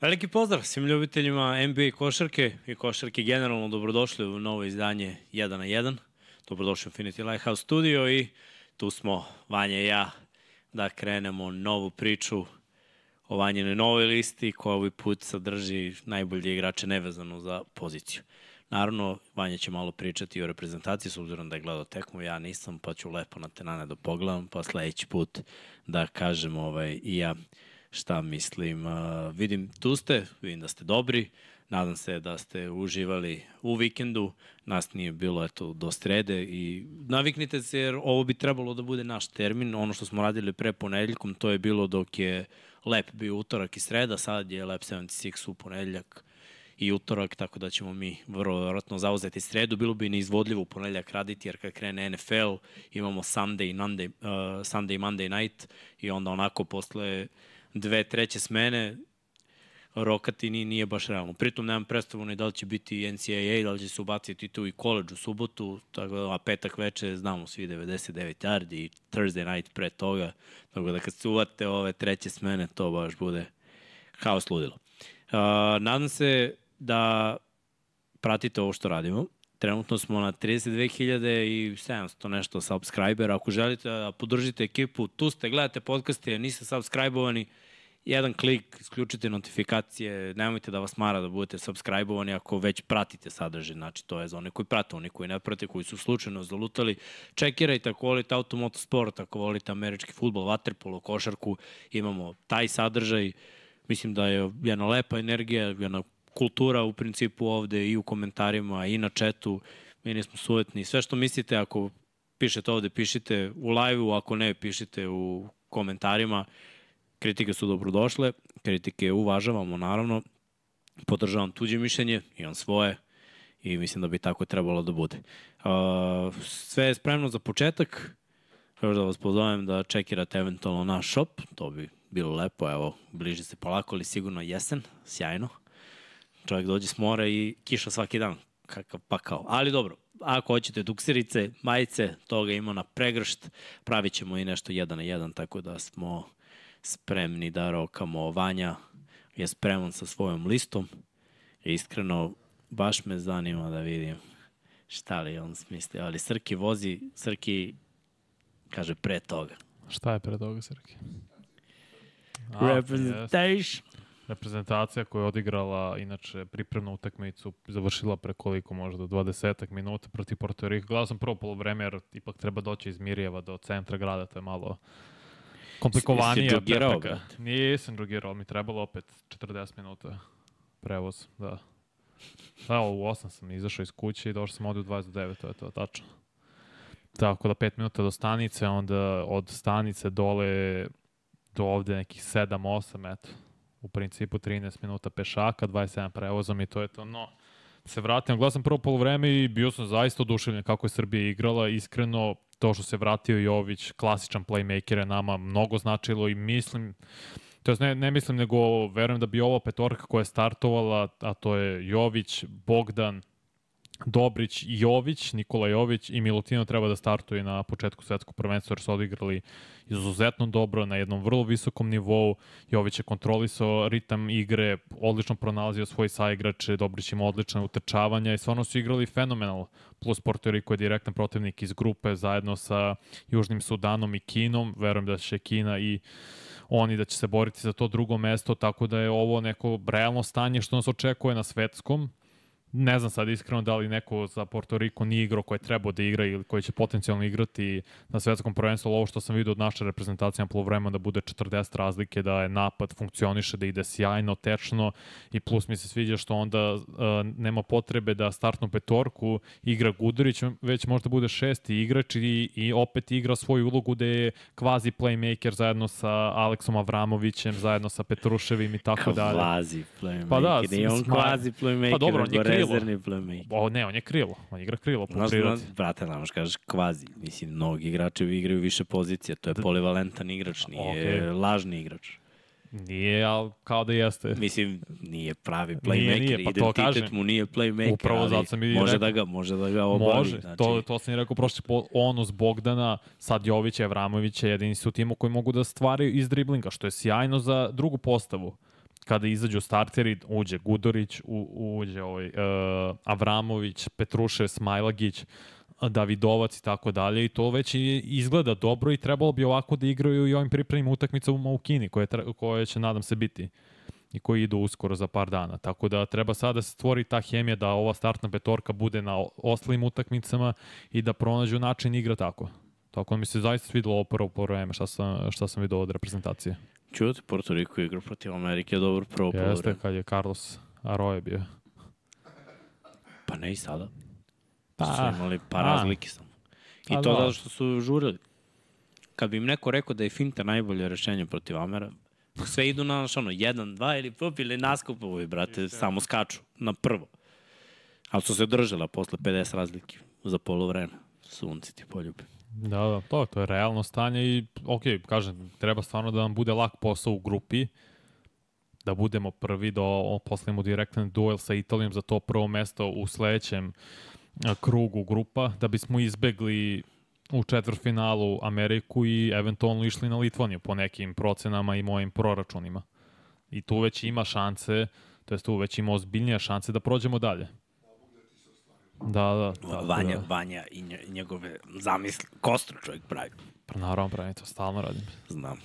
Veliki pozdrav svim ljubiteljima NBA košarke i košarke generalno dobrodošli u novo izdanje 1 na 1. Dobrodošli u Infinity Lighthouse Studio i tu smo Vanja i ja da krenemo novu priču o Vanjinoj novoj listi koja ovaj put sadrži najbolje igrače nevezano za poziciju. Naravno, Vanja će malo pričati o reprezentaciji, s obzirom da je gledao tekmu, ja nisam, pa ću lepo na tenane da pogledam, pa sledeći put da kažem ovaj, i ja šta mislim. Uh, vidim, tu ste, vidim da ste dobri, nadam se da ste uživali u vikendu, nas nije bilo eto, do srede i naviknite se jer ovo bi trebalo da bude naš termin, ono što smo radili pre ponedeljkom, to je bilo dok je lep bio utorak i sreda, sad je lep 76 u ponedeljak i utorak, tako da ćemo mi vrlo vjerojatno zauzeti sredu. Bilo bi neizvodljivo u ponedeljak raditi, jer kad krene NFL imamo Sunday, Monday, uh, Sunday, Monday night i onda onako posle dve treće smene rokati ni, nije baš realno. Pritom nemam predstavu ni da li će biti NCAA, da li će se ubaciti tu i college u subotu, tako da, a petak veče znamo svi 99 yardi i Thursday night pre toga, tako da kad se uvate ove treće smene, to baš bude haos ludilo. Uh, nadam se da pratite ovo što radimo. Trenutno smo na 32.700 nešto subscribera. Ako želite da podržite ekipu, tu ste, gledate podcaste, niste subscribe-ovani, jedan klik, isključite notifikacije, nemojte da vas mara da budete subscribe-ovani ako već pratite sadržaj, znači to je za one koji prate, oni koji ne prate, koji su slučajno zalutali. Čekirajte ako volite automotosport, ako volite američki futbol, vaterpolo, košarku, imamo taj sadržaj. Mislim da je jedna lepa energija, jedna kultura u principu ovde i u komentarima i na četu. Mi nismo suvetni. Sve što mislite, ako pišete ovde, pišite u live-u, ako ne, pišite u komentarima. Kritike su dobrodošle, kritike uvažavamo naravno. Podržavam tuđe mišljenje, imam svoje i mislim da bi tako trebalo da bude. Sve je spremno za početak. Još da vas pozovem da čekirate eventualno naš shop, to bi bilo lepo, evo, bliži se polako, ali sigurno jesen, sjajno. Čovjek dođe s mora i kiša svaki dan, kakav pakao. Ali dobro, ako hoćete dukserice, majice, toga ima na pregršt, pravit ćemo i nešto jedan na jedan, tako da smo spremni da rokamo. Vanja je spreman sa svojom listom. Iskreno, baš me zanima da vidim šta li on smisli. Ali Srki vozi, Srki kaže pre toga. Šta je pre toga, Srki? Representation reprezentacija koja je odigrala inače pripremnu utakmicu, završila pre koliko možda 20 minuta protiv Porto Rika. Gledao sam prvo polovreme jer ipak treba doći iz Mirjeva do centra grada, to je malo komplikovanije. prepreka. Nisam drugirao, mi trebalo opet 40 minuta prevoz, da. Da, u 8 sam izašao iz kuće i došao sam ovde u 29, to je to, tačno. Tako da 5 minuta do stanice, onda od stanice dole do ovde nekih 7-8, eto u principu 13 minuta pešaka, 27 prevozom i to je to. No, se vratim, gledam prvo polovreme i bio sam zaista oduševljen kako je Srbija igrala. Iskreno, to što se vratio Jović, klasičan playmaker je nama mnogo značilo i mislim, to ne, ne mislim, nego verujem da bi ovo petorka koja je startovala, a to je Jović, Bogdan, Dobrić, Jović, Nikola Jović i Milutino treba da startuju na početku svetskog prvenstva jer su odigrali izuzetno dobro na jednom vrlo visokom nivou. Jović je kontrolisao ritam igre, odlično pronalazio svoje saigrače, Dobrić ima odlične utrčavanja i stvarno su igrali fenomenal. Plus Porto Riko je direktan protivnik iz grupe zajedno sa Južnim Sudanom i Kinom. Verujem da će Kina i oni da će se boriti za to drugo mesto, tako da je ovo neko realno stanje što nas očekuje na svetskom Ne znam sad iskreno da li neko za Porto Riko nije igrao koje treba da igra ili koji će potencijalno igrati na svetskom prvenstvu, ovo što sam vidio od naše reprezentacije na polovremena da bude 40 razlike, da je napad funkcioniše, da ide sjajno, tečno i plus mi se sviđa što onda uh, nema potrebe da startnu petorku igra Gudurić, već možda bude šesti igrač i, i opet igra svoju ulogu da je kvazi playmaker zajedno sa Aleksom Avramovićem, zajedno sa Petruševim i tako dalje. Kvazi playmaker, pa da, nije on kvazi playmaker, pa dobro, on je rezervni playmaker. O, ne, on je krilo. On igra krilo po prirodi. Brate, ne možeš kažeš kvazi. Mislim, mnogi igrači igraju više pozicija. To je da. polivalentan igrač, nije okay. lažni igrač. Nije, ali kao da jeste. Mislim, nije pravi playmaker, nije, nije, pa identitet kažem. mu nije playmaker, Upravo ali sam i može, rekao. da ga, može da ga obavi. Može, znači... to, to sam i rekao prošli po onu s Bogdana, sad Jovića, Evramovića, jedini su timu koji mogu da stvaraju iz driblinga, što je sjajno za drugu postavu kada izađu starteri, uđe Gudorić, u, uđe ovaj, uh, Avramović, Petrušev, Smajlagić, Davidovac i tako dalje i to već izgleda dobro i trebalo bi ovako da igraju i ovim pripremnim utakmicama u Kini koje, koje će nadam se biti i koji idu uskoro za par dana. Tako da treba sada da se stvori ta hemija da ova startna petorka bude na ostalim utakmicama i da pronađu način igra tako. Tako da mi se zaista svidelo ovo prvo vreme šta sam, šta sam vidio od reprezentacije. Čuti, Porto Riko igra protiv Amerike dobro prvo. Jeste, kad je Carlos Arroyo bio. Pa ne i sada. Pa, su imali par razlike samo. I to da. što su žurili. Kad bi im neko rekao da je finta najbolje rešenje protiv Amera, sve idu na ono, jedan, dva ili pop ili naskupovi, brate, samo skaču na prvo. Ali su se držala posle 50 razlike za polovreme. Sunci ti poljubi. Da, da, to, to je realno stanje i, ok, kažem, treba stvarno da nam bude lak posao u grupi, da budemo prvi, da poslimo direktan duel sa Italijom za to prvo mesto u sledećem krugu grupa, da bismo izbegli u četvrfinalu Ameriku i eventualno išli na Litvaniju po nekim procenama i mojim proračunima. I tu već ima šanse, to jest tu već ima ozbiljnije šanse da prođemo dalje. Da, da. Vanja, da. Vanja i njegove zamisli, kostru čovjek pravi. Pa naravno pravi, to stalno radim. Znam.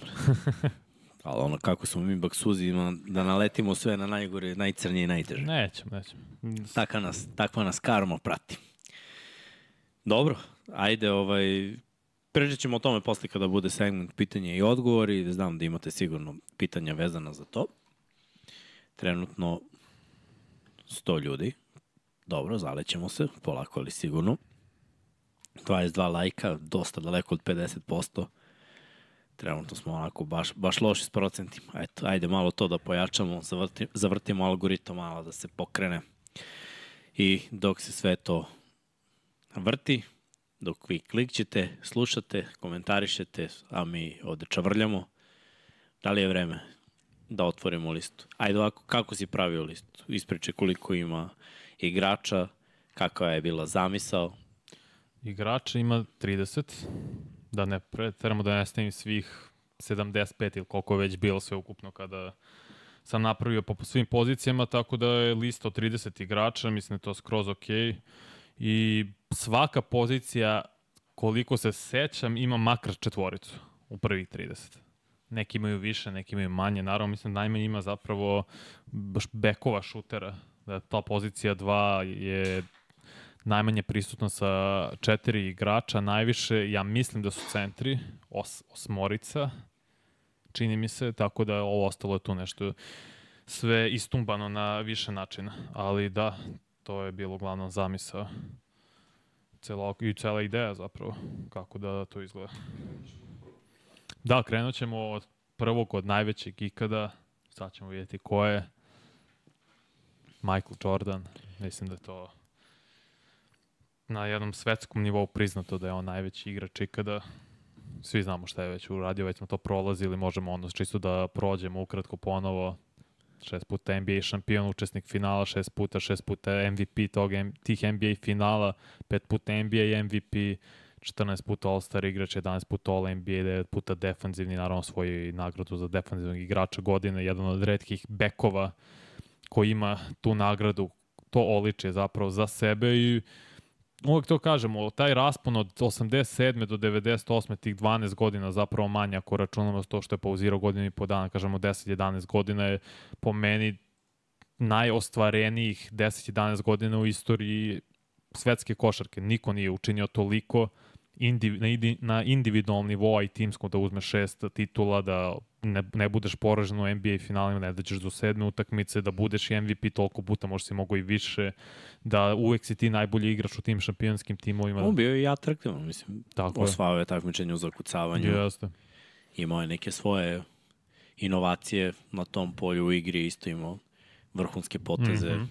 Ali ono kako smo mi baksuzi, ima da naletimo sve na najgore, najcrnije i najteže. Nećemo, nećemo. Takva nas, takva nas karma prati. Dobro, ajde, ovaj, Pređet ćemo o tome posle kada bude segment pitanja i odgovori. Znam da imate sigurno pitanja vezana za to. Trenutno 100 ljudi. Dobro, zalećemo se, polako ali sigurno. 22 lajka, dosta daleko od 50%. Trenutno smo onako baš, baš loši s procentima. Eto, ajde malo to da pojačamo, zavrti, zavrtimo algoritam malo da se pokrene. I dok se sve to vrti, dok vi klikćete, slušate, komentarišete, a mi ovde čavrljamo, da li je vreme da otvorimo listu? Ajde ovako, kako si pravio listu? Ispriče koliko ima igrača, kakva je bila zamisao? Igrača ima 30, da ne preteramo da ne stavim svih 75 ili koliko je već bilo sve ukupno kada sam napravio po svim pozicijama, tako da je lista od 30 igrača, mislim da je to skroz okej. Okay i svaka pozicija, koliko se sećam, ima makar četvoricu u prvih 30. Neki imaju više, neki imaju manje. Naravno, mislim, najmanje ima zapravo bekova šutera. Da ta pozicija 2 je najmanje prisutna sa četiri igrača, najviše, ja mislim da su centri, os, osmorica, čini mi se, tako da ovo ostalo je tu nešto sve istumbano na više načina. Ali da, to je bilo uglavnom zamisa cela, i cela ideja zapravo, kako da to izgleda. Da, krenut ćemo od prvog, od najvećeg ikada, sad ćemo vidjeti ko je, Michael Jordan, mislim da to na jednom svetskom nivou priznato da je on najveći igrač ikada. Svi znamo šta je već uradio, već smo to prolazili, možemo ono čisto da prođemo ukratko ponovo šest puta NBA šampion, učesnik finala, šest puta, šest puta MVP tog, tih NBA finala, pet puta NBA MVP, 14 puta All-Star igrač, 11 puta All-NBA, 9 puta defanzivni, naravno svoju nagradu za defanzivnog igrača godine, jedan od redkih bekova koji ima tu nagradu, to oliče zapravo za sebe i uvek to kažemo, taj raspon od 87. do 98. tih 12 godina zapravo manje ako računamo to što je pauzirao godinu i po dana, kažemo 10-11 godina je po meni najostvarenijih 10-11 godina u istoriji svetske košarke. Niko nije učinio toliko indiv, na, na individualnom nivou i timskom da uzme šest titula, da ne, ne budeš poražen u NBA finalima, ne dađeš do sedme utakmice, da budeš i MVP toliko puta, možda si mogo i više, da uvek si ti najbolji igrač u tim šampionskim timovima. On bio i atraktivan, mislim. Tako Osvao je takmičenje u zakucavanju. Jeste. Imao je neke svoje inovacije na tom polju u igri, isto imao vrhunske poteze. Mm -hmm.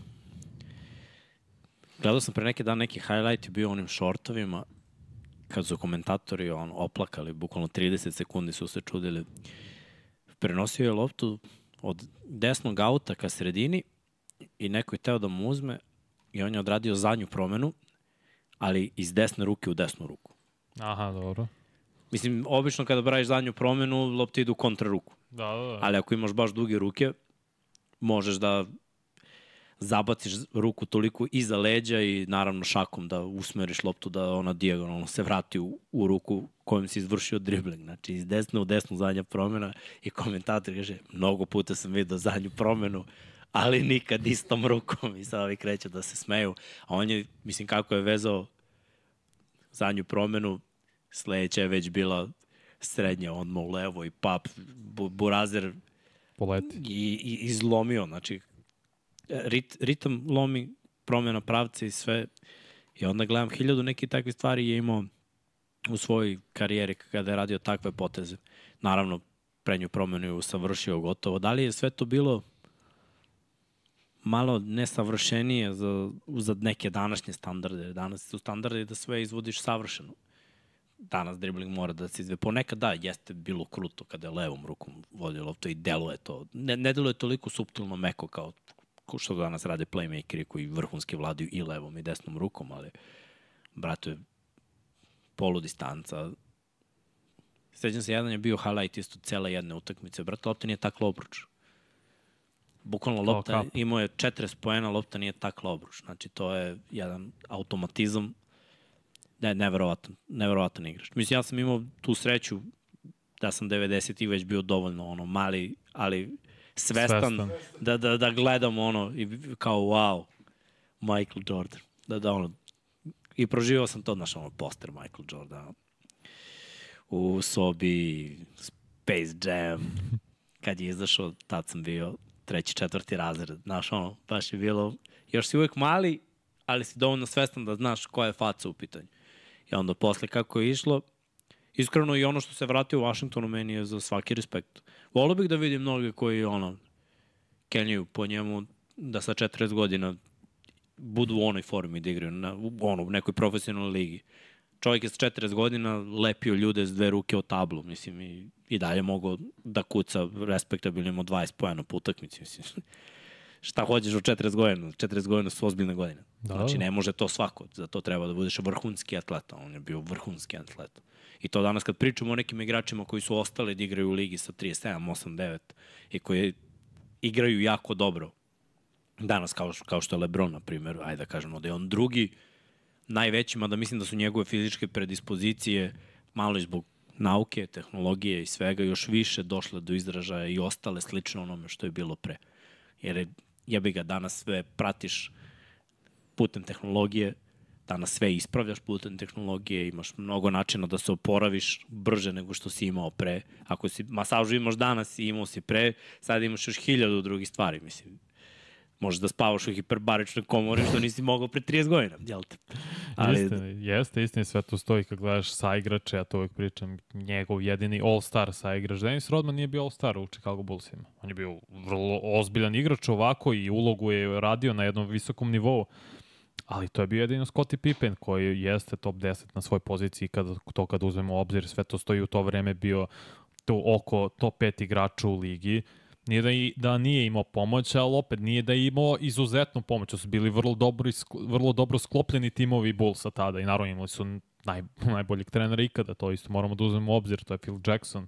Gledao sam pre neke dan neki highlight bio onim shortovima kad su komentatori on, oplakali, bukvalno 30 sekundi su se čudili. Prenosio je loptu od desnog auta ka sredini i neko je teo da mu uzme i on je odradio zadnju promenu, ali iz desne ruke u desnu ruku. Aha, dobro. Mislim, obično kada braviš zadnju promenu, lopta ide u kontra ruku. Da, da, da. Ali ako imaš baš duge ruke, možeš da zabaciš ruku toliko iza leđa i naravno šakom da usmeriš loptu da ona dijagonalno se vrati u, u ruku kojom si izvršio dribling. Znači iz desne u desnu zadnja promena i komentator kaže mnogo puta sam vidio zadnju promenu ali nikad istom rukom i sad ovi kreću da se smeju. A on je, mislim, kako je vezao zadnju promenu, sledeća je već bila srednja, odmah u levo i pap, bu, burazer Poleti. i, i izlomio, znači rit, ritam lomi, promjena pravca i sve. I onda gledam hiljadu neki takve stvari je imao u svojoj karijeri kada je radio takve poteze. Naravno, prednju promenu je usavršio gotovo. Da li je sve to bilo malo nesavršenije za, za neke današnje standarde. Danas su standardi da sve izvodiš savršeno. Danas dribling mora da se izve. Ponekad da, jeste bilo kruto kada je levom rukom vodio loptu i deluje to. Ne, ne deluje toliko suptilno meko kao što danas rade playmakeri koji vrhunski vladaju i levom i desnom rukom, ali brate, polu distanca. Sećam se, jedan je bio highlight isto cele jedne utakmice. Brate, lopta nije takla obruč. Bukvalno lopta, imao je 40 poena, lopta nije takla obruč. Znači, to je jedan automatizam Ne, neverovatan, neverovatan igrač. Mislim, ja sam imao tu sreću da sam 90 i već bio dovoljno ono mali, ali svestan, svestan. Da, da, da gledam ono i kao wow, Michael Jordan. Da, da ono, i proživao sam to, znaš, ono, poster Michael Jordan u sobi, Space Jam, kad je izašao, tad sam bio treći, četvrti razred, znaš, ono, baš je bilo, još si uvek mali, ali si dovoljno svestan da znaš koja je faca u pitanju. I onda posle kako je išlo, iskreno i ono što se vratio u Washingtonu meni je za svaki respekt. Volio bih da vidim mnoge koji ono, kenjaju po njemu da sa 40 godina budu u onoj formi da igraju, na, u, ono, u nekoj profesionalnoj ligi. Čovjek je sa 40 godina lepio ljude s dve ruke o tablu, mislim, i, i dalje mogu da kuca respektabilno 20 pojena po utakmici, mislim šta hoćeš u 40 godina. 40 godina su ozbiljne godine. Da. Znači, ne može to svako. Za to treba da budeš vrhunski atleta. On je bio vrhunski atleta. I to danas kad pričamo o nekim igračima koji su ostali da igraju u ligi sa 37, 8, 9 i koji igraju jako dobro. Danas, kao, kao što je Lebron, na primjer, ajde da kažemo da je on drugi, najveći, mada mislim da su njegove fizičke predispozicije malo zbog nauke, tehnologije i svega još više došle do izražaja i ostale slično onome što je bilo pre. Jer je jebi ga, danas sve pratiš putem tehnologije, danas sve ispravljaš putem tehnologije, imaš mnogo načina da se oporaviš brže nego što si imao pre. Ako si masažu imaš danas i imao si pre, sad imaš još hiljadu drugih stvari, mislim možeš da spavaš u hiperbaričnoj komori što nisi mogao pre 30 godina, jel te? Ali... Jeste, jeste, istina sve to stoji kad gledaš saigrače, ja to uvek pričam, njegov jedini all-star saigrač. Dennis Rodman nije bio all-star u Chicago Bullsima. On je bio vrlo ozbiljan igrač ovako i ulogu je radio na jednom visokom nivou. Ali to je bio jedino Scottie Pippen koji jeste top 10 na svoj poziciji kada to kad uzmemo u obzir sve to stoji u to vreme bio to oko top 5 igrača u ligi Nije da, i, da nije imao pomoć, ali opet nije da je imao izuzetnu pomoć. To su bili vrlo dobro, vrlo dobro sklopljeni timovi Bullsa tada i naravno imali su naj, najboljeg trenera ikada, to isto moramo da uzmemo u obzir, to je Phil Jackson.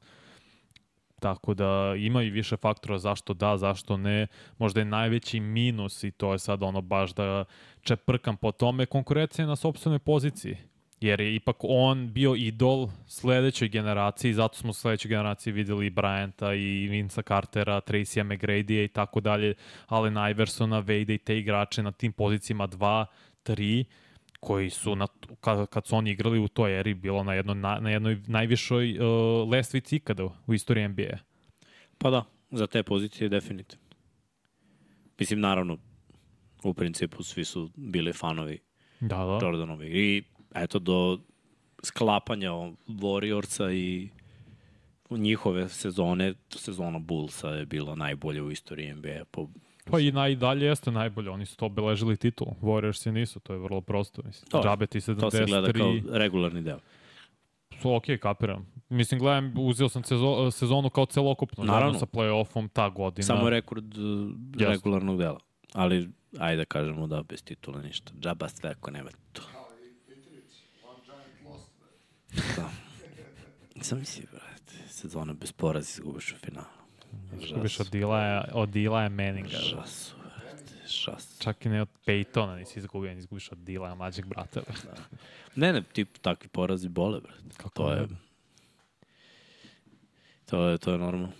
Tako da ima i više faktora zašto da, zašto ne. Možda je najveći minus i to je sad ono baš da čeprkam po tome konkurencija na sobstvenoj poziciji jer je ipak on bio idol sledećoj generaciji, zato smo u sledećoj generaciji videli i Bryanta i Vinca Cartera, Tracy'a McGrady i tako dalje, Allen Iversona, Vade i te igrače na tim pozicijama 2, 3, koji su na, kad, kad su oni igrali u toj eri bilo na, jedno, na, na jednoj najvišoj uh, lestvici ikada u istoriji NBA. Pa da, za te pozicije definitivno. Mislim, naravno, u principu svi su bili fanovi da, da. Jordanovi i eto, do sklapanja Warriorsa i njihove sezone, sezona Bullsa je bila najbolja u istoriji NBA po Pa i najdalje jeste najbolje, oni su to obeležili titul, Warriors je nisu, to je vrlo prosto, mislim. To, Džabe ti 73... To se gleda kao regularni deo. So, ok, kapiram. Mislim, gledam, uzeo sam sezo, sezonu kao celokupno, naravno sa play-offom ta godina. Samo rekord uh, regularnog dela, ali ajde da kažemo da bez titula ništa. Džaba sve ako nema to. Da. Sam misli, brate, sezona bez poraza izgubiš u finalu. Izgubiš od Dila, od Dila Manninga. Žasu, brate, žasu. Čak i ne od Peytona nisi izgubio, nisi izgubiš od Dila, mlađeg brata. brate. Ne, ne, tip, takvi porazi bole, brate. Kako To je, to je, to je normalno.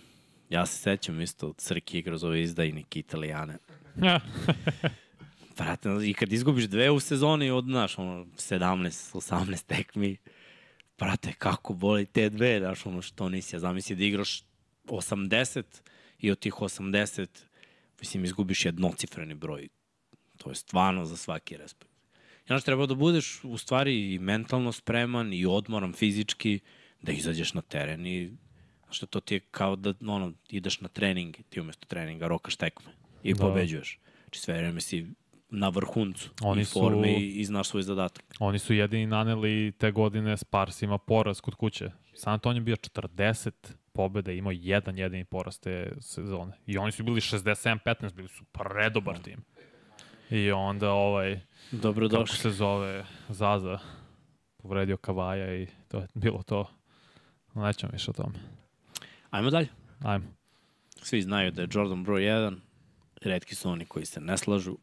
Ja se sećam isto, Crki igra za ove izdajnike italijane. Brate, i kad izgubiš dve u sezoni od, znaš, ono, 17, 18 tekmi, brate, kako boli te dve, znaš, ono, što nisi, ja zamisli da igraš 80 i od tih 80, mislim, izgubiš jednocifreni broj. To je stvarno za svaki respekt. I znaš, treba da budeš u stvari i mentalno spreman i odmoran fizički da izađeš na teren i znaš, to ti je kao da ono, ideš na trening, ti umesto treninga rokaš tekme i Da. pobeđuješ. Znači sve vreme si na vrhuncu Oni i su- forme i, i znaš svoj zadatak. Oni su jedini naneli te godine Sparsima poraz kod kuće. San Antonio bio 40 pobjeda i imao jedan jedini poraz te sezone. I oni su bili 67-15, bili su predobar tim. I onda ovaj, Dobro kako došli. se zove, Zaza, povredio Kavaja i to je bilo to. Nećemo više o tome. Ajmo dalje. Ajmo. Svi znaju da je Jordan broj 1, redki su oni koji se ne slažu.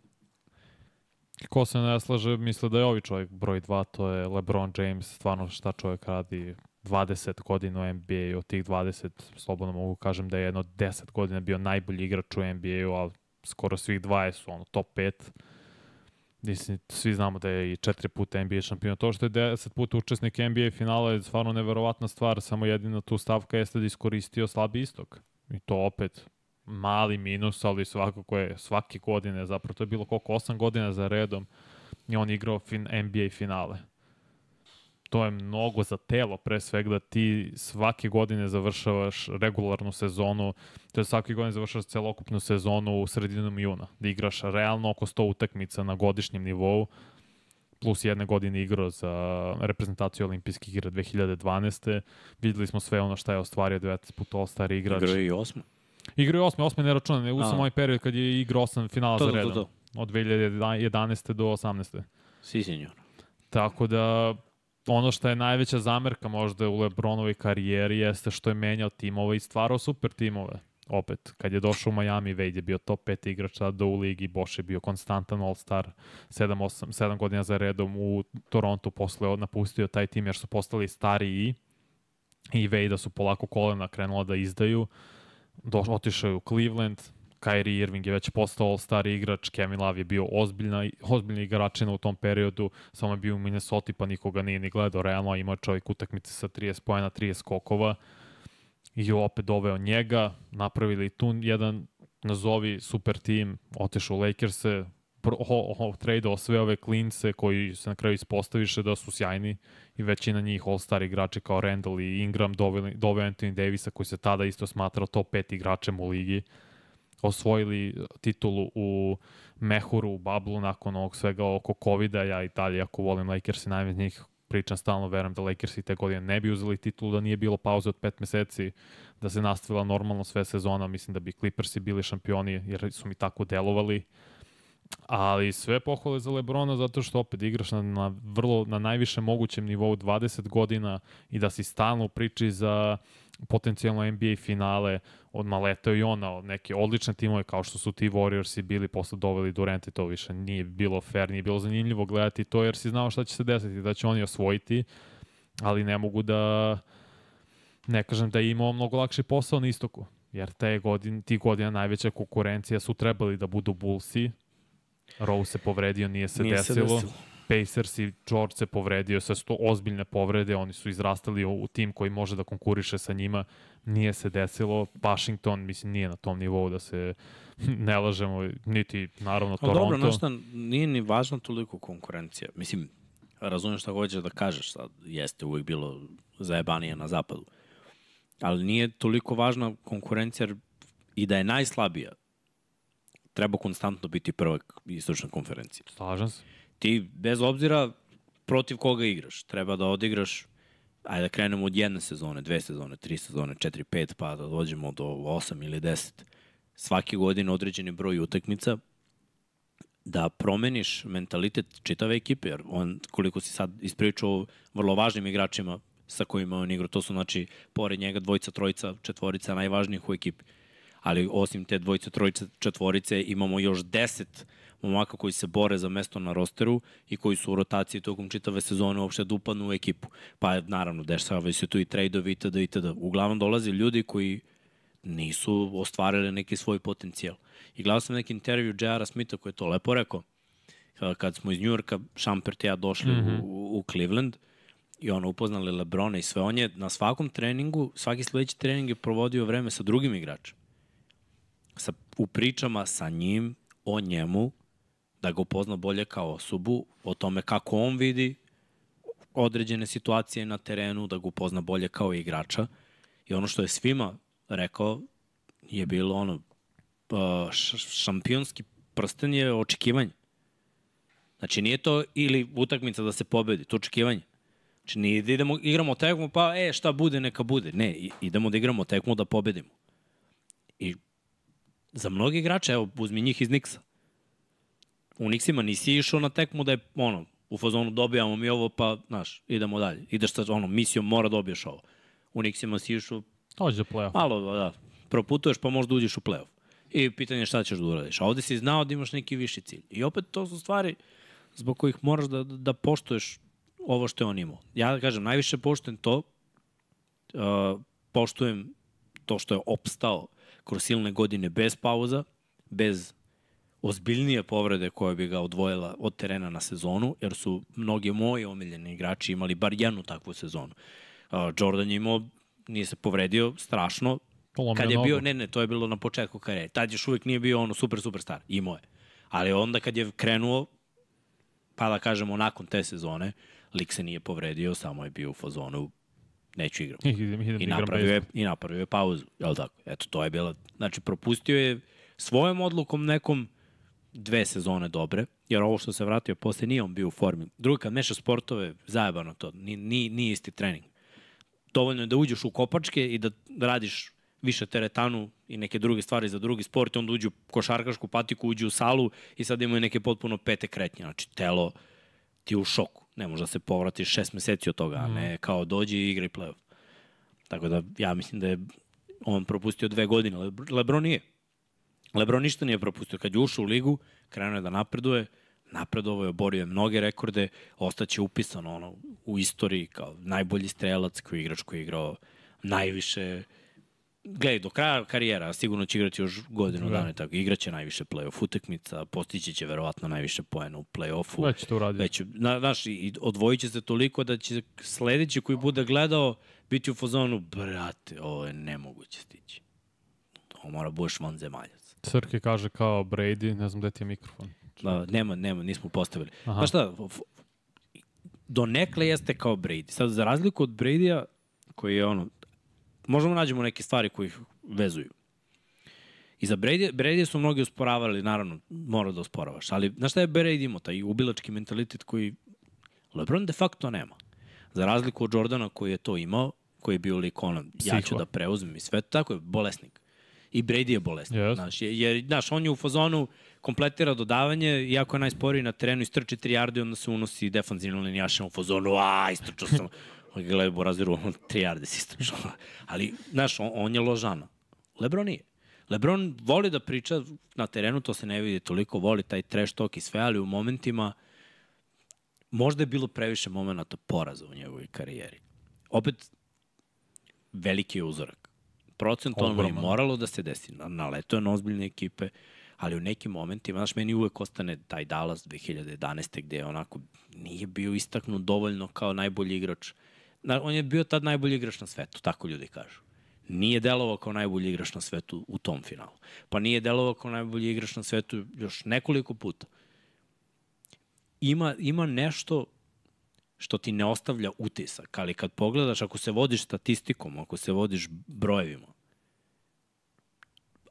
Ko se ne slaže, misle da je ovi čovjek broj 2, to je LeBron James, stvarno šta čovjek radi 20 godina u NBA i od tih 20, slobodno mogu kažem da je jedno 10 godina bio najbolji igrač u NBA-u, skoro svih 20 su ono top 5. Mislim, svi znamo da je i četiri puta NBA šampion. To što je 10 puta učesnik NBA finala je stvarno neverovatna stvar, samo jedina tu stavka jeste da je iskoristio slabi istok. I to opet mali minus, ali svakako je svake godine, zapravo to je bilo koliko, 8 godina za redom i on igrao fin, NBA finale. To je mnogo za telo, pre svega da ti svake godine završavaš regularnu sezonu, to je svake godine završavaš celokupnu sezonu u sredinom juna, da igraš realno oko 100 utakmica na godišnjem nivou, plus jedne godine igrao za reprezentaciju olimpijskih igra 2012. Videli smo sve ono šta je ostvario 19 puta All-Star igrač. Igrao je i osmo. Igrao je osme, osme ne računa, ne uzam A. ovaj period kad je igrao osam finala To, za to, to, redom. to. Od 2011. do 18. Si, senjor. Tako da ono što je najveća zamerka možda u Lebronovoj karijeri jeste što je menjao timove i stvarao super timove. Opet, kad je došao u Miami, Wade je bio top 5 igrač do u ligi, Boš je bio konstantan all-star 7, 8, 7 godina za redom u Torontu, posle napustio taj tim jer su postali stariji i Wade su polako kolena krenula da izdaju. Doš, otišao je u Cleveland, Kyrie Irving je već postao all-star igrač, Kevin Love je bio ozbiljna, ozbiljna igračina u tom periodu, samo je bio u Minnesota pa nikoga nije ni gledao, realno imao je čovjek utakmice sa 30 pojena, 30 skokova i opet doveo njega, napravili tu jedan nazovi super tim, otišao u Lakers-e, tradeo sve ove klince koji se na kraju ispostaviše da su sjajni i većina njih all-star igrači kao Randall i Ingram doveo Anthony Davisa koji se tada isto smatrao top 5 igračem u ligi osvojili titulu u Mehuru, u Bablu, nakon ovog svega oko COVID-a, ja i dalje, ako volim Lakers i najme njih, pričam stalno, verujem da Lakersi te godine ne bi uzeli titulu, da nije bilo pauze od pet meseci, da se nastavila normalno sve sezona, mislim da bi Clippersi bili šampioni, jer su mi tako delovali. Ali sve pohvale za Lebrona zato što opet igraš na, na vrlo na najvišem mogućem nivou 20 godina i da si stalno u priči za potencijalno NBA finale, od maletao i ona, neke odlične timove kao što su ti Warriorsi bili posle doveli Durant i to više nije bilo fair, nije bilo zanimljivo gledati to jer si znao šta će se desiti, da će oni osvojiti, ali ne mogu da ne kažem da je imao mnogo lakši posao na istoku, jer te godine, ti godina najveća konkurencija su trebali da budu Bullsi, Rose se povredio, nije se Nije se desilo. Pacers i George se povredio, sve su to ozbiljne povrede, oni su izrastali u, tim koji može da konkuriše sa njima, nije se desilo, Washington, mislim, nije na tom nivou da se ne lažemo, niti naravno Ali Toronto. dobro, znaš šta, nije ni važna toliko konkurencija. Mislim, razumem šta hoćeš da kažeš, sad jeste uvek bilo zajebanije na zapadu. Ali nije toliko važna konkurencija i da je najslabija, treba konstantno biti prvak istočne konferencije. Slažem se. Ti, bez obzira protiv koga igraš, treba da odigraš, ajde da krenemo od jedne sezone, dve sezone, tri sezone, četiri, pet, pa da dođemo do osam ili deset. Svake godine određeni broj utakmica da promeniš mentalitet čitave ekipe, jer on, koliko si sad ispričao o vrlo važnim igračima sa kojima on igra, to su znači, pored njega dvojica, trojica, četvorica najvažnijih u ekipi. ali osim te dvojice, trojice, četvorice imamo još deset momaka koji se bore za mesto na rosteru i koji su u rotaciji tokom čitave sezone uopšte da upadnu u ekipu. Pa naravno, dešavaju se tu i trejdovi itd. itd. Uglavnom dolaze ljudi koji nisu ostvarili neki svoj potencijal. I gledao sam neki intervju J.R. Smitha koji je to lepo rekao. Kad smo iz Njujorka, Šampert i ja došli mm -hmm. u, u Cleveland, i ono upoznali Lebrona i sve, on je na svakom treningu, svaki sledeći trening je provodio vreme sa drugim igračima. Sa, u pričama sa njim, o njemu, da ga upozna bolje kao osobu, o tome kako on vidi određene situacije na terenu, da ga upozna bolje kao igrača. I ono što je svima rekao je bilo ono, uh, šampionski prsten je očekivanje. Znači nije to ili utakmica da se pobedi, to očekivanje. Znači nije da idemo, igramo tekmu, pa e, šta bude, neka bude. Ne, idemo da igramo tekmu da pobedimo. I za mnogi igrače, evo, uzmi njih iz Niksa. U Niksima nisi išao na tekmu da je, ono, u fazonu dobijamo mi ovo, pa, znaš, idemo dalje. Ideš sa, ono, misijom mora dobiješ ovo. U Niksima si išao... Dođe do play-off. Malo, da, proputuješ pa možda uđeš u play-off. I pitanje je šta ćeš da uradiš. A ovde si znao da imaš neki viši cilj. I opet to su stvari zbog kojih moraš da, da poštuješ ovo što je on imao. Ja da kažem, najviše poštujem to, uh, poštujem to što je opstao kroz silne godine bez pauza, bez ozbiljnije povrede koje bi ga odvojila od terena na sezonu, jer su mnogi moji omiljeni igrači imali bar jednu takvu sezonu. Uh, Jordan je imao, nije se povredio strašno, Polomio kad je nogu. bio, ne, ne, to je bilo na početku karijere. Tad još uvijek nije bio ono super, super star, imao je. Ali onda kad je krenuo, pa da kažemo nakon te sezone, lik se nije povredio, samo je bio u fazonu neću igram. Idem, idem I da igram napravio, je. I napravio je pauzu, je li tako? Eto, to je bila, znači propustio je svojom odlukom nekom dve sezone dobre, jer ovo što se vratio posle nije on bio u formi. Drugo, kad meša sportove, zajebano to, nije, nije, nije isti trening. Dovoljno je da uđeš u kopačke i da radiš više teretanu i neke druge stvari za drugi sport, onda uđu u košarkašku patiku, uđu u salu i sad imaju neke potpuno pete kretnje. Znači, telo ti je u šoku. Ne može da se povratiš šest meseci od toga, a ne kao dođi i igraj play-off. Tako da ja mislim da je on propustio dve godine. Le- Lebron nije. Lebron ništa nije propustio. Kad je ušao u ligu, krenuo je da napreduje, napredovao je, oborio je mnoge rekorde, ostaće upisano ono, u istoriji kao najbolji strelac koji igrač koji je igrao najviše Gledaj, do kraja karijera sigurno će igrati još godinu Da. dana, i tako igraće najviše play-off utakmica, postići će verovatno najviše poena u play-offu. Već to uradio. Već, na, znaš, i odvojit će se toliko da će sledeći koji bude gledao biti u fazonu, brate, ovo je nemoguće stići. Ovo mora budeš vanzemaljac. Crke kaže kao Brady, ne znam gde ti je mikrofon. Da, nema, nema, nismo postavili. Aha. Znaš šta, do nekle jeste kao Brady. Sad, za razliku od Brady-a, koji je ono, možemo nađemo neke stvari koji ih vezuju. I za Brady, Brady su mnogi usporavali, naravno, mora da usporavaš, ali znaš šta je Brady imao, taj ubilački mentalitet koji LeBron de facto nema. Za razliku od Jordana koji je to imao, koji je bio lik ono, ja ću da preuzmem i sve, tako je, bolesnik. I Brady je bolesnik. Yes. Znaš, jer, znaš, on je u fazonu kompletira dodavanje, iako je najsporiji na terenu, istrči 3 yarde, onda se unosi defanzivno linijašem u fazonu, a, istrčao sam. On ga gleda Boraziru, on 3 yarde si istrčao. Ali, znaš, on, on je ložana. Lebron nije. Lebron voli da priča na terenu, to se ne vidi toliko, voli taj trash talk i sve, ali u momentima možda je bilo previše momenta poraza u njegovoj karijeri. Opet, veliki je uzorak. Procentualno je Ogroman. moralo da se desi. Na, na leto je na ozbiljne ekipe, ali u nekim momentima, znaš, meni uvek ostane taj Dallas 2011. gde je onako nije bio istaknut dovoljno kao najbolji igrač. Na, on je bio tad najbolji igrač na svetu, tako ljudi kažu. Nije delovao kao najbolji igrač na svetu u tom finalu. Pa nije delovao kao najbolji igrač na svetu još nekoliko puta. Ima, ima nešto što ti ne ostavlja utisak, ali kad pogledaš, ako se vodiš statistikom, ako se vodiš brojevima,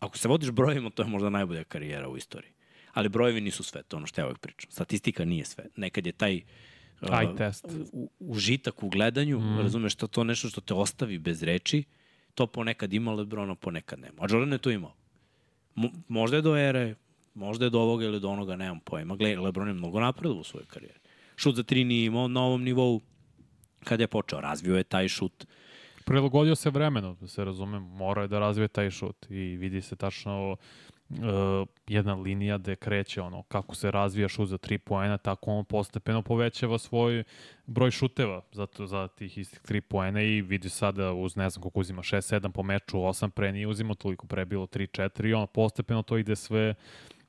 ako se vodiš brojevima, to je možda najbolja karijera u istoriji. Ali brojevi nisu sve, to ono što ja uvek pričam. Statistika nije sve. Nekad je taj uh, Eye test. u- užitak u gledanju, mm. razumeš, to, to nešto što te ostavi bez reči, to ponekad ima Lebrona, ponekad nema. A Jordan je to imao. Mo, možda je do ere, možda je do ovoga ili do onoga, nemam pojma. Gle, Lebron je mnogo napredovao u svojoj karijeri. Šut za tri nije imao na ovom nivou kada je počeo. Razvio je taj šut. Prilagodio se vremenu, da se razumem, mora je da razvije taj šut i vidi se tačno uh, jedna linija gde kreće ono kako se razvija šut za 3 poena, tako on postepeno povećava svoj broj šuteva za, to, za tih istih 3 poena i vidi sada uz ne znam koliko uzima 6-7 po meču, 8 pre nije uzimao toliko pre bilo 3-4 i on postepeno to ide sve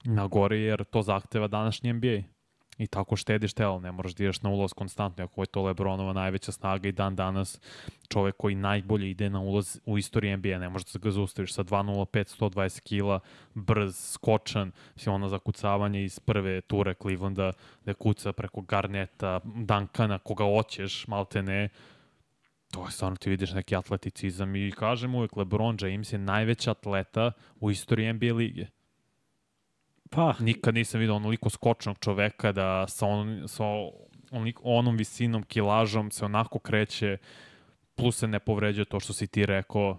na gore jer to zahteva današnji NBA. I tako štediš telo, ne moraš da ideš na ulaz konstantno, ako je to Lebronova najveća snaga i dan danas čovek koji najbolje ide na ulaz u istoriji NBA, ne možeš da ga zaustaviš sa 2.05, 120 kila, brz, skočan, sve ono zakucavanje iz prve ture Clevelanda, da kuca preko Garneta, Duncana, koga hoćeš, malte ne, to je stvarno ti vidiš neki atleticizam i kažem uvek LeBron James je najveća atleta u istoriji NBA lige. Pa, Nikad nisam vidio onoliko skočnog čoveka da sa, on, sa onoliko, onom visinom, kilažom se onako kreće, plus se ne povređuje to što si ti rekao,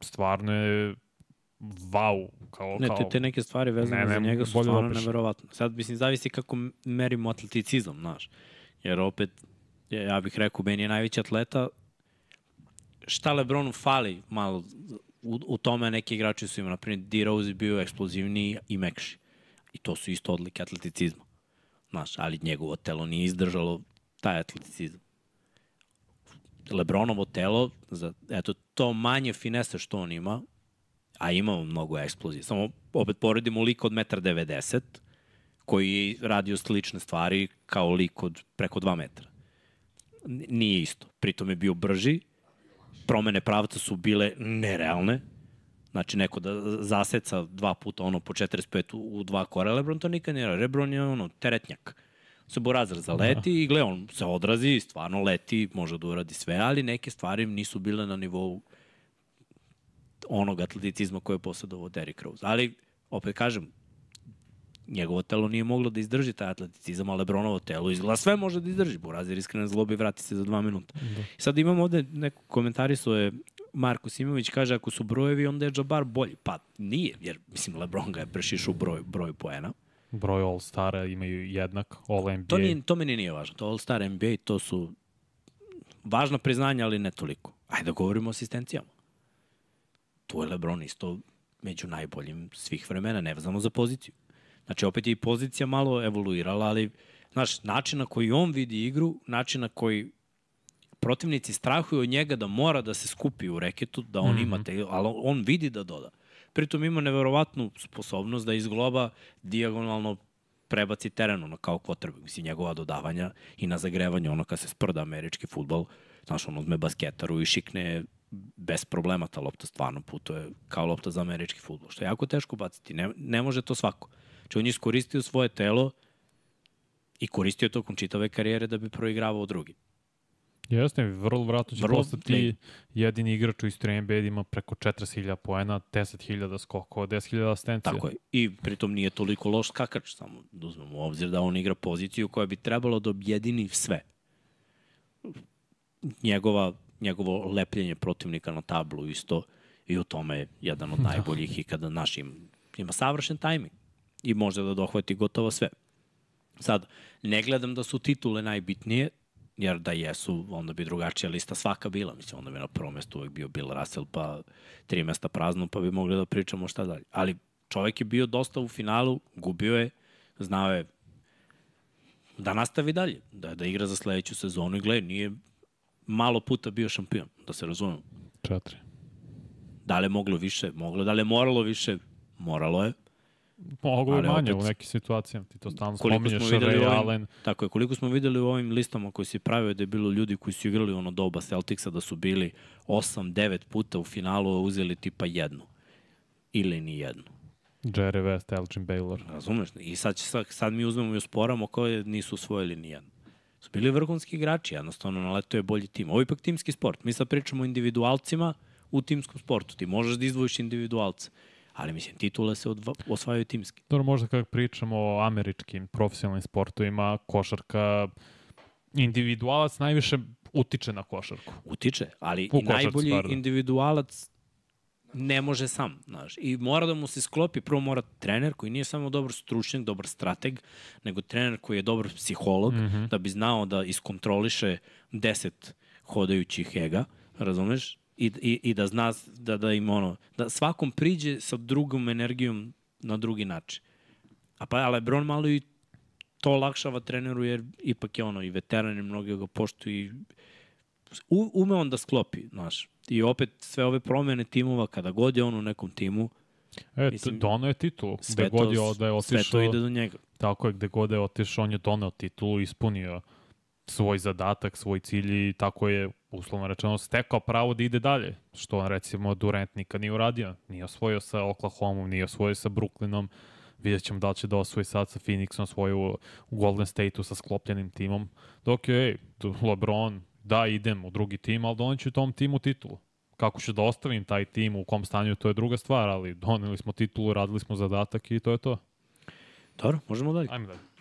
stvarno je vau. Kao, ne, kao, te, te neke stvari vezane Ne, ne, za njega su stvarno opišem. neverovatne. Sad, mislim, zavisi kako merimo atleticizam, znaš. Jer opet, ja, ja bih rekao, Ben je najveći atleta. Šta Lebronu fali malo u, u tome neki igrači su ima, na primjer, D. Rose bio eksplozivniji i mekši. I to su isto odlike atleticizma. Znaš, ali njegovo telo nije izdržalo taj atleticizam. Lebronovo telo, za, eto, to manje finese što on ima, a ima mnogo eksplozije. Samo opet poredimo lik od 1,90 m, koji je radio slične stvari kao lik od preko 2 metra. Nije isto. Pritom je bio brži, promene pravca su bile nerealne, Znači, neko da zaseca dva puta ono po 45 u, u dva kora, Lebron to nikad nije. Lebron je ono teretnjak. Se Borazar zaleti da. i gle, on se odrazi, stvarno leti, može da uradi sve, ali neke stvari nisu bile na nivou onog atleticizma koje je posjedovao Derrick Rose. Ali, opet kažem, njegovo telo nije moglo da izdrži taj atleticizam, a Lebronovo telo izgleda sve može da izdrži. Borazir iskreno zlobi vrati se za dva minuta. Da. Sad imamo ovde neku komentarisu je Marko Simović kaže ako su brojevi onda je Jabbar bolji. Pa nije, jer mislim Lebron ga je prešišao broj, broj poena. Broj All-Stara imaju jednak, All-NBA. To, nije, to meni nije važno. To All-Star NBA, to su važna priznanja, ali ne toliko. Ajde da govorimo o asistencijama. Tu je Lebron isto među najboljim svih vremena, ne vezano za poziciju. Znači, opet je i pozicija malo evoluirala, ali, znaš, način na koji on vidi igru, način na koji protivnici strahuju od njega da mora da se skupi u reketu, da on mm -hmm. ima te, ali on vidi da doda. Pritom ima neverovatnu sposobnost da iz globa dijagonalno prebaci teren ono kao quarterback, mislim njegova dodavanja i na zagrevanje ono kad se sprda američki futbol, znaš on uzme basketaru i šikne bez problema ta lopta stvarno putuje kao lopta za američki futbol, što je jako teško baciti, ne, ne može to svako. Znači on je iskoristio svoje telo i koristio tokom čitave karijere da bi proigravao drugi. Jeste, vrlo vratno će Vrlo- postati ne. jedini igrač u istoriji NBA da ima preko 40.000 poena, 10.000 skokova, 10.000 asistencija. Tako je. I pritom nije toliko loš skakač, samo da uzmemo u obzir da on igra poziciju koja bi trebalo da objedini sve. Njegova, njegovo lepljenje protivnika na tablu isto i u tome je jedan od najboljih i kada naš ima savršen tajming i može da dohvati gotovo sve. Sad, ne gledam da su titule najbitnije, jer da jesu, onda bi drugačija lista svaka bila. Mislim, onda bi na prvom mestu uvek bio Bill Russell, pa tri mesta prazno, pa bi mogli da pričamo šta dalje. Ali čovek je bio dosta u finalu, gubio je, znao je da nastavi dalje, da, da igra za sledeću sezonu i gled, nije malo puta bio šampion, da se razumemo. Četiri. Da li je moglo više? Moglo. Da li je moralo više? Moralo je. Mogu i manje opet- u nekim situacijama. Ti to stalno spominješ, Ray ovim- Allen. Tako je, koliko smo videli u ovim listama koji si pravio da je bilo ljudi koji su igrali ono doba Celticsa da su bili 8-9 puta u finalu, a uzeli tipa jednu. Ili ni jednu. Jerry West, Elgin Baylor. Razumeš? I sad, će- sad, sad mi uzmemo i usporamo koje nisu osvojili ni jednu. Su bili vrhunski igrači, jednostavno na leto je bolji tim. Ovo je ipak timski sport. Mi sad pričamo o individualcima u timskom sportu. Ti možeš da izdvojiš individualce. Ali mislim, titule se odva, osvajaju timski. Dobro, možda kad pričamo o američkim profesionalnim sportovima, košarka, individualac najviše utiče na košarku. Utiče, ali košarci, najbolji pardon. individualac ne može sam, znaš. I mora da mu se sklopi, prvo mora trener koji nije samo dobar stručnjak, dobar strateg, nego trener koji je dobar psiholog, mm. -hmm. da bi znao da iskontroliše 10 hodajućih ega, razumeš? I, i, i da zna da, da im ono, da svakom priđe sa drugom energijom na drugi način. A pa Lebron malo i to olakšava treneru jer ipak je ono i veteran i mnogi ga poštuju i u, ume on da sklopi, znaš. I opet sve ove promene timova, kada god je on u nekom timu, E, Mislim, dono je titulu. Gde god je da je otišao... Sve to ide do njega. Tako je, gde god je otišao, on je doneo titulu, ispunio svoj zadatak, svoj cilj i tako je, uslovno rečeno, stekao pravo da ide dalje. Što, recimo, Durant nikad nije uradio. Nije osvojio sa Oklahoma, nije osvojio sa Brooklynom. Vidjet ćemo da li će da osvoji sad sa Phoenixom svoju u Golden State-u sa sklopljenim timom. Dok je, ej, LeBron, da, idem u drugi tim, ali doneću tom timu titulu. Kako ću da ostavim taj tim, u kom stanju, to je druga stvar, ali doneli smo titulu, radili smo zadatak i to je to. Dobro, možemo dalje. Ajme dalje.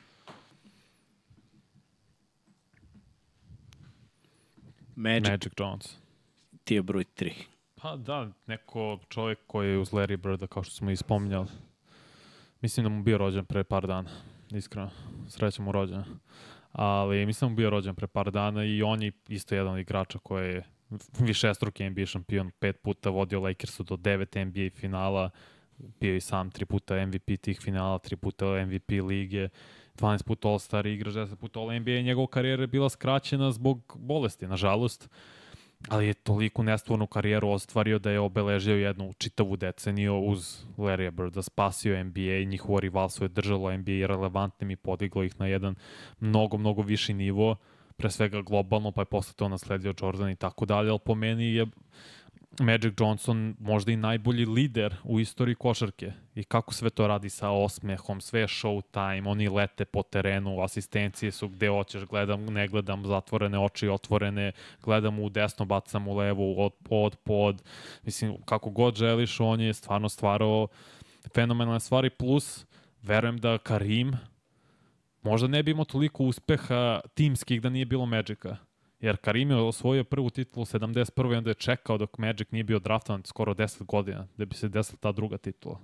Magic, Magic Jones. Ti je broj 3. Pa da, neko čovjek koji je uz Larry Birda, kao što smo i spominjali. Mislim da mu bio rođen pre par dana, iskreno. Srećan mu rođen. Ali mislim da mu bio rođen pre par dana i on je isto jedan od igrača koji je višestruki NBA šampion, pet puta vodio Lakersu do devet NBA finala, bio i sam tri puta MVP tih finala, tri puta MVP lige, 12 puta All-Star igra, 10 puta All-NBA, njegova karijera je bila skraćena zbog bolesti, nažalost, ali je toliko nestvornu karijeru ostvario da je obeležio jednu čitavu deceniju uz Larry Birda, spasio NBA, njihovo rivalstvo je držalo NBA relevantnim i podiglo ih na jedan mnogo, mnogo viši nivo, pre svega globalno, pa je posle to nasledio Jordan i tako dalje, ali po meni je Magic Johnson možda i najbolji lider u istoriji košarke. I kako sve to radi sa osmehom, sve je show time, oni lete po terenu, asistencije su gde hoćeš, gledam, ne gledam, zatvorene oči, otvorene, gledam u desno, bacam u levo, od, pod, pod, mislim, kako god želiš, on je stvarno stvarao fenomenalne stvari, plus verujem da Karim možda ne bi imao toliko uspeha timskih da nije bilo Magica Jer Karim je osvojio prvu titulu 71. i onda je čekao dok Magic nije bio draftovan skoro 10 godina da bi se desila ta druga titula.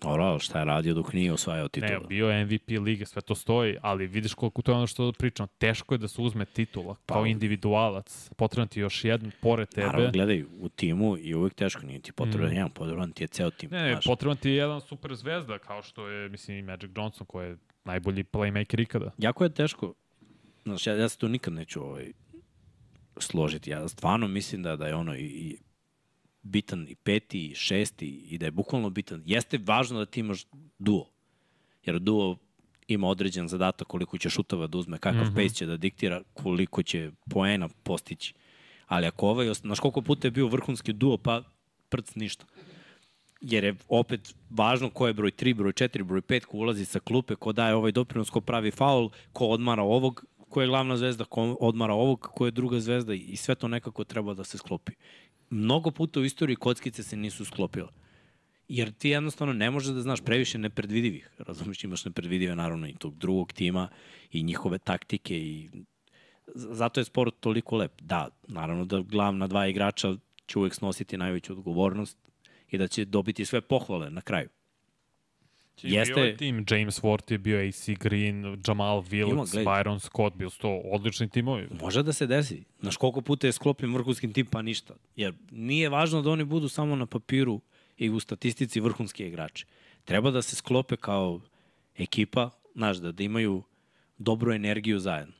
Dobro, ali šta je radio dok nije osvajao titula? Ne, bio je MVP lige, sve to stoji, ali vidiš koliko to je ono što pričam. Teško je da se uzme titula kao pa, individualac. Potrebno ti još jedan pored tebe. Naravno, gledaj, u timu je uvek teško, nije ti potreban mm. jedan, potreban ti je ceo tim. Ne, ne, potreban ti je jedan super zvezda, kao što je, mislim, Magic Johnson, koji je najbolji playmaker ikada. Jako je teško Znaš, ja, ja se tu nikad neću ovaj, složiti. Ja stvarno mislim da, da je ono i, i bitan i peti, i šesti, i da je bukvalno bitan. Jeste važno da ti imaš duo. Jer duo ima određen zadatak koliko će šutova da uzme, kakav mm -hmm. pace će da diktira, koliko će poena postići. Ali ako ovaj, znaš koliko puta je bio vrhunski duo, pa prc ništa. Jer je opet važno ko je broj 3, broj 4, broj 5, ko ulazi sa klupe, ko daje ovaj doprinos, ko pravi faul, ko odmara ovog, ko je glavna zvezda, odmara ovog, ko je druga zvezda i sve to nekako treba da se sklopi. Mnogo puta u istoriji kockice se nisu sklopile. Jer ti jednostavno ne možeš da znaš previše nepredvidivih. Razumiješ, imaš nepredvidive naravno i tog drugog tima i njihove taktike i zato je sport toliko lep. Da, naravno da glavna dva igrača će uvek snositi najveću odgovornost i da će dobiti sve pohvale na kraju. Jeste... Bio je tim, James Ward je bio AC Green, Jamal Wills, Byron Scott, bio to odlični timovi. Može da se desi. Znaš koliko puta je sklopljen vrhunski tim, pa ništa. Jer nije važno da oni budu samo na papiru i u statistici vrhunski igrači. Treba da se sklope kao ekipa, znaš, da, da imaju dobru energiju zajedno.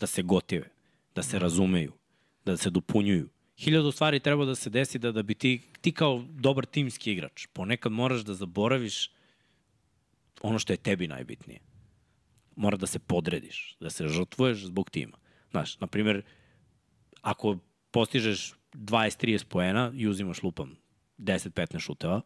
Da se gotive, da se razumeju, da se dopunjuju. Hiljadu stvari treba da se desi da, da bi ti, ti kao dobar timski igrač. Ponekad moraš da zaboraviš ono što je tebi najbitnije. Mora da se podrediš, da se žrtvuješ zbog tima. Znaš, na primjer, ako postižeš 20-30 poena i uzimaš lupam 10-15 šuteva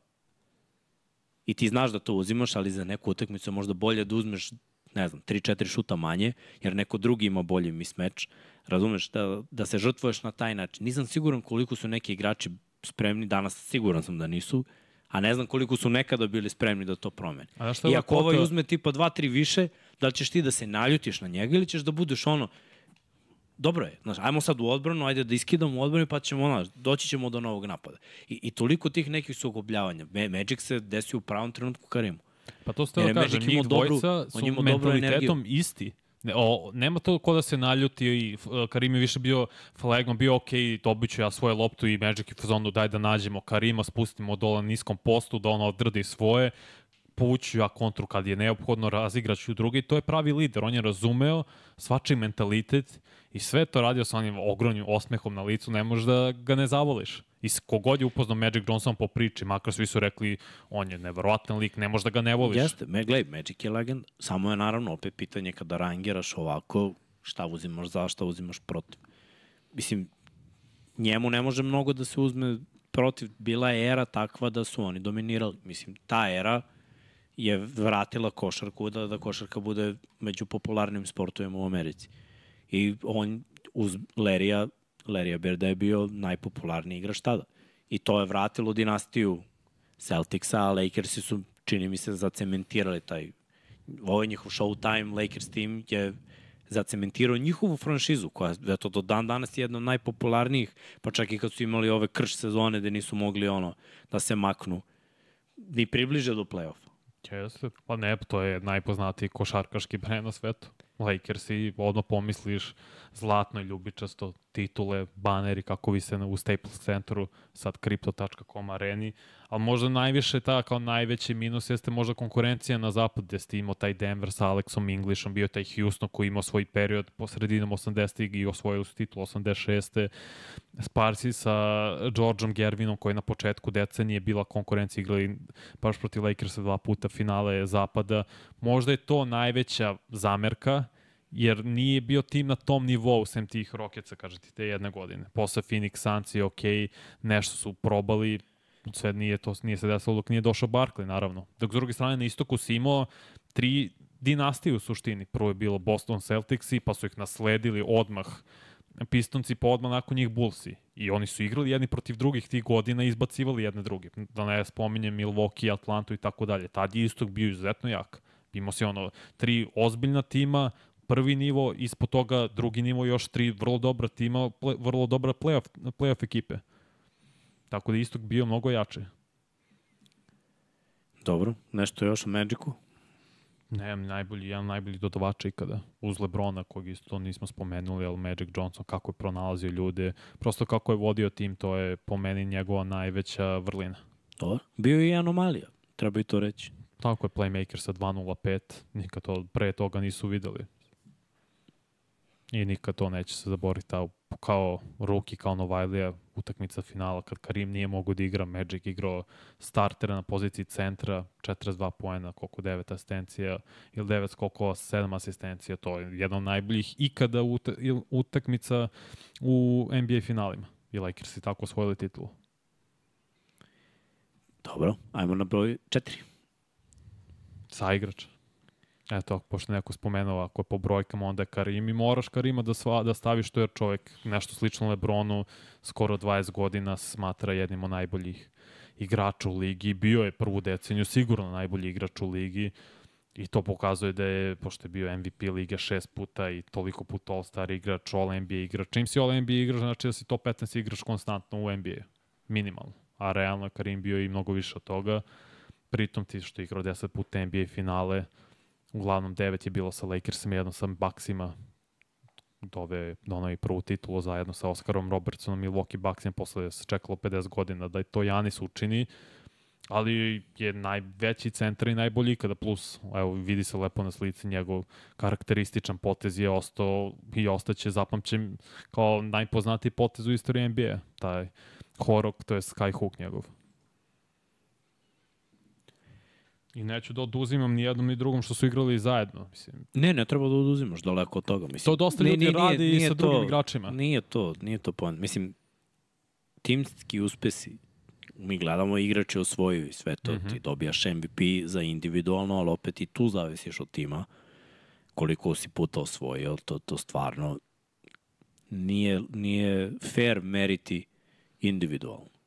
i ti znaš da to uzimaš, ali za neku utakmicu možda bolje da uzmeš ne znam, 3-4 šuta manje, jer neko drugi ima bolji mismeč, razumeš, da, da se žrtvuješ na taj način. Nisam siguran koliko su neki igrači spremni, danas siguran sam da nisu, a ne znam koliko su nekada bili spremni da to promene. I ako ovaj uzme tipa 2-3 više, da li ćeš ti da se naljutiš na njega ili ćeš da budeš ono, dobro je, znaš, ajmo sad u odbranu, ajde da iskidamo u odbranu pa ćemo, znaš, doći ćemo do novog napada. I, i toliko tih nekih sukobljavanja. Magic se desi u pravom trenutku Karimu. Pa to ste da kažem, njih dvojica su mentalitetom isti. Ne, o, nema to ko da se naljuti i Karim je više bio flagom, bio ok, dobit ću ja svoje loptu i Magic i fazonu daj da nađemo Karima, spustimo dole na niskom postu, da on odradi svoje, povuću ja kontru kad je neophodno, razigraću drugi, to je pravi lider, on je razumeo svačiji mentalitet i sve to radio sa onim ogromnim osmehom na licu, ne možeš da ga ne zavoliš. I kogod je upoznao Magic Johnson po priči, makar svi su rekli on je neverovatan lik, ne možeš da ga ne voliš. Jeste, me, gledaj, Magic je legend, samo je naravno opet pitanje kada rangiraš ovako, šta uzimaš za, šta uzimaš protiv. Mislim, njemu ne može mnogo da se uzme protiv, bila je era takva da su oni dominirali. Mislim, ta era je vratila košarku da, da košarka bude među popularnim sportovima u Americi. I on uz Lerija Larry Birda je bio najpopularniji igrač tada. I to je vratilo dinastiju Celticsa, a Lakersi su, čini mi se, zacementirali taj ovo je njihov Showtime, Lakers team je zacementirao njihovu franšizu, koja je to do dan danas je jedna od najpopularnijih, pa čak i kad su imali ove krš sezone gde nisu mogli ono da se maknu ni približe do play-offa. Jeste, pa ne, to je najpoznatiji košarkaški brend na svetu. Lakers i odmah pomisliš zlatno i ljubičasto titule, baneri kako vi se u Staples centru, sad crypto.com areni, ali možda najviše ta kao najveći minus jeste možda konkurencija na zapad gde ste imao taj Denver sa Alexom Englishom, bio taj Houston koji imao svoj period po sredinom 80. i osvojili su titul 86. Sparsi sa Georgeom Gervinom koji na početku decenije bila konkurencija igrali baš protiv Lakersa dva puta finale zapada. Možda je to najveća zamerka jer nije bio tim na tom nivou sem tih Rocketsa, kažete, te jedne godine. Posle Phoenix Suns je ok, nešto su probali, sve nije, to nije se desilo dok nije došao Barkley, naravno. Dok s druge strane na istoku si imao tri dinastije u suštini. Prvo je bilo Boston Celticsi, pa su ih nasledili odmah Pistonci, pa odmah nakon njih Bullsi. I oni su igrali jedni protiv drugih tih godina i izbacivali jedne druge. Da ne spominjem Milwaukee, Atlantu i tako dalje. Tad je istok bio izuzetno jak. Imao si ono tri ozbiljna tima, prvi nivo, ispod toga drugi nivo, još tri vrlo dobra tima, ple, vrlo dobra playoff, playoff ekipe. Tako da istok bio mnogo jače. Dobro, nešto još o Magicu? Ne, najbolji, jedan najbolji dodavača ikada. Uz Lebrona, kog isto nismo spomenuli, ali Magic Johnson, kako je pronalazio ljude, prosto kako je vodio tim, to je po meni njegova najveća vrlina. Dobro, bio je i anomalija, treba i to reći. Tako je playmaker sa 2.05, nikad to, pre toga nisu videli. I nikad to neće se zaboriti. A kao ruki, kao Novajlija, utakmica finala, kad Karim nije mogo da igra, Magic igrao startera na poziciji centra, 42 poena, koliko 9 asistencija, ili 9 skokova, 7 asistencija, to je jedna od najboljih ikada utakmica u NBA finalima. I Lakers i tako osvojili titulu. Dobro, ajmo na broj 4. Sa igrača. Eto, pošto neko spomenuo, ako je po brojkama, onda je Karim i moraš Karima da, sva, da staviš to jer čovjek nešto slično Lebronu, skoro 20 godina smatra jednim od najboljih igrača u ligi. Bio je prvu deceniju sigurno najbolji igrač u ligi i to pokazuje da je, pošto je bio MVP lige šest puta i toliko puta All-Star igrač, All-NBA igrač. Čim si All-NBA igrač, znači da si top 15 igrač konstantno u NBA. Minimalno. A realno je Karim bio i mnogo više od toga. Pritom ti što je igrao 10 puta NBA finale, uglavnom devet je bilo sa Lakersima, jedno sa Bucksima, dove, donao i prvu titulu zajedno sa Oskarom Robertsonom i Milwaukee Bucksima, posle se čekalo 50 godina da to Janis učini, ali je najveći centar i najbolji kada plus, evo vidi se lepo na slici njegov karakterističan potez je ostao i ostaće zapamćen kao najpoznatiji potez u istoriji NBA, taj horok, to je skyhook njegov. I neću da oduzimam ni jednom ni drugom što su igrali zajedno. Mislim. Ne, ne treba da oduzimaš daleko od toga. Mislim. To dosta ljudi nije, radi nije, nije sa to, drugim igračima. Nije to, nije to point. Mislim, timski uspesi, mi gledamo igrače osvojuju i sve to. Mm -hmm. Ti dobijaš MVP za individualno, ali opet i tu zavisiš od tima koliko si puta osvojio, to, to stvarno nije, nije fair meriti individualno.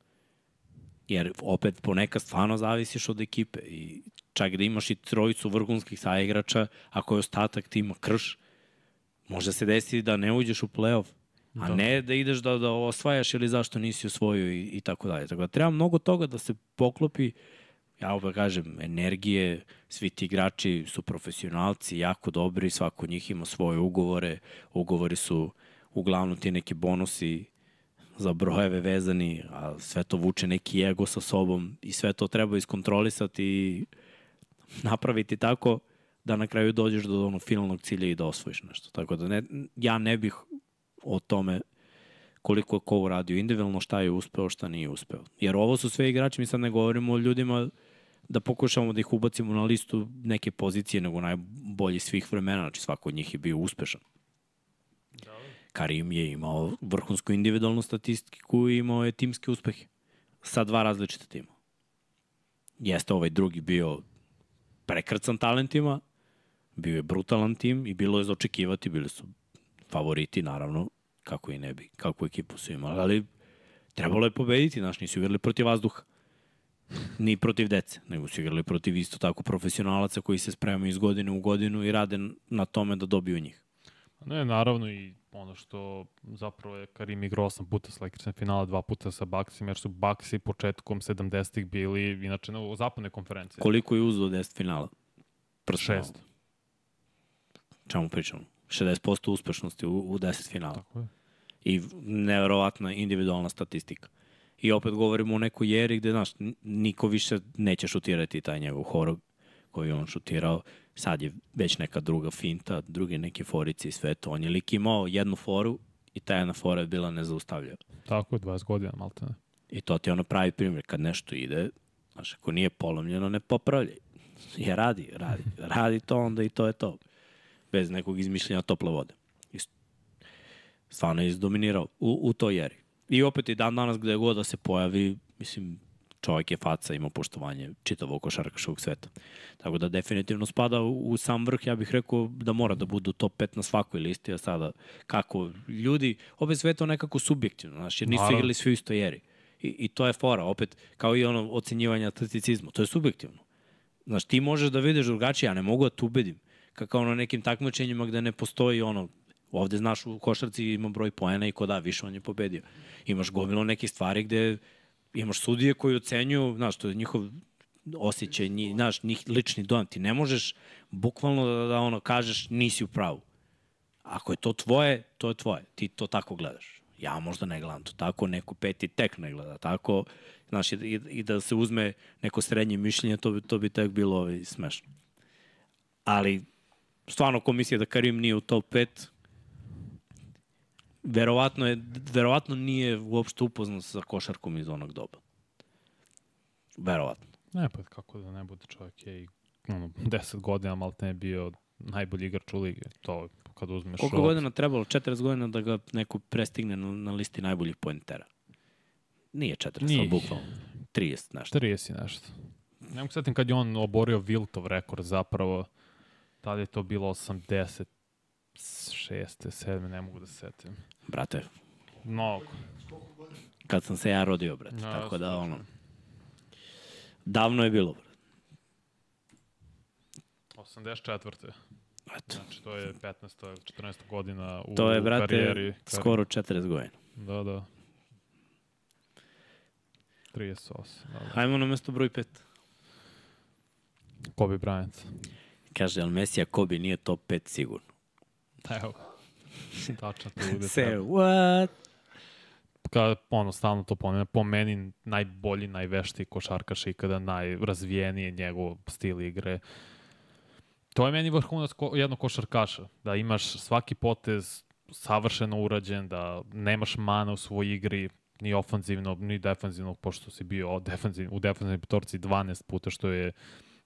Jer opet ponekad stvarno zavisiš od ekipe i čak da imaš i trojicu vrhunskih saigrača, ako je ostatak tima krš, može se desiti da ne uđeš u playoff, a da. ne da ideš da, da osvajaš ili zašto nisi osvojio i, i tako dalje. Tako da treba mnogo toga da se poklopi. Ja opet kažem, energije, svi ti igrači su profesionalci, jako dobri, svako od njih ima svoje ugovore, ugovori su uglavnom ti neki bonusi za brojeve vezani, a sve to vuče neki ego sa sobom i sve to treba iskontrolisati i napraviti tako da na kraju dođeš do onog finalnog cilja i da osvojiš nešto. Tako da ne, ja ne bih o tome koliko je ko uradio individualno, šta je uspeo, šta nije uspeo. Jer ovo su sve igrači, mi sad ne govorimo o ljudima da pokušamo da ih ubacimo na listu neke pozicije nego najbolji svih vremena, znači svako od njih je bio uspešan. Karim je imao vrhunsku individualnu statistiku i imao je timske uspehe sa dva različita tima. Jeste ovaj drugi bio prekrcan talentima, bio je brutalan tim i bilo je za očekivati, bili su favoriti naravno, kako i ne bi, kako ekipu su imali, ali trebalo je pobediti, znaš, nisu igrali protiv vazduha ni protiv dece, nego su igrali protiv isto tako profesionalaca koji se spremaju iz godine u godinu i rade na tome da dobiju njih. Ne, naravno i ono što zapravo je Karim igrao 8 puta sa Lakersem finala, dva puta sa Bucksima, jer su Bucksi početkom 70-ih bili inače na zapadne konferencije. Koliko je uzdo 10 finala? Prst Šest. Čemu pričamo? 60% uspešnosti u, u 10 finala. Tako je. I neverovatna individualna statistika. I opet govorimo o nekoj jeri gde, znaš, niko više neće šutirati taj njegov horog koji on šutirao. Sad je već neka druga finta, druge neke forice i sve to. On je lik imao jednu foru i ta jedna fora je bila nezaustavljiva. Tako je, 20 godina, malte ne. I to ti je ono pravi primjer. Kad nešto ide, znaš, ako nije polomljeno, ne popravljaj. Je radi, radi. Radi to onda i to je to. Bez nekog izmišljenja tople vode. Stvarno je izdominirao u, u toj jeri. I opet i dan danas gde god da se pojavi, mislim, čovjek je faca, ima poštovanje čitavog košarkaškog sveta. Tako da definitivno spada u, u sam vrh, ja bih rekao da mora da budu top 5 na svakoj listi, a sada kako ljudi, opet sve to nekako subjektivno, znaš, jer nisu Naravno. igrali svi u istoj jeri. I, I to je fora, opet, kao i ono ocenjivanje atleticizmu, to je subjektivno. Znaš, ti možeš da vidiš drugačije, ja ne mogu da te ubedim. Kako ono nekim takmičenjima gde ne postoji ono Ovde, znaš, u košarci ima broj poena i ko da, više on je pobedio. Imaš gomilo nekih stvari gde imaš sudije koji ocenjuju, znaš, to je njihov osjećaj, nji, znaš, njih lični dojam. Ti ne možeš bukvalno da, da ono kažeš nisi u pravu. Ako je to tvoje, to je tvoje. Ti to tako gledaš. Ja možda ne gledam to tako, neko peti tek ne gleda tako. Znaš, i, i da se uzme neko srednje mišljenje, to bi, to bi tek bilo ovaj, smešno. Ali, stvarno komisija da Karim nije u top 5, verovatno, je, verovatno nije uopšte upoznat sa košarkom iz onog doba. Verovatno. Ne, pa kako da ne bude čovjek je i ono, 10 godina malo ne bio najbolji igrač u ligi. To kad uzmeš... Koliko od... godina trebalo? 40 godina da ga neko prestigne na, na listi najboljih pointera. Nije 40, Nije. bukvalno. 30 nešto. 30 nešto. Ne mogu setim kad je on oborio Viltov rekord zapravo. Tada je to bilo 80 šeste, sedme, ne mogu da se setim. Brate. Mnogo. Kad sam se ja rodio, brate. No, tako da, ono... Davno je bilo, brate. 84. Eto. Znači, to je 15. 14. godina u To je, brate, karijeri. skoro 40 godina. Da, da. 38. Da, da. Hajmo na mesto broj 5. Kobe Bryant. Kaže, ali Mesija Kobe nije top 5 sigurno. Evo. Tačno to bude. Say what? Kada ono, stalno to ponavljam, po meni najbolji, najveštiji košarkaš ikada, najrazvijeniji je njegov stil igre. To je meni vrhunac ko, jednog košarkaša, da imaš svaki potez savršeno urađen, da nemaš mana u svojoj igri, ni ofanzivno, ni defanzivno, pošto si bio defanziv, u defanzivnoj petorci 12 puta, što je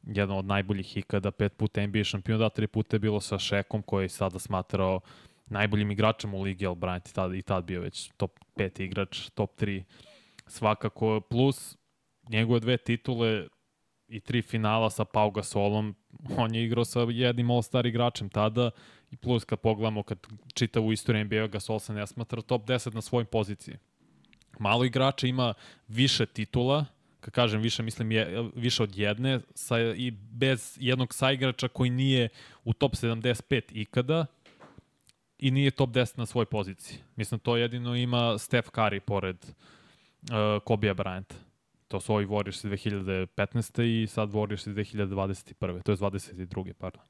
jedan od najboljih ikada, pet puta NBA šampion, da, tri puta je bilo sa Šekom, koji je sada smatrao najboljim igračem u ligi, ali Bryant i tad, i tad bio već top 5 igrač, top 3 svakako, plus njegove dve titule i tri finala sa Pau Gasolom, on je igrao sa jednim all-star igračem tada i plus kad pogledamo, kad čita u istoriju NBA, Gasol se ne smatra top 10 na svojoj poziciji. Malo igrača ima više titula, kad kažem više, mislim je, više od jedne, sa, i bez jednog saigrača koji nije u top 75 ikada i nije top 10 na svoj poziciji. Mislim, to jedino ima Steph Curry pored uh, Kobe Bryant. To su ovi Warriors 2015. i sad Warriors 2021. To je 22. pardon.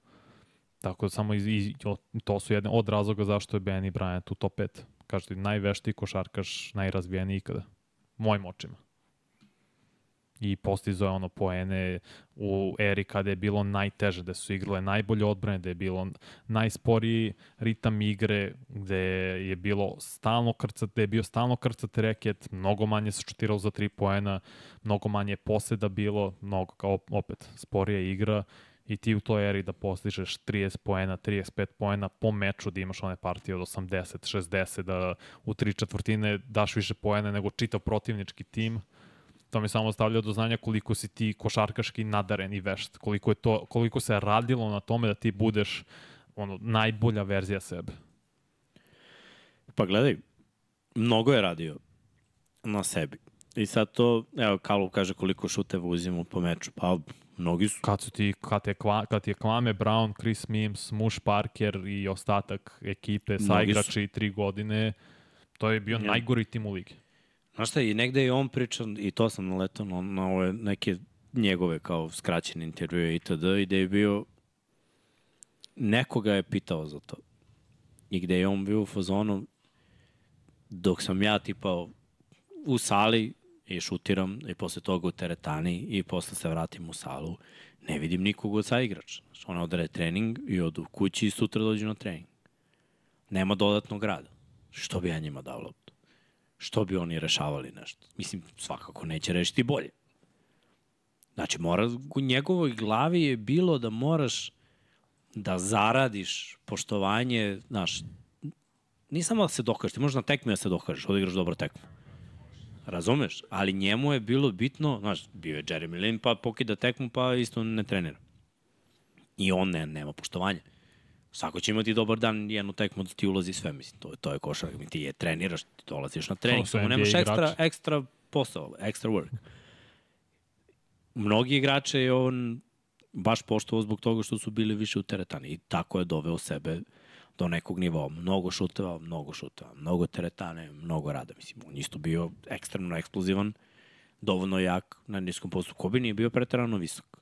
Tako da samo iz, iz, to su jedne od razloga zašto je Benny Bryant u top 5. Kažete, najveštiji košarkaš, najrazvijeniji ikada. Mojim očima i postizo je ono poene u eri kada je bilo najteže, da su igrale najbolje odbrane, da je bilo najsporiji ritam igre, gde je bilo stalno krcat, da je bio stalno krcat reket, mnogo manje se šutiralo za tri poena, mnogo manje poseda bilo, mnogo kao opet sporija igra i ti u toj eri da postižeš 30 poena, 35 poena po meču, da imaš one partije od 80, 60, da u tri četvrtine daš više poena nego čitav protivnički tim, to mi samo stavlja do znanja koliko si ti košarkaški nadaren i vešt, koliko, je to, koliko se radilo na tome da ti budeš ono, najbolja verzija sebe. Pa gledaj, mnogo je radio na sebi. I sad to, evo, Kalov kaže koliko šuteva uzimo po meču. Pa, mnogi su. Kad, su ti, kad, je, kad je Klame, Brown, Chris Mims, Mush Parker i ostatak ekipe, sa igrači tri godine, to je bio ja. najgori tim u ligi. Znaš šta, i negde je on pričan, i to sam naletao na, na ove neke njegove kao skraćene intervjue itd. i da je bio, nekoga je pitao za to. I gde je on bio u fazonu, dok sam ja tipa u sali i šutiram i posle toga u teretani i posle se vratim u salu, ne vidim nikog od saigrača. Znači, ona odre trening i od kući i sutra dođu na trening. Nema dodatnog rada. Što bi ja njima dao loptu? Što bi oni rešavali nešto. Mislim, svakako neće rešiti bolje. Znači, mora, u njegovoj glavi je bilo da moraš da zaradiš poštovanje, znaš, ni samo da se dokažeš, ti možeš na tekmi da se dokažeš, odigraš dobro tekmu. Razumeš? Ali njemu je bilo bitno, znaš, bio je Jeremy Lin, pa pokida tekmu, pa isto ne trenira. I on ne, nema poštovanja. Svako će imati dobar dan, jednu tekmu da ti ulazi sve, mislim, to, to je košar, ti je treniraš, ti dolaziš na trening, samo nemaš ekstra, ekstra posao, ekstra work. Mnogi igrače je on baš poštovao zbog toga što su bili više u teretani i tako je doveo sebe do nekog nivoa. Mnogo šuteva, mnogo šuteva, mnogo teretane, mnogo rada. Mislim, on isto bio ekstremno eksplozivan, dovoljno jak na niskom postu. Kobe nije bio preterano visok,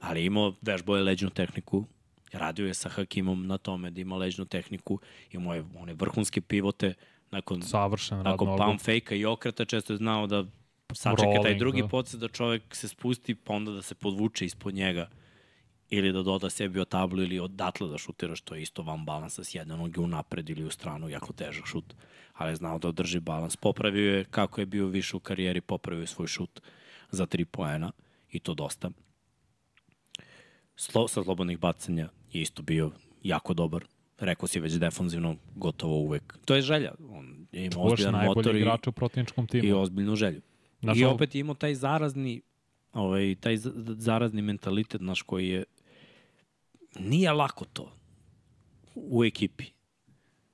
ali imao vežbo je leđnu tehniku, Radio je sa Hakimom na tome da ima ležnu tehniku, imao je one vrhunske pivote, nakon, Savršen nakon pump fake-a i okreta često je znao da sačeka Rolling, taj drugi da. podsjet da čovek se spusti pa onda da se podvuče ispod njega ili da doda sebi o tablu ili odatle da šutira, što je isto van balansa s jedne noge u napred ili u stranu, jako težak šut, ali je znao da održi balans. Popravio je, kako je bio više u karijeri, popravio je svoj šut za tri poena i to dosta. Slo, sa slobodnih bacanja je isto bio jako dobar. Rekao si već defanzivno, gotovo uvek. To je želja. On je imao ozbiljan motor i, u protivničkom timu. i ozbiljnu želju. Znaš, I opet je imao taj zarazni ovaj, taj zarazni mentalitet naš koji je nije lako to u ekipi.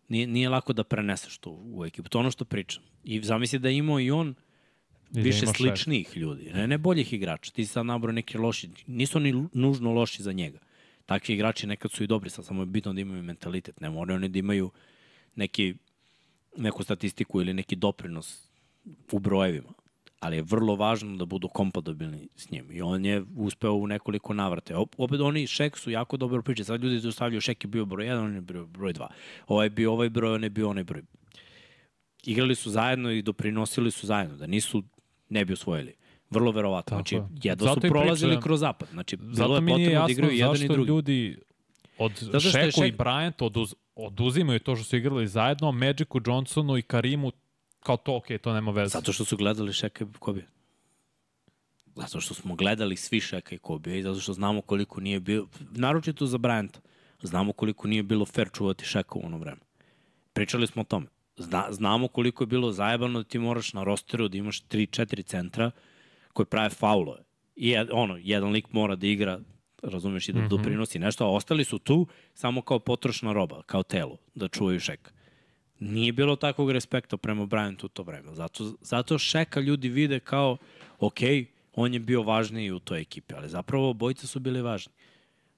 Nije, nije lako da preneseš to u ekipu. To je ono što pričam. I zamisli da imao i on I da više sličnih šest. ljudi, ne, ne boljih igrača. Ti sad nabrao neki loši, nisu oni nužno loši za njega takvi igrači nekad su i dobri, sad samo je bitno da imaju mentalitet, ne moraju oni da imaju neki, neku statistiku ili neki doprinos u brojevima, ali je vrlo važno da budu kompatibilni s njim. I on je uspeo u nekoliko navrate. Opet oni Šek su jako dobro priče. Sad ljudi zastavljaju Šek je bio broj 1, on je bio broj 2. Ovaj je bio ovaj broj, on je bio onaj broj. Igrali su zajedno i doprinosili su zajedno, da nisu ne bi osvojili. Vrlo verovatno. Znači, jedno su prolazili pričam, kroz zapad. Znači, bilo je potrebno da igraju jedan i drugi. ljudi od Šeku šek... i Bryant oduz, oduzimaju to što su igrali zajedno, Magicu, Johnsonu i Karimu kao to, ok, to nema veze. Zato što su gledali Šeka i Kobe. Zato što smo gledali svi Šeka i Kobe i zato što znamo koliko nije bilo, naročito za Bryanta, znamo koliko nije bilo fair čuvati Šeka u ono vreme. Pričali smo o tome. Zna, znamo koliko je bilo zajebano da ti moraš na rosteru da imaš 3-4 centra, koji prave faulove. I ono, jedan lik mora da igra, razumeš, i da mm -hmm. doprinosi nešto, a ostali su tu samo kao potrošna roba, kao telo, da čuvaju šeka. Nije bilo takvog respekta prema Bryantu u to vreme. Zato, zato šeka ljudi vide kao, ok, on je bio važniji u toj ekipi, ali zapravo bojice su bili važni.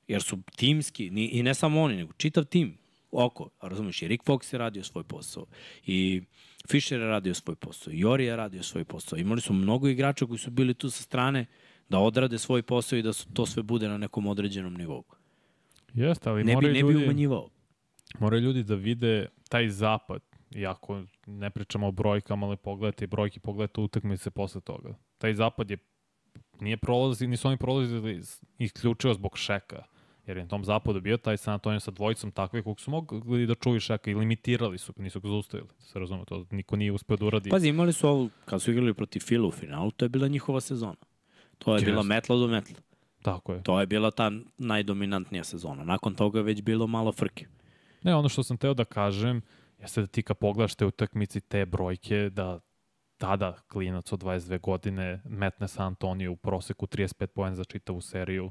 Jer su timski, i ne samo oni, nego čitav tim, oko, razumiješ, i Rick Fox je radio svoj posao, i Fischer je radio svoj posao, i Jori je radio svoj posao. Imali su mnogo igrača koji su bili tu sa strane da odrade svoj posao i da to sve bude na nekom određenom nivou. Jeste, ali Ne bi, ne bi ljudi, umanjivao. moraju ljudi da vide taj zapad, iako ne pričamo o brojkama, ali pogledajte brojke, pogledajte utakmice posle toga. Taj zapad je, nije prolazi, nisu oni prolazili isključivo zbog šeka, jer je na tom zapadu bio taj San Antonio sa dvojicom takvih kog su mogli da čuju šeka i limitirali su, nisu ga zaustavili. Da se razume, to niko nije uspeo da uradi. Pazi, imali su ovu, kad su igrali protiv Fila u finalu, to je bila njihova sezona. To je bila Jeste. metla do metla. Tako je. To je bila ta najdominantnija sezona. Nakon toga je već bilo malo frke. Ne, ono što sam teo da kažem, jeste da ti kad pogledaš te utakmici, te brojke, da tada klinac od 22 godine metne sa Antoniju u proseku 35 poen za čitavu seriju,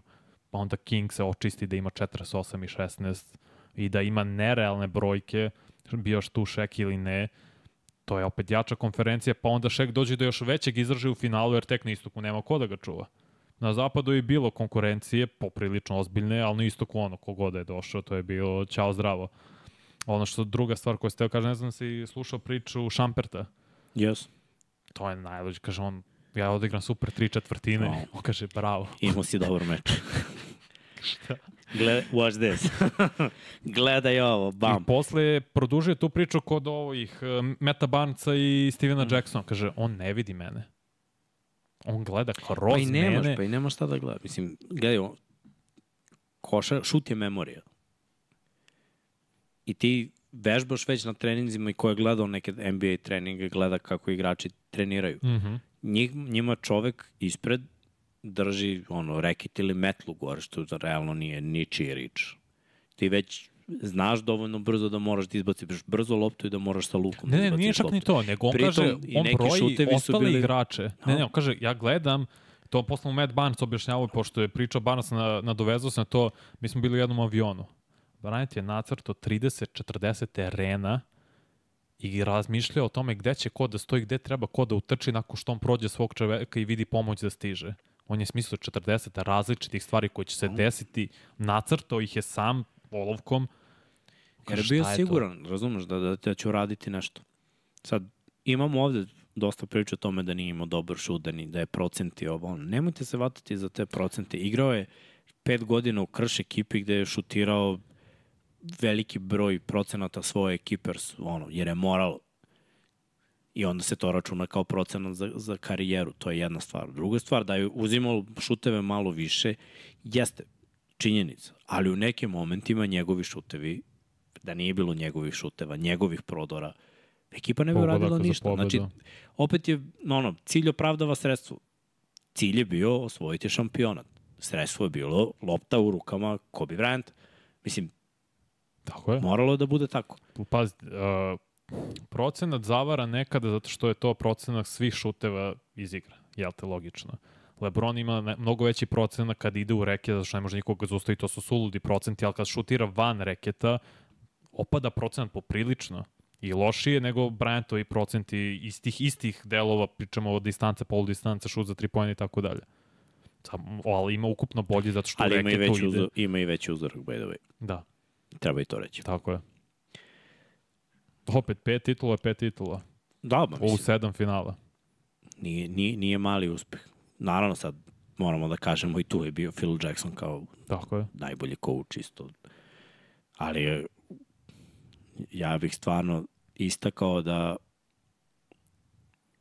pa onda King se očisti da ima 48 i 16 i da ima nerealne brojke, bio tu Šek ili ne, to je opet jača konferencija, pa onda Šek dođe do još većeg izražaja u finalu, jer tek na istoku nema ko da ga čuva. Na zapadu je bilo konkurencije, poprilično ozbiljne, ali na istoku ono, kogoda je došao, to je bilo ćao zdravo. Ono što druga stvar koju ste teo kaže, ne znam da si slušao priču Šamperta, Yes. to je najluđe, kaže on, ja odigram super tri četvrtine, No. on kaže bravo. Imao si dobar meč. Gled, watch this. Gledaj ovo, I bam. posle je produžio tu priču kod ovih uh, Meta Barnca i Stevena Mm. Jacksona, kaže, on ne vidi mene. On gleda kroz Pa i nemaš, mene. pa i nemaš šta da gleda. Mislim, gledaj, ovo, koša, šut je memorija. I ti vežbaš već na treninzima i ko je gledao neke NBA treninge, gleda kako igrači treniraju. Mhm. Njih, njima čovek ispred drži ono, reket ili metlu gore, što da realno nije ničiji rič. Ti već znaš dovoljno brzo da moraš da izbaciš brzo loptu i da moraš sa lukom Ne, da ne, izbaciš nije čak loptu. ni to, nego on Pritom, kaže, on broji ostale bili- igrače. Ne, ne, on kaže, ja gledam, to posle Matt Barnes objašnjavao, pošto je pričao Barnes, na, nadovezao se na to, mi smo bili u jednom avionu. Bryant je nacrto 30-40 terena i razmišljao o tome gde će ko da stoji, gde treba ko da utrči nakon što on prođe svog čoveka i vidi pomoć da stiže. On je smislio 40 različitih stvari koje će se desiti, nacrtao ih je sam olovkom. Jer je bio je to? siguran, razumeš, da, da, da će uraditi nešto. Sad, imamo ovde dosta priča o tome da nije imao dobar šut, da, da je procenti ovo. ono. Nemojte se vatati za te procente. Igrao je pet godina u krš ekipi gde je šutirao veliki broj procenata svoje ekipe, ono, jer je moralo. I onda se to računa kao procenat za, za karijeru. To je jedna stvar. Druga stvar, da je uzimao šuteve malo više, jeste činjenica. Ali u nekim momentima njegovi šutevi da nije bilo njegovih šuteva, njegovih prodora, ekipa ne bi uradila ništa. Znači, opet je, ono, cilj opravdava sredstvo. Cilj je bio osvojiti šampionat. Sredstvo je bilo lopta u rukama Kobe Bryant. Mislim, Tako je. moralo je da bude tako. Pazi, uh, procenat zavara nekada zato što je to procenat svih šuteva iz igra. Jel te logično? Lebron ima ne, mnogo veći procenat kad ide u reket, zato što ne može nikoga zaustaviti, to su suludi procenti, ali kad šutira van reketa, opada procenat poprilično i lošije nego Bryantovi procenti iz tih istih delova, pričamo o distance, polu distance, šut za tri pojene i tako dalje. Sam, ali ima ukupno bolji zato što Ali ima i, veći ide. uzor, ima i veći uzorak, by the way. Da, Treba i to reći. tako je. Opet, pet titula, pet titula. Da, ba, U mislim, sedam finala. nije, nije, nije mali uspeh. Naravno sad moramo da kažemo i tu je bio Phil Jackson kao Tako je. najbolji coach isto. Ali ja bih stvarno istakao da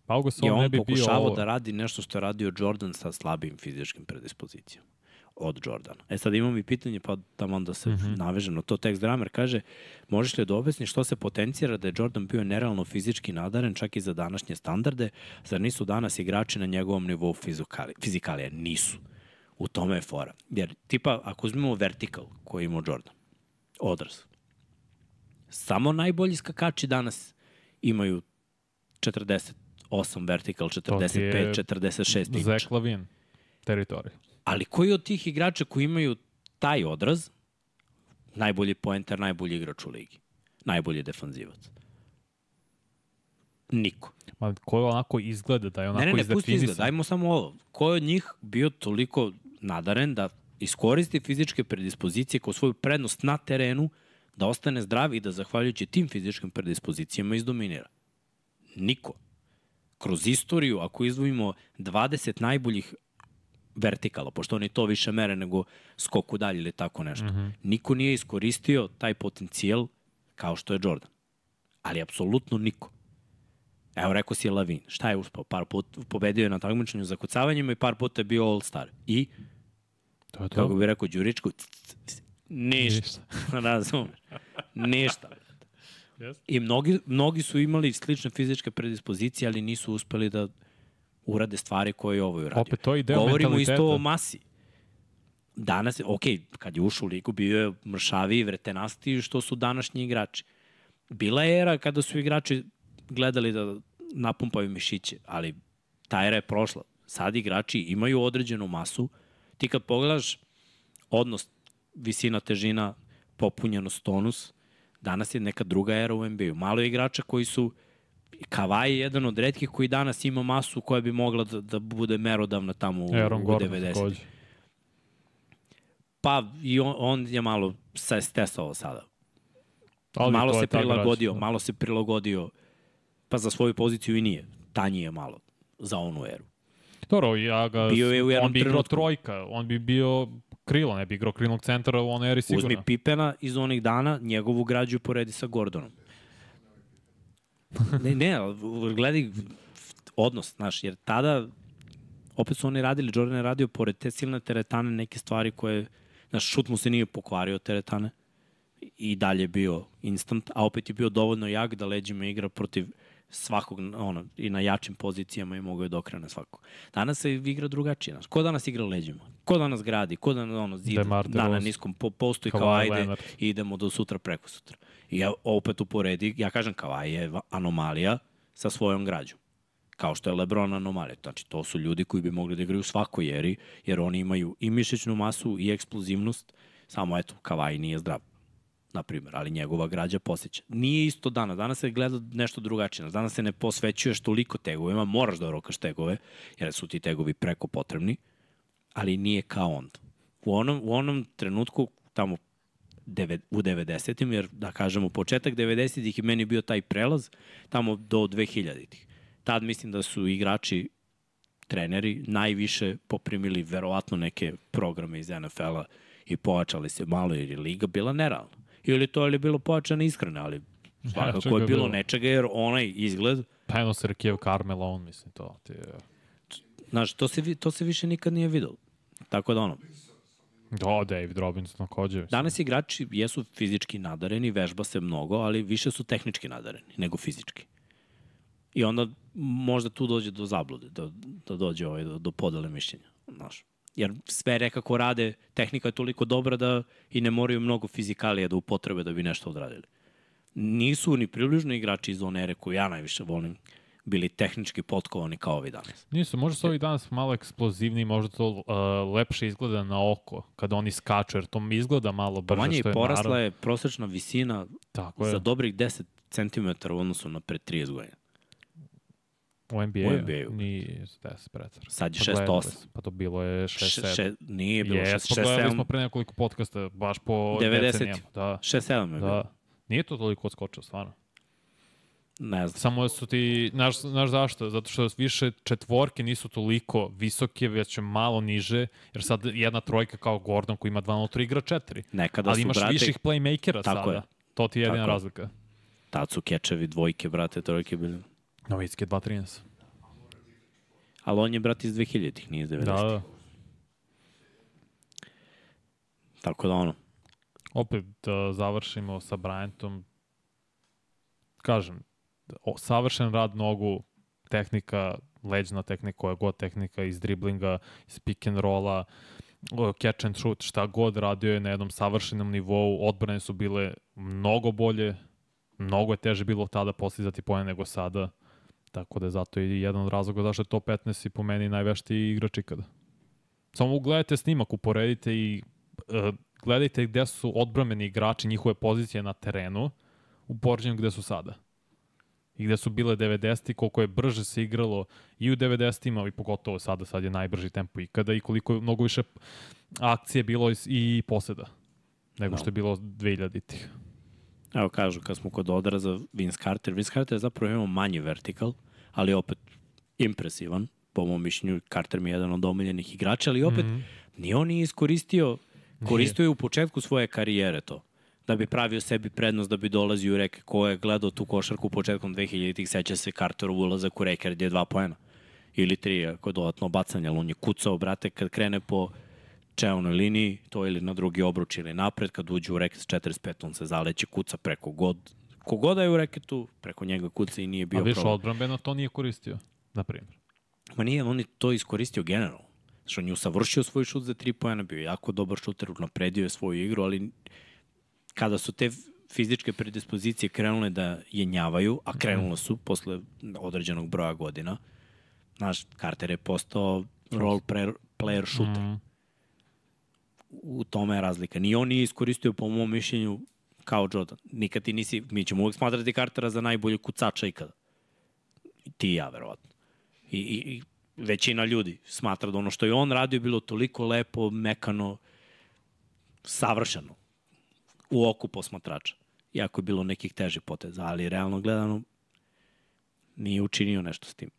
Pau Gasol ne bi bio ovo. da radi nešto što je radio Jordan sa slabim fizičkim predispozicijama od Jordana. E sad imam i pitanje, pa tamo da se mm. -hmm. navežem na to. Tekst Dramer kaže, možeš li da objasniš što se potencijera da je Jordan bio nerealno fizički nadaren čak i za današnje standarde, zar nisu danas igrači na njegovom nivou fizikali, fizikalije? Nisu. U tome je fora. Jer, tipa, ako uzmemo vertikal koji ima Jordan, odraz, samo najbolji skakači danas imaju 48 vertikal, 45, 46 inč. Zach Lavin, teritorij. Ali koji od tih igrača koji imaju taj odraz, najbolji poenter, najbolji igrač u ligi, najbolji defanzivac? Niko. Ma ko onako izgleda da je onako Ne, ne, ne, pusti izdefinisan. izgled, dajmo samo ovo. Ko je od njih bio toliko nadaren da iskoristi fizičke predispozicije kao svoju prednost na terenu, da ostane zdrav i da zahvaljujući tim fizičkim predispozicijama izdominira? Niko. Kroz istoriju, ako izdvojimo 20 najboljih vertikala, pošto oni to više mere nego skoku dalje ili tako nešto. Mm -hmm. Niko nije iskoristio taj potencijal kao što je Jordan. Ali apsolutno niko. Evo, rekao si je Lavin. Šta je uspao? Par put pobedio je na takmičenju za kucavanjima i par puta je bio All-Star. I? To je to. Kako bi rekao Đuričko, ništa. Razumeš? Ništa. Yes. I mnogi, mnogi su imali slične fizičke predispozicije, ali nisu uspeli da urade stvari koje je ovo uradio. Opet to je deo Govorimo mentaliteta. isto o masi. Danas, ok, kad je ušao u ligu, bio je mršaviji, vretenastiji što su današnji igrači. Bila je era kada su igrači gledali da napumpaju mišiće, ali ta era je prošla. Sad igrači imaju određenu masu. Ti kad pogledaš odnos visina, težina, popunjenost, tonus, danas je neka druga era u NBA-u. Malo je igrača koji su Kavaj je jedan od redkih koji danas ima masu koja bi mogla da, da bude merodavna tamo u, Aaron u Gordon 90. takođe. Pa i on, on je malo se stesao sada. Ali malo se prilagodio, da. malo se prilagodio. Pa za svoju poziciju i nije. Tanji je malo za onu eru. Dobro, ja ga, Bio je u jednom on bi igrao trojka, on bi bio krilo, ne bi igrao krilnog centra u onoj eri sigurno. Uzmi Pipena iz onih dana, njegovu građu poredi sa Gordonom. Ne, ne, gledaj odnos, znaš, jer tada opet su oni radili, Jordan je radio pored te silne teretane neke stvari koje, znaš, šut mu se nije pokvario teretane i dalje je bio instant, a opet je bio dovoljno jak da leđima igra protiv svakog, ono, i na jačim pozicijama i mogu je da okrene svako. Danas se igra drugačije, znaš. Ko danas igra leđima? Ko danas gradi? Ko danas, ono, zida, da na DeRozan. niskom po, postoji Kawhi kao ajde Leonard. idemo do sutra preko sutra. I ja opet uporedi, ja kažem Kawhi je anomalija sa svojom građom. Kao što je Lebron anomalija. Znači, to su ljudi koji bi mogli da igraju u svakoj eri, jer oni imaju i mišićnu masu i eksplozivnost, samo eto, Kawhi nije zdrav na primjer, ali njegova građa posjeća. Nije isto dana, danas se gleda nešto drugačije. Danas se ne posvećuješ toliko tegovima, moraš da rokaš tegove, jer su ti tegovi preko potrebni, ali nije kao onda. U onom, u onom trenutku, tamo u 90-im, jer da kažemo početak 90-ih i meni bio taj prelaz, tamo do 2000-ih. Tad mislim da su igrači treneri najviše poprimili verovatno neke programe iz NFL-a i pojačali se malo jer je liga bila nerealna. Ili to je bilo pojačane iskrene, ali svakako čega je bilo nečega jer onaj izgled, Pa eno Serkijev Carmelo, on mislim to. Ti, je- znaš, to se, to se više nikad nije videlo. Tako da ono, da, David Robinson takođe. danas igrači jesu fizički nadareni, vežba se mnogo, ali više su tehnički nadareni nego fizički. I onda možda tu dođe do zablude, da, da dođe ovaj, do, do podele mišljenja. Znaš. Jer sve nekako rade, tehnika je toliko dobra da i ne moraju mnogo fizikalije da upotrebe da bi nešto odradili. Nisu ni približno igrači iz one ere koju ja najviše volim bili tehnički potkovani kao ovi danas. Nisu, možda su ovi danas malo eksplozivniji, možda to uh, lepše izgleda na oko kada oni skaču, jer to mi izgleda malo brže. Manje što je porasla naravno. je prosečna visina Tako je. za dobrih 10 cm u odnosu na pre 30 godina. U NBA, U NBA-u. Nije 10 precar. Sad je Pa gledali 6-8. smo, Pa to bilo je 6-7. Še, še, nije bilo Jesmo, 6 gledali 7 smo pre nekoliko podcasta, baš po 90. decenijama. Da, 6 7 je bilo. da. Nije to toliko odskočio, stvarno. Ne znam. Samo su ti, znaš, znaš zašto? Zato što više četvorke nisu toliko visoke, već malo niže, jer sad jedna trojka kao Gordon koji ima 2 igra 4. Nekada Ali su, imaš brate, viših playmakera Tako sada. je. To ti je jedina Tako razlika. tad su kečevi, dvojke, brate, trojke bili. Novicki je 2.13. Ali on je, brate, iz 2000-ih, nije iz 90-ih. Da, da. Tako da ono, Opet da završimo sa Bryantom. Kažem, o, savršen rad nogu, tehnika, leđna tehnika, koja god tehnika iz driblinga, iz pick and rolla, catch and shoot, šta god radio je na jednom savršenom nivou, odbrane su bile mnogo bolje, mnogo je teže bilo tada postizati pojene nego sada, tako da je zato i jedan od razloga zašto je top 15 i po meni najveštiji igrač ikada. Samo gledajte snimak, uporedite i uh, gledajte gde su odbrameni igrači, njihove pozicije na terenu, u poređenju gde su sada. I gde su bile 90 koliko je brže se igralo i u 90-ima i pogotovo sada, sad je najbrži tempo ikada i koliko je mnogo više akcije bilo i- poseda nego Da. što je bilo 2000-ih. Evo kažu, kad smo kod odraza Vince Carter, Vince Carter je zapravo imao manji vertikal, ali opet impresivan, po mom mišljenju, Carter mi je jedan od omiljenih igrača, ali opet mm -hmm. ni on nije iskoristio, koristio je u početku svoje karijere to da bi pravio sebi prednost, da bi dolazio u reke. Ko je gledao tu košarku početkom 2000-ih, seća se Carterov ulazak u reke, gdje je dva pojena. Ili tri, ako je dodatno bacanje, ali on je kucao, brate, kad krene po čeonoj liniji, to ili na drugi obruč ili napred, kad uđe u reket s 45, on se zaleće, kuca preko god, kogoda je u reketu, preko njega kuca i nije bio problem. A više odbranbeno to nije koristio, na primjer. Ma nije, on je to iskoristio generalno. Znači, on je usavršio svoj šut za tri pojena, bio jako dobar šuter, napredio je svoju igru, ali kada su te fizičke predispozicije krenule da jenjavaju, a krenule su posle određenog broja godina, znaš, Carter je postao role player shooter. Mm. U tome je razlika. Ni on nije iskoristio, po mom mišljenju, kao Jordan. Nikad ti nisi, mi ćemo uvek smatrati Cartera za najbolju kucača ikada. Ti i ja, verovatno. I, i, I većina ljudi smatra da ono što je on radio bilo toliko lepo, mekano, savršeno u oku posmatrača. Iako je bilo nekih težih poteza, ali realno gledano nije učinio nešto s tim.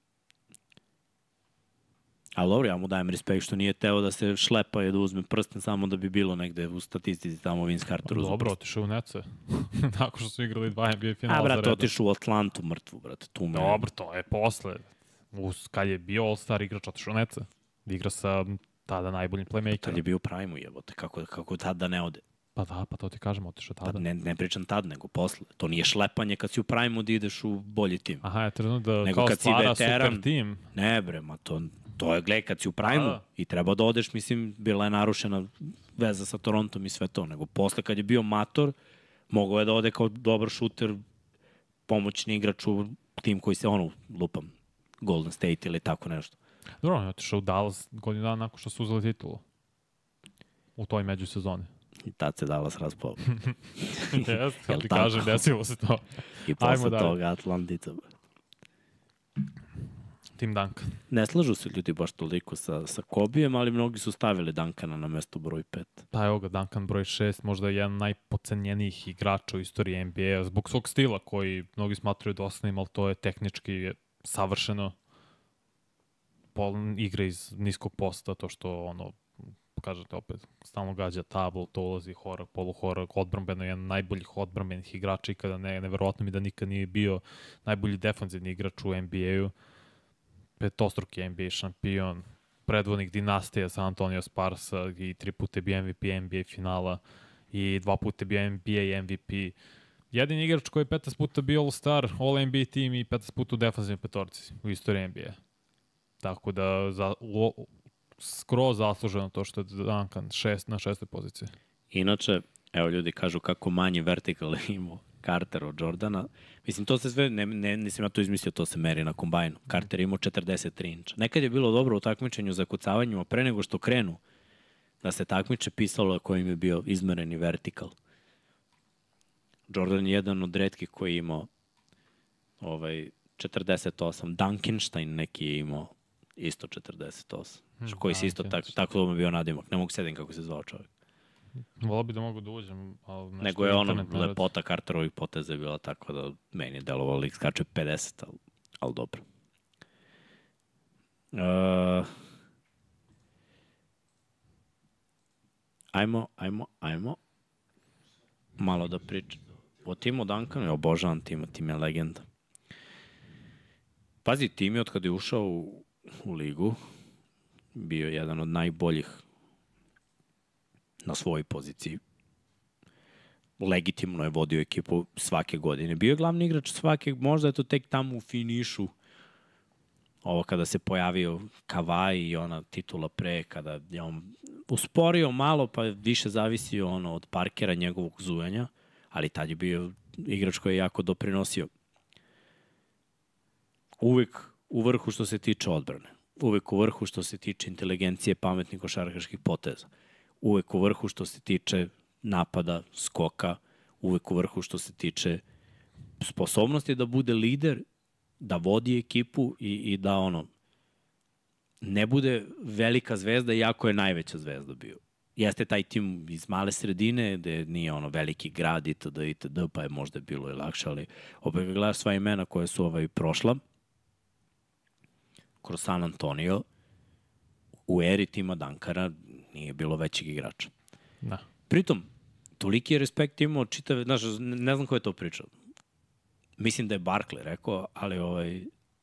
Ali dobro, ja mu dajem respekt što nije teo da se šlepa i da uzme prsten samo da bi bilo negde u statistici tamo Vince Carter uzme Dobro, otišao u Nece. Nakon što su igrali dva NBA finala A, brate, otišao u Atlantu mrtvu, brate. Tu me... Dobro, to je posle. Us, kad je bio All-Star igrač, otišao u Nece. Igra sa tada najboljim playmakerom. Kad je bio u Prime-u, jebote, kako, kako tada ne ode. Pa da, pa to ti kažem, otišao tada. Pa ne, ne pričam tad, nego posle. To nije šlepanje kad si u prime da ideš u bolji tim. Aha, je trenutno da nego kao kad stvara si veteran, super tim. Ne bre, ma to, to je, gledaj, kad si u prime da. i treba da odeš, mislim, bila je narušena veza sa Torontom i sve to. Nego posle kad je bio mator, mogao je da ode kao dobar šuter, pomoćni igrač u tim koji se, ono, lupam, Golden State ili tako nešto. Dobro, on je otišao u Dallas godinu dana nakon što su uzeli titulu. U toj međusezoni. I tad se Dallas raspao. Jeste, ali kažem, desilo se to. I posle Ajmo toga Atlantica. Tim Duncan. Ne slažu se ljudi baš toliko sa, sa Kobijem, ali mnogi su stavili Duncana na mesto broj 5. Pa evo ga, Duncan broj 6, možda je jedan najpocenjenijih igrača u istoriji NBA-a, zbog svog stila koji mnogi smatruju dosadnim, ali to je tehnički savršeno. Pol igra iz niskog posta, to što ono kažete opet, stalno gađa tablu, to ulazi horak, poluhorak, odbrambeno je jedan najboljih odbrambenih igrača ikada, ne, neverovatno mi da nikad nije bio najbolji defanzivni igrač u NBA-u, petostruki NBA šampion, predvodnik dinastija sa Antonio Sparsa i tri puta bio MVP NBA finala i dva puta bio NBA MVP. Jedini igrač koji je 15 puta bio All-Star, All-NBA team i 15 puta u defanzivnoj petorci u istoriji NBA. Tako da za, skroz zasluženo to što je Duncan šest, na šestoj poziciji. Inače, evo ljudi kažu kako manji vertikal imao Carter od Jordana. Mislim, to se sve, ne, ne, nisam ja to izmislio, to se meri na kombajnu. Carter imao 43 inča. Nekad je bilo dobro u takmičenju za kucavanju, a pre nego što krenu da se takmiče, pisalo kojim je bio izmereni vertikal. Jordan je jedan od redkih koji je imao ovaj, 48. Dunkenstein neki je imao isto 48. Hmm, koji se isto tako, tako da mi bio nadimak. Ne mogu sedim kako se zvao čovjek. Volao bi da mogu da uđem, ali nešto Nego je ono, lepota Carterovih poteza je bila tako da meni je delovalo lik skače 50, ali, ali dobro. Uh, ajmo, ajmo, ajmo. Malo da pričam. O Timo Duncanu, ja obožavam Timo, Tim je legenda. Pazi, Tim je od kada je ušao u, u ligu, bio jedan od najboljih na svojoj poziciji. Legitimno je vodio ekipu svake godine. Bio je glavni igrač svake, možda je to tek tamo u finišu ovo kada se pojavio Kavaj i ona titula pre, kada je on usporio malo, pa više zavisio ono od Parkera, njegovog zujanja, ali tad je bio igrač koji je jako doprinosio. Uvek u vrhu što se tiče odbrane uvek u vrhu što se tiče inteligencije pametnih košarkaških poteza. Uvek u vrhu što se tiče napada, skoka, uvek u vrhu što se tiče sposobnosti da bude lider, da vodi ekipu i, i da ono ne bude velika zvezda iako je najveća zvezda bio. jeste taj tim iz male sredine, gde nije ono veliki grad itd. itd. pa je možda bilo i lakše, ali opet gledaš sva imena koje su ovaj prošla kroz San Antonio, u eri tima Dankara nije bilo većeg igrača. Da. Pritom, toliki je respekt imao čitave, znaš, ne znam ko je to pričao. Mislim da je Barkley rekao, ali ovaj,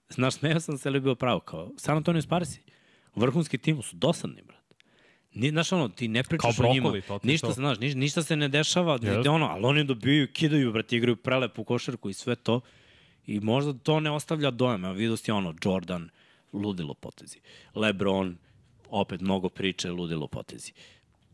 znaš, smeo sam se, ali je bio pravo, kao San Antonio Sparsi, vrhunski tim su dosadni, brate. Ni, znaš, ono, ti ne pričaš Kao o njima. brokoli, to ništa, to. znaš, ništa, ništa se ne dešava, Yes. ono, ali oni dobijaju, kidaju, brate, igraju prelepu košarku i sve to. I možda to ne ostavlja dojam. Evo, vidio si ono, Jordan, ludilo potezi. Lebron, opet mnogo priče, ludilo potezi.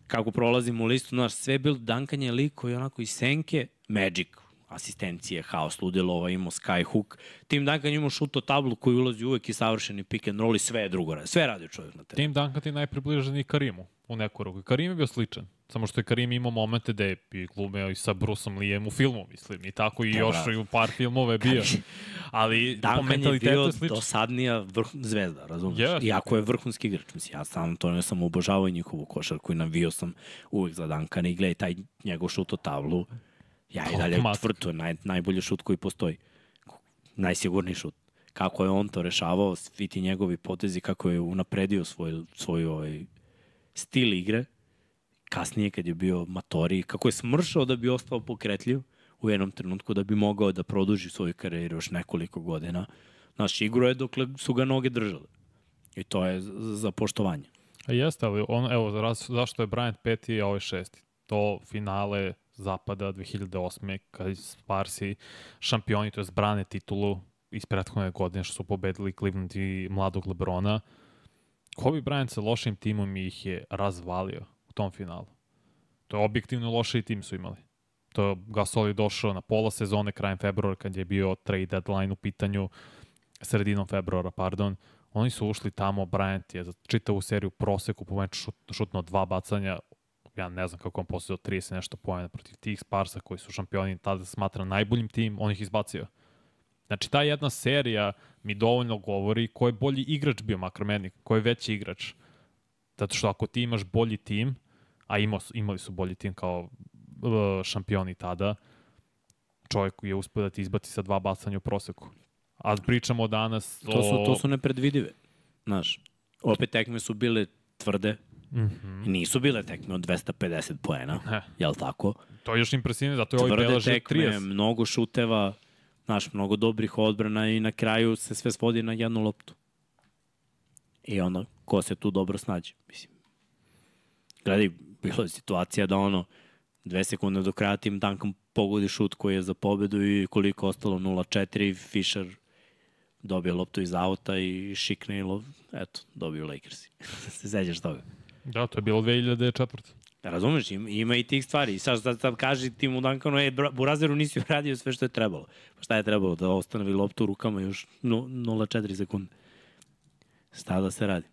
Kako prolazimo u listu, znaš, sve je bilo dankanje liko i onako iz senke, Magic, asistencije, haos, ludilo, ovaj imao skyhook. Tim Duncan imao šuto tablu koji ulazi uvek i savršeni pick and roll i sve je drugo. Sve radi čovjek na terenu. Tim Duncan ti je najpribliženiji Karimu u neku ruku. Karim je bio sličan. Samo što je Karim imao momente da je i glumeo i sa Bruceom Lijem u filmu, mislim. I tako i još i u par filmova je bio. Ali po Duncan je mentalitetu bio je sličan. dosadnija vrh, zvezda, razumiješ? Jeste. Iako je vrhunski igrač. Mislim, ja sam to ne sam obožavao i njihovu košarku i navio sam uvek za Duncana i gledaj taj njegov šut o tablu. Ja i dalje je naj, najbolji šut koji postoji. Najsigurniji šut. Kako je on to rešavao, svi ti njegovi potezi, kako je unapredio svoj, svoj ovaj, stil igre, kasnije kad je bio matori, kako je smršao da bi ostao pokretljiv u jednom trenutku da bi mogao da produži svoju karijeru još nekoliko godina. Znaš, igro je dokle su ga noge držale. I to je za, poštovanje. A jeste, ali on, evo, raz, zašto je Bryant peti, a ovaj šesti? To finale zapada 2008. kad Sparsi šampioni, to je brane titulu iz prethodne godine što su pobedili Cleveland i mladog Lebrona. Kobe Bryant sa lošim timom ih je razvalio tom finalu. To je objektivno lošiji tim su imali. To je Gasol je došao na pola sezone krajem februara kad je bio trade deadline u pitanju sredinom februara, pardon. Oni su ušli tamo, Bryant je za čitavu seriju proseku po meču šut, šutno dva bacanja, ja ne znam kako on postao 30 nešto pojena protiv tih Sparsa koji su šampioni tada smatra najboljim tim, on ih izbacio. Znači, ta jedna serija mi dovoljno govori ko je bolji igrač bio, makar meni, ko je veći igrač. Zato što ako ti imaš bolji tim, a imao, imali su bolji tim kao uh, šampioni tada, čovjek je uspio da ti izbaci sa dva bacanja u proseku. A pričamo danas To su, to su nepredvidive. Znaš, opet tekme su bile tvrde, Mm -hmm. nisu bile tekme od 250 poena, Ne. jel tako? To je još impresivno, zato je ovaj Tvrde beleži tekme, 30. mnogo šuteva, znaš, mnogo dobrih odbrana i na kraju se sve svodi na jednu loptu. I ono, ko se tu dobro snađe, mislim. Gledaj, bilo je situacija da ono, dve sekunde do kraja tim Duncan pogodi šut koji je za pobedu i koliko ostalo 0-4, Fisher dobije loptu iz auta i šikne i lov, eto, dobiju Lakersi. se sećaš toga? Da, to je bilo 2004. Razumeš, ima, ima i tih stvari. I sad, sad, sad kaži ti mu Duncanu, ej, Bra- Burazeru nisi uradio sve što je trebalo. Pa šta je trebalo? Da ostane loptu u rukama još nu- 0,4 sekunde. Šta da se radi?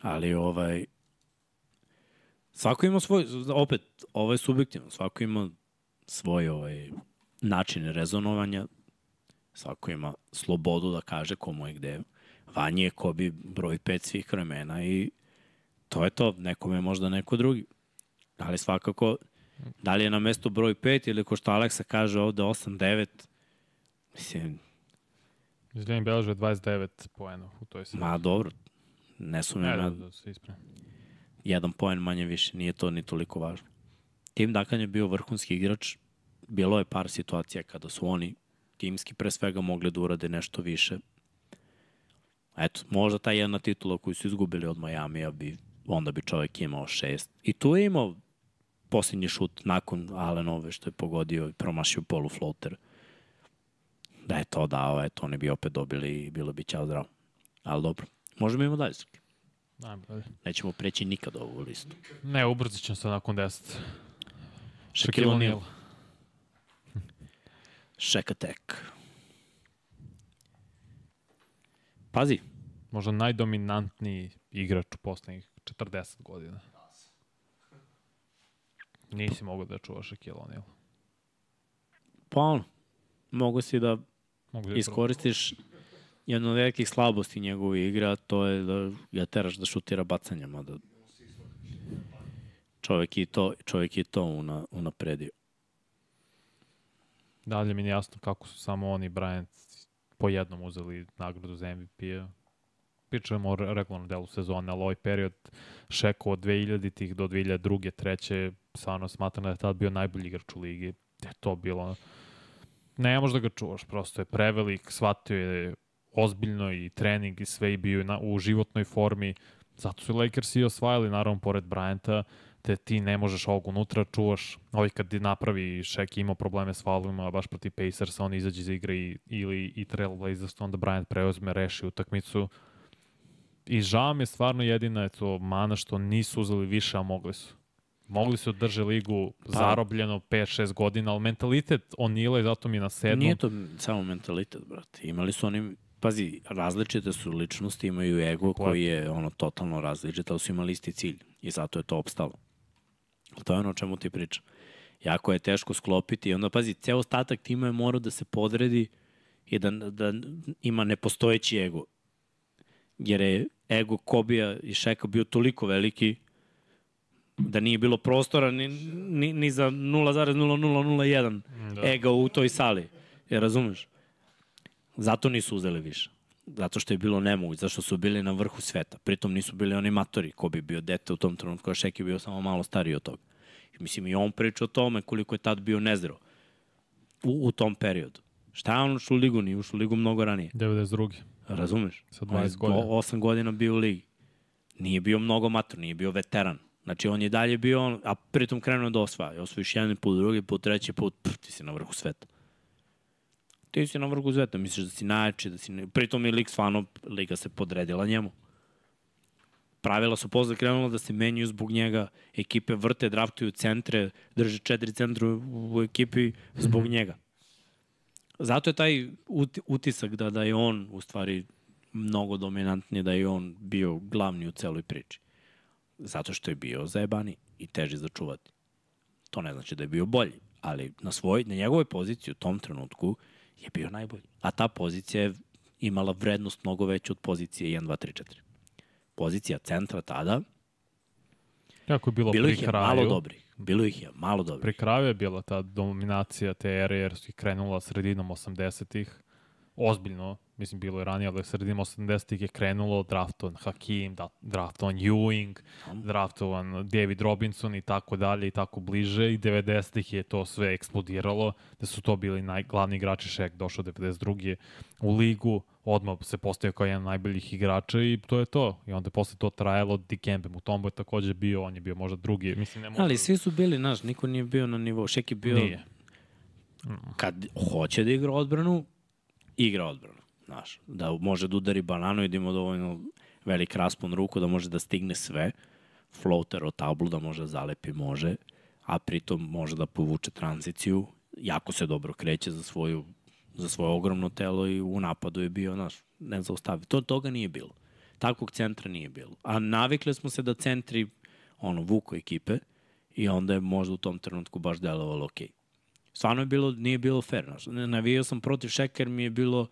Ali ovaj... Svako ima svoj, opet, ovo je subjektivno, svako ima svoj ovaj, način rezonovanja, svako ima slobodu da kaže komu je gde. Vanji je ko bi broj pet svih vremena i to je to, nekome je možda neko drugi. Ali svakako, da li je na mesto broj 5 ili ko što Aleksa kaže ovde 8-9, mislim, Izgledam beleže 29 poena u toj seriji. ma dobro, ne sumnjam Ne, da, da se ispravim. Jedan poen manje više, nije to ni toliko važno. Tim Dakan je bio vrhunski igrač, bilo je par situacija kada su oni timski pre svega mogli da urade nešto više. Eto, možda ta jedna titula koju su izgubili od Majamija bi, onda bi čovjek imao šest. I tu je imao posljednji šut nakon Allenove što je pogodio i promašio polu floater. Da je to dao, eto, oni bi opet dobili i bilo bi ćao zdravo. Ali dobro, možemo imamo dalje. Srki. Najbolje. Nećemo preći nikad ovu listu. Ne, ubrzit ćemo se nakon 10. Shaquille O'Neal. Shaq Attack. Pazi, Možda najdominantniji igrač u poslednjih 40 godina. Nisi mogao da čuvaš Shaquille O'Neal. pa ono, mogu si da Mogu da iskoristiš jednu od velikih slabosti njegove igre, a to je da ga teraš da šutira bacanjama. Da... čovek je to, čovek je to una, unapredio. Dalje mi nije jasno kako su samo oni i Bryant po jednom uzeli nagradu za MVP-a. Pričamo o regularnom delu sezone, ali ovaj period Šeko od 2000-ih do 2002. treće, stvarno smatram da je tad bio najbolji igrač u ligi. Je to bilo... Ne možeš da ga čuvaš, prosto je prevelik, shvatio je ozbiljno i trening i sve i bio na, u životnoj formi. Zato su Lakers i osvajali, naravno, pored Bryanta, te ti ne možeš ovog unutra, čuvaš. Ovi kad napravi Shaq ima probleme s faulovima, baš proti Pacersa, on izađe iz igre i, ili i Trailblazers, onda Bryant preuzme, reši utakmicu. I žao mi je stvarno jedina je to mana što nisu uzeli više, a mogli su. Mogli su održe ligu pa, zarobljeno 5-6 godina, ali mentalitet Onila i zato mi je na sedmom. Nije to samo mentalitet, brate. Imali su oni Pazi, različite su ličnosti, imaju ego koji je ono totalno različit, ali su imali isti cilj i zato je to opstalo. To je ono o čemu ti pričam. Jako je teško sklopiti i onda, pazi, ceo ostatak tima je morao da se podredi i da, da ima nepostojeći ego. Jer je ego Kobija i Šeka bio toliko veliki da nije bilo prostora ni, ni, ni za 0,0001 da. ega u toj sali. Je razumeš? Zato nisu uzeli više. Zato što je bilo nemoguće, zašto su bili na vrhu sveta. Pritom nisu bili oni matori, ko bi bio dete u tom trenutku, a Šek je bio samo malo stariji od toga. Mislim, i on priča o tome koliko je tad bio nezdrav u, u tom periodu. Šta je on ušao u ligu? Nije ušao u ligu mnogo ranije. 92. Razumeš? Sa 20 godina. 8 godina bio u ligi. Nije bio mnogo mator, nije bio veteran. Znači, on je dalje bio, a pritom krenuo da osvaja. Osvojiš jedan put, drugi put, treći put, pff, ti si na vrhu sveta ti si na vrhu zveta, misliš da si najjači, da si... Pritom je lik stvarno, liga se podredila njemu. Pravila su posle krenula da se menjaju zbog njega, ekipe vrte, draftuju centre, drže četiri centra u ekipi zbog mm -hmm. njega. Zato je taj utisak da, da je on u stvari mnogo dominantniji, da je on bio glavni u celoj priči. Zato što je bio zajebani i teži za čuvati. To ne znači da je bio bolji, ali na, svoj, na njegovoj poziciji u tom trenutku je bio najbolji. A ta pozicija je imala vrednost mnogo veću od pozicije 1, 2, 3, 4. Pozicija centra tada Kako je bilo, bilo pri ih je kraju, malo dobrih. Bilo ih je malo dobrih. Pri kraju je bila ta dominacija te ere jer su ih krenula sredinom 80-ih. Ozbiljno, mislim bilo je ranije, ali sredinom 80-ih je krenulo draftovan Hakim, da, draftovan Ewing, draftovan David Robinson i tako dalje i tako bliže i 90-ih je to sve eksplodiralo, da su to bili najglavni igrači Šek došao 92. u ligu, odmah se postavio kao jedan najboljih igrača i to je to. I onda posle to trajalo, Dikembe Mutombo je takođe bio, on je bio možda drugi. Mislim, ne možda... Ali svi su bili, znaš, niko nije bio na nivou. Šek je bio... Nije. Kad hoće da igra odbranu, igra odbranu. Znaš, da može da udari bananu i da ima dovoljno velik raspon ruku da može da stigne sve. Floater o tablu da može da zalepi, može. A pritom može da povuče tranziciju. Jako se dobro kreće za svoju za svoje ogromno telo i u napadu je bio, znaš, ne zaustavi. To, toga nije bilo. Takvog centra nije bilo. A navikli smo se da centri, ono, vuku ekipe i onda je možda u tom trenutku baš delovalo okej. Okay. Stvarno je bilo, nije bilo fair. Znaš. Navijao sam protiv Šeker, mi je bilo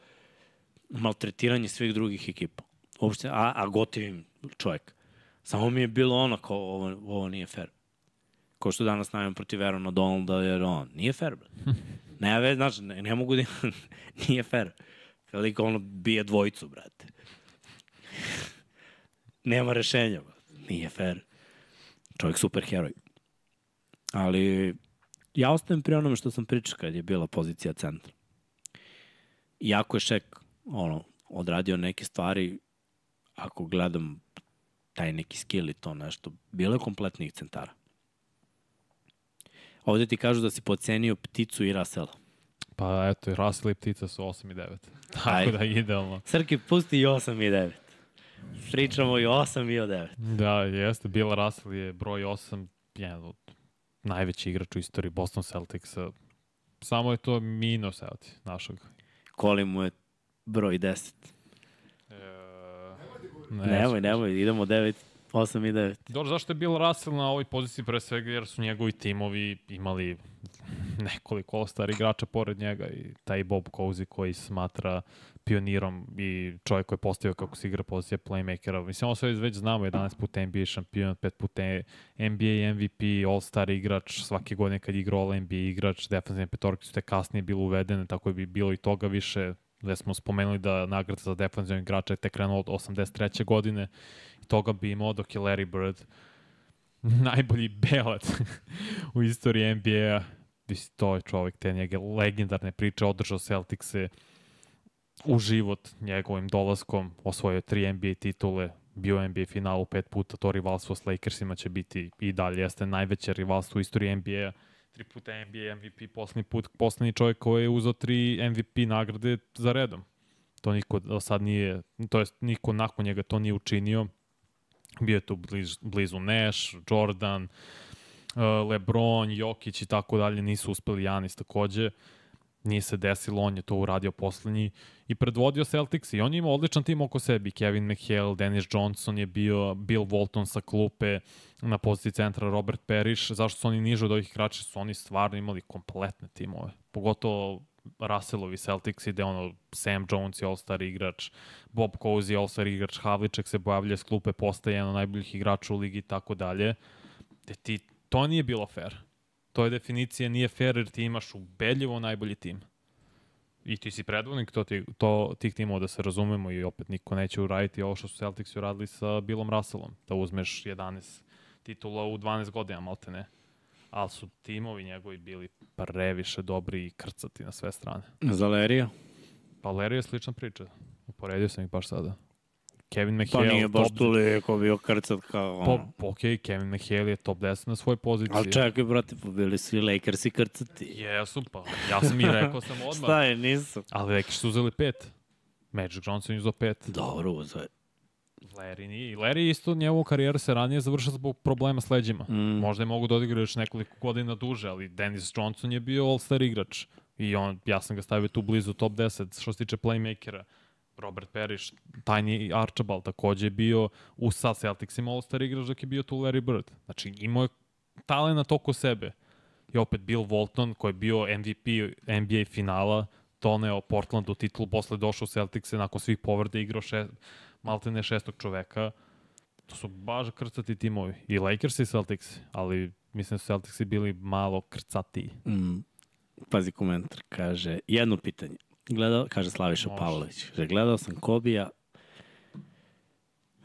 maltretiranje svih drugih ekipa. Uopšte, a, a gotivim čovjek. Samo mi je bilo ono kao, ovo, ovo nije fair. Ko što danas navijem protiv Verona Donalda, jer on, nije fair, bro. Ne, ve, znaš, ne, ne mogu da... nije fair. Veliko ono bije dvojicu, brate. Nema rešenja, bro. Nije fair. Čovjek super heroj. Ali ja ostajem pri onome što sam pričao kad je bila pozicija centra. Iako je Šek ono, odradio neke stvari, ako gledam taj neki skill i to nešto, bilo je kompletnih centara. Ovde ti kažu da si pocenio pticu i Rasela. Pa eto, Russell i ptica su 8 i 9. Tako Aj. da idealno. Srki, pusti i 8 i 9. Pričamo i 8 i o 9. Da, jeste. Bill Russell je broj 8, jedan od najveći igrač u istoriji Boston Celticsa. Samo je to minus, evo ti, našeg. Koli mu je broj 10. E, ne, nemoj, nemoj, idemo 9, 8 i 9. Dobro, zašto je Bill Russell na ovoj poziciji pre svega jer su njegovi timovi imali nekoliko stari igrača pored njega i taj Bob Cousy koji smatra pionirom i čovjek koji je postavio kako se igra pozicija playmakera. Mislim, ovo sve već znamo, 11 puta NBA šampion, 5 puta NBA MVP, All-Star igrač, svake godine kad igra All-NBA igrač, defensivne petorke su te kasnije bilo uvedene, tako bi bilo i toga više, gde smo spomenuli da nagrada za defensivnog igrača je tek krenuo od 83. godine i toga bi imao dok je Larry Bird najbolji belat u istoriji NBA-a. To je čovjek, te njege legendarne priče, održao Celtics-e, u život njegovim dolaskom, osvojio tri NBA titule, bio NBA finalu pet puta, to rivalstvo s Lakersima će biti i dalje, jeste najveće rivalstvo u istoriji NBA-a, tri puta NBA MVP, poslednji put, poslednji čovjek koji je uzao tri MVP nagrade za redom. To niko do sad nije, to jest niko nakon njega to nije učinio. Bio je tu bliz, blizu Nash, Jordan, uh, LeBron, Jokić i tako dalje, nisu uspeli Janis takođe. Uh, Nije se desilo, on je to uradio poslednji i predvodio Celtics i on je imao odličan tim oko sebi. Kevin McHale, Dennis Johnson je bio, Bill Walton sa klupe na poziciji centra, Robert Parrish. Zašto su oni niže od ovih igrača? Su oni stvarno imali kompletne timove. Pogotovo Russellovi Celtics ide ono Sam Jones je all-star igrač, Bob Cousy je all-star igrač, Havliček se pojavlja s klupe, postaje jedan od najboljih igrača u ligi i tako dalje. Ti, to nije bilo fair to je definicija, nije fair jer ti imaš ubedljivo najbolji tim. I ti si predvodnik to, ti, to, tih timova da se razumemo i opet niko neće uraditi ovo što su Celtics uradili sa Billom Russellom, da uzmeš 11 titula u 12 godina, malte ne. Ali su timovi njegovi bili previše dobri i krcati na sve strane. Za Lerija? Pa Lerija je slična priča. Uporedio sam ih baš sada. Kevin pa McHale... Pa nije baš toliko bio krcat kao... Po, po, ok, Kevin McHale je top 10 na svojoj poziciji. Ali čekaj, brate, pobili su i Lakersi krcati. Jesu, pa. Ja sam i rekao sam odmah. Šta je, nisu. Ali Lakers su uzeli pet. Magic Johnson uzeo pet. Dobro, uzeo je. Larry nije. Larry isto njegovu karijeru se ranije završao zbog problema s leđima. Mm. Možda je mogu da odigra još nekoliko godina duže, ali Dennis Johnson je bio all-star igrač. I on, ja sam ga stavio tu blizu top 10 što se tiče playmakera. Robert Parrish, Tiny Archibald takođe je bio u sa Celticsima All-Star igrač dok je bio tu Larry Bird. Znači imao je talent oko sebe. I opet Bill Walton koji je bio MVP NBA finala, doneo Portlandu titulu, posle došao u Celticse nakon svih povrde, igrao še, malte ne šestog čoveka. To su baš krcati timovi. I Lakers i Celtics, ali mislim da su Celticsi bili malo krcatiji. Mm. Pazi komentar, kaže, jedno pitanje gledao, kaže Slaviša Pavlović, kaže, gledao sam Kobija,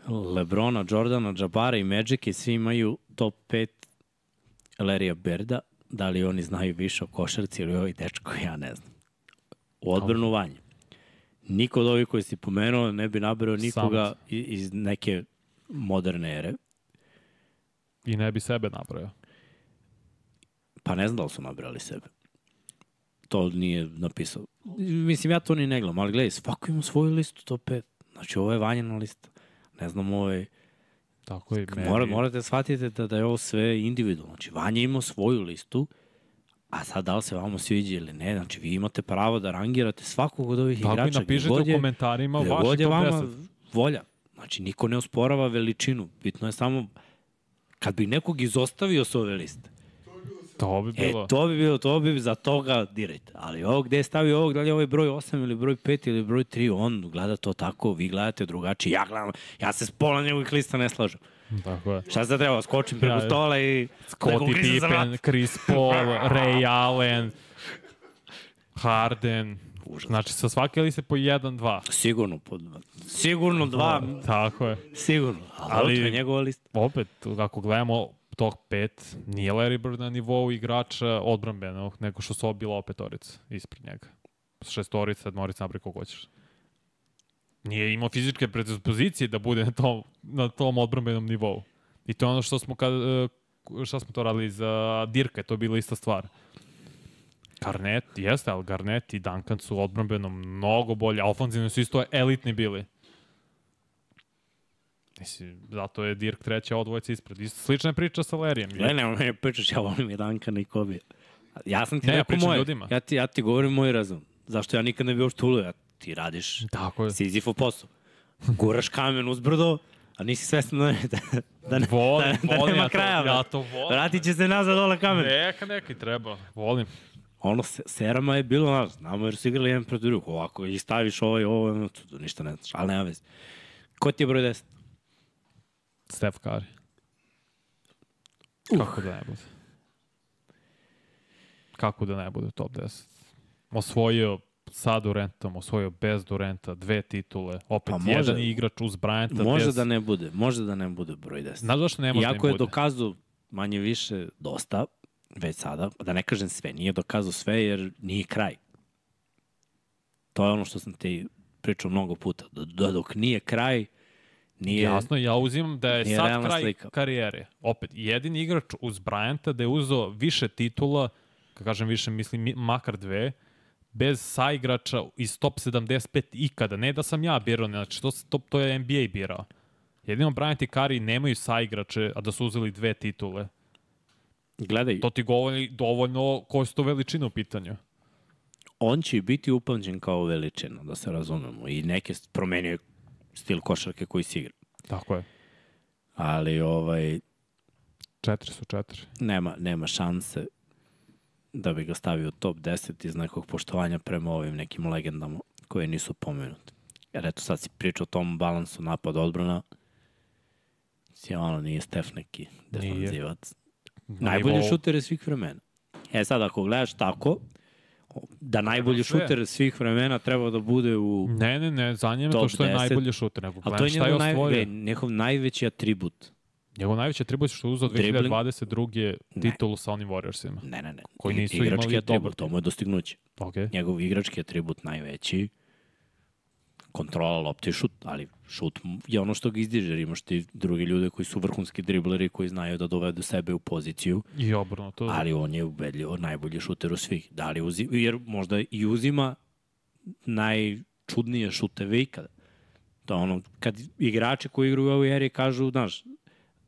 Lebrona, Jordana, Džabara i Magic i svi imaju top 5 Larry'a Berda. Da li oni znaju više o košarci ili ovaj dečko, ja ne znam. U odbranu vanje. Niko od ovih koji si pomenuo ne bi nabrao nikoga iz neke moderne ere. I ne bi sebe nabrao. Pa ne znam da li su nabrali sebe to nije napisao. Mislim, ja to ni ne gledam, ali gledaj, svako ima svoju listu top 5. Znači, ovo je vanjena lista. Ne znam, ovo je... Tako je. Mora, morate shvatiti da, da je ovo sve individualno. Znači, Vanja ima svoju listu, a sad da li se vama sviđa ili ne, znači vi imate pravo da rangirate svakog od ovih Tako igrača. Tako i napišete u komentarima vaši top 10. vama volja. Znači, niko ne osporava veličinu. Bitno je samo kad bi nekog izostavio s ove liste, To bi e, bilo. E, to bi bilo, to bi za toga direkt. Ali ovo gde je stavio ovog, da li je ovaj broj 8 ili broj 5 ili broj 3, on gleda to tako, vi gledate drugačije. Ja gledam, ja se s pola njegovih lista ne slažem. Tako je. Šta se treba, skočim preko ja, stola i... Scottie Pippen, Chris Paul, Ray Allen, Harden. Užas. Znači, sa svake liste po 1-2. Sigurno po 2. Sigurno 2. Tako je. Sigurno. Ali, Ali je njegova lista. Opet, ako gledamo top 5 nije Larry Bird na nivou igrača odbranbenog, nego što su bila opetorica ispred njega. Šestorica, sedmorica, nabri kogo hoćeš. Nije imao fizičke predispozicije da bude na tom, na tom odbranbenom nivou. I to je ono što smo, kad, e, šta smo to radili za Dirka, to je bila ista stvar. Garnet, jeste, ali Garnet i Duncan su odbrambeno mnogo bolje, a su isto elitni bili. Mislim, zato je Dirk treća odvojca ispred. Isto slična je priča sa Lerijem. Ne, ne, ne, pričaš, ja volim i Dankana i Kobija. Ja sam ti ne, rekao ja moje. Ljudima. Ja ti, ja ti govorim moj razum. Zašto ja nikad ne bi oštulio? Ja, ti radiš Tako je. Sizifov posao. Guraš kamen uzbrdo, a nisi svestan da, da, da, ne, volim, da, da volim, nema ja kraja. To, ja to volim. Vratit će se nazad dole kamen. Neka, neka i treba. Volim. ono, se- serama je bilo, znaš, znamo jer su igrali jedan protiv drugog. Ovako, i staviš ovaj, ovo, tu, ništa ne znaš, ali nema veze. Ko ti je broj 10? Steph Curry. Kako da ne bude? Kako da ne bude top 10? Osvojio sa Durantom, osvojio bez Duranta, dve titule, opet Pa može- jedan igrač uz Bryanta. Može bez... da ne bude, može da ne bude broj 10. Znaš zašto ne može da Iako je bude? dokazao manje više dosta, već sada, da ne kažem sve, nije dokazao sve jer nije kraj. To je ono što sam ti pričao mnogo puta. Da, da dok nije kraj, nije... Jasno, ja uzimam da je sad kraj slika. karijere. Opet, jedini igrač uz Bryanta da je uzeo više titula, kad kažem više, mislim mi- makar dve, bez saigrača iz top 75 ikada. Ne da sam ja birao, znači to, to, to je NBA birao. Jedino Bryant i Curry nemaju saigrače, a da su uzeli dve titule. Gledaj, To ti govori dovoljno koje su to veličine u pitanju. on će biti upamćen kao veličina, da se razumemo. I neke promenio je stil košarke koji si igra. Tako je. Ali ovaj, Četiri su četiri. nema, nema šanse da bi ga stavio u top 10 iz nekog poštovanja prema ovim nekim legendama koje nisu pomenute. Jer eto sad si pričao o tom balansu napad odbrana. Si ono, nije Stef neki defanzivac. Na Najbolji šuter je svih vremena. E sad, ako gledaš tako, da najbolji šuter svih vremena treba da bude u... Ne, ne, ne, za njeme to što je 10. najbolji šuter. Nego A to gledam je šta je naj, ne, njegov najveći atribut. Njegov najveći atribut je što je uzao Dribling. 2022. Ne. titulu sa onim Warriorsima. Ne, ne, ne. Koji nisu igrački imali atribut, dobar to mu je dostignuće. Ok. njegov igrački atribut najveći, kontrola lopte i šut, ali šut je ono što ga izdiže, jer imaš ti drugi ljude koji su vrhunski dribleri, koji znaju da dovedu sebe u poziciju, I obrnuto. ali on je ubedljivo najbolji šuter u svih. Da li uzima, jer možda i uzima najčudnije šuteve ikada. To je ono, kad igrači koji igraju u ovoj eri kažu, znaš,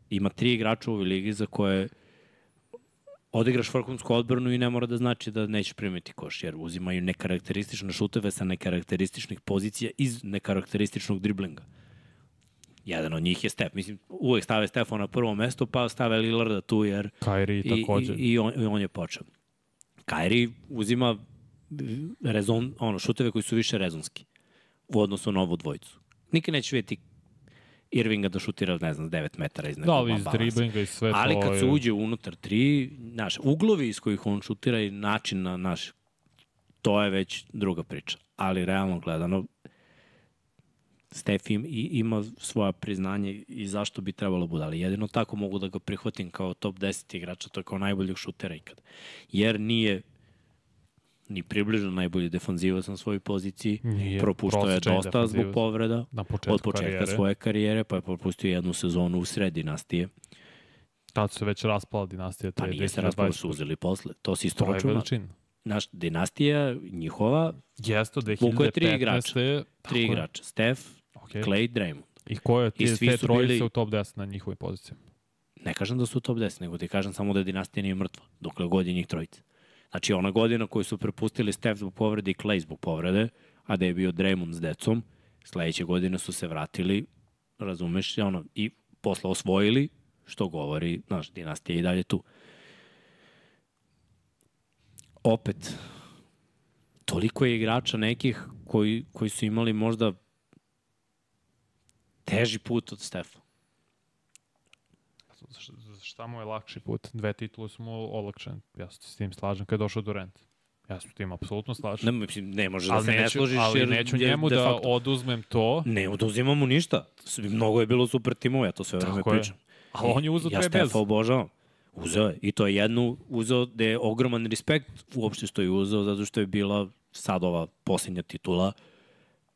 ima tri igrača u ovoj ligi za koje odigraš vrhunsku odbranu i ne mora da znači da nećeš primiti koš, jer uzimaju nekarakteristične šuteve sa nekarakterističnih pozicija iz nekarakterističnog driblinga. Jedan od njih je Stef. Mislim, uvek stave Stefa na prvo mesto, pa stave Lillarda tu, jer Kairi i, takođe. i, i, on, i on je počeo. Kairi uzima rezon, ono, šuteve koji su više rezonski u odnosu na ovu dvojicu. Nikad neće vidjeti Irvinga da šutira, ne znam, 9 metara iz nekog Da, ali iz balansa. driblinga i sve Ali to kad je... se uđe unutar tri, naš, uglovi iz kojih on šutira i način na naš, to je već druga priča. Ali realno gledano, Stef im, i, ima svoja priznanje i zašto bi trebalo bude, ali jedino tako mogu da ga prihvatim kao top 10 igrača, to je kao najboljeg šutera ikad. Jer nije ni približno najbolji defanzivac na svojoj poziciji, Nije, propuštao je dosta zbog povreda, Na početku od početka karijere. svoje karijere, pa je propustio jednu sezonu u sred dinastije. Tad su se već raspala dinastija. Pa nije se raspalo, 2020. su uzeli posle. To si isto računa. Naš dinastija, njihova, Jeste, Vuko je tri 2015. igrača. Tri igrača. Steph, Okay. Clay, Draymond. I ko je ti, te su trojice bili- u top 10 na njihovim pozicijama? Ne kažem da su u top 10, nego ti kažem samo da je dinastija nije mrtva, dokle god je njih trojica. Znači, ona godina koju su prepustili Steph zbog povrede i Clay zbog povrede, a da je bio Draymond s decom, sledeće godine su se vratili, razumeš, ono, i posle osvojili, što govori, znaš, dinastija i dalje tu. Opet, toliko je igrača nekih koji, koji su imali možda teži put od Stefa. Šta mu je lakši put? Dve titule su mu olakšene. Ja se s tim slažem kad je došao Durant. Ja se s tim apsolutno slažem. Ne, mislim, ne može da ali se ne neću, složiš ali jer neću je njemu de da facto- oduzmem to, Ne oduzimam mu ništa. Mnogo je bilo super timova, ja to sve vreme pričam. ali on je uzeo ja bez. Stefa obožavam. Uzeo je. I to je jednu uzeo da je ogroman respekt uopšte što je uzeo, zato što je bila sad ova posljednja titula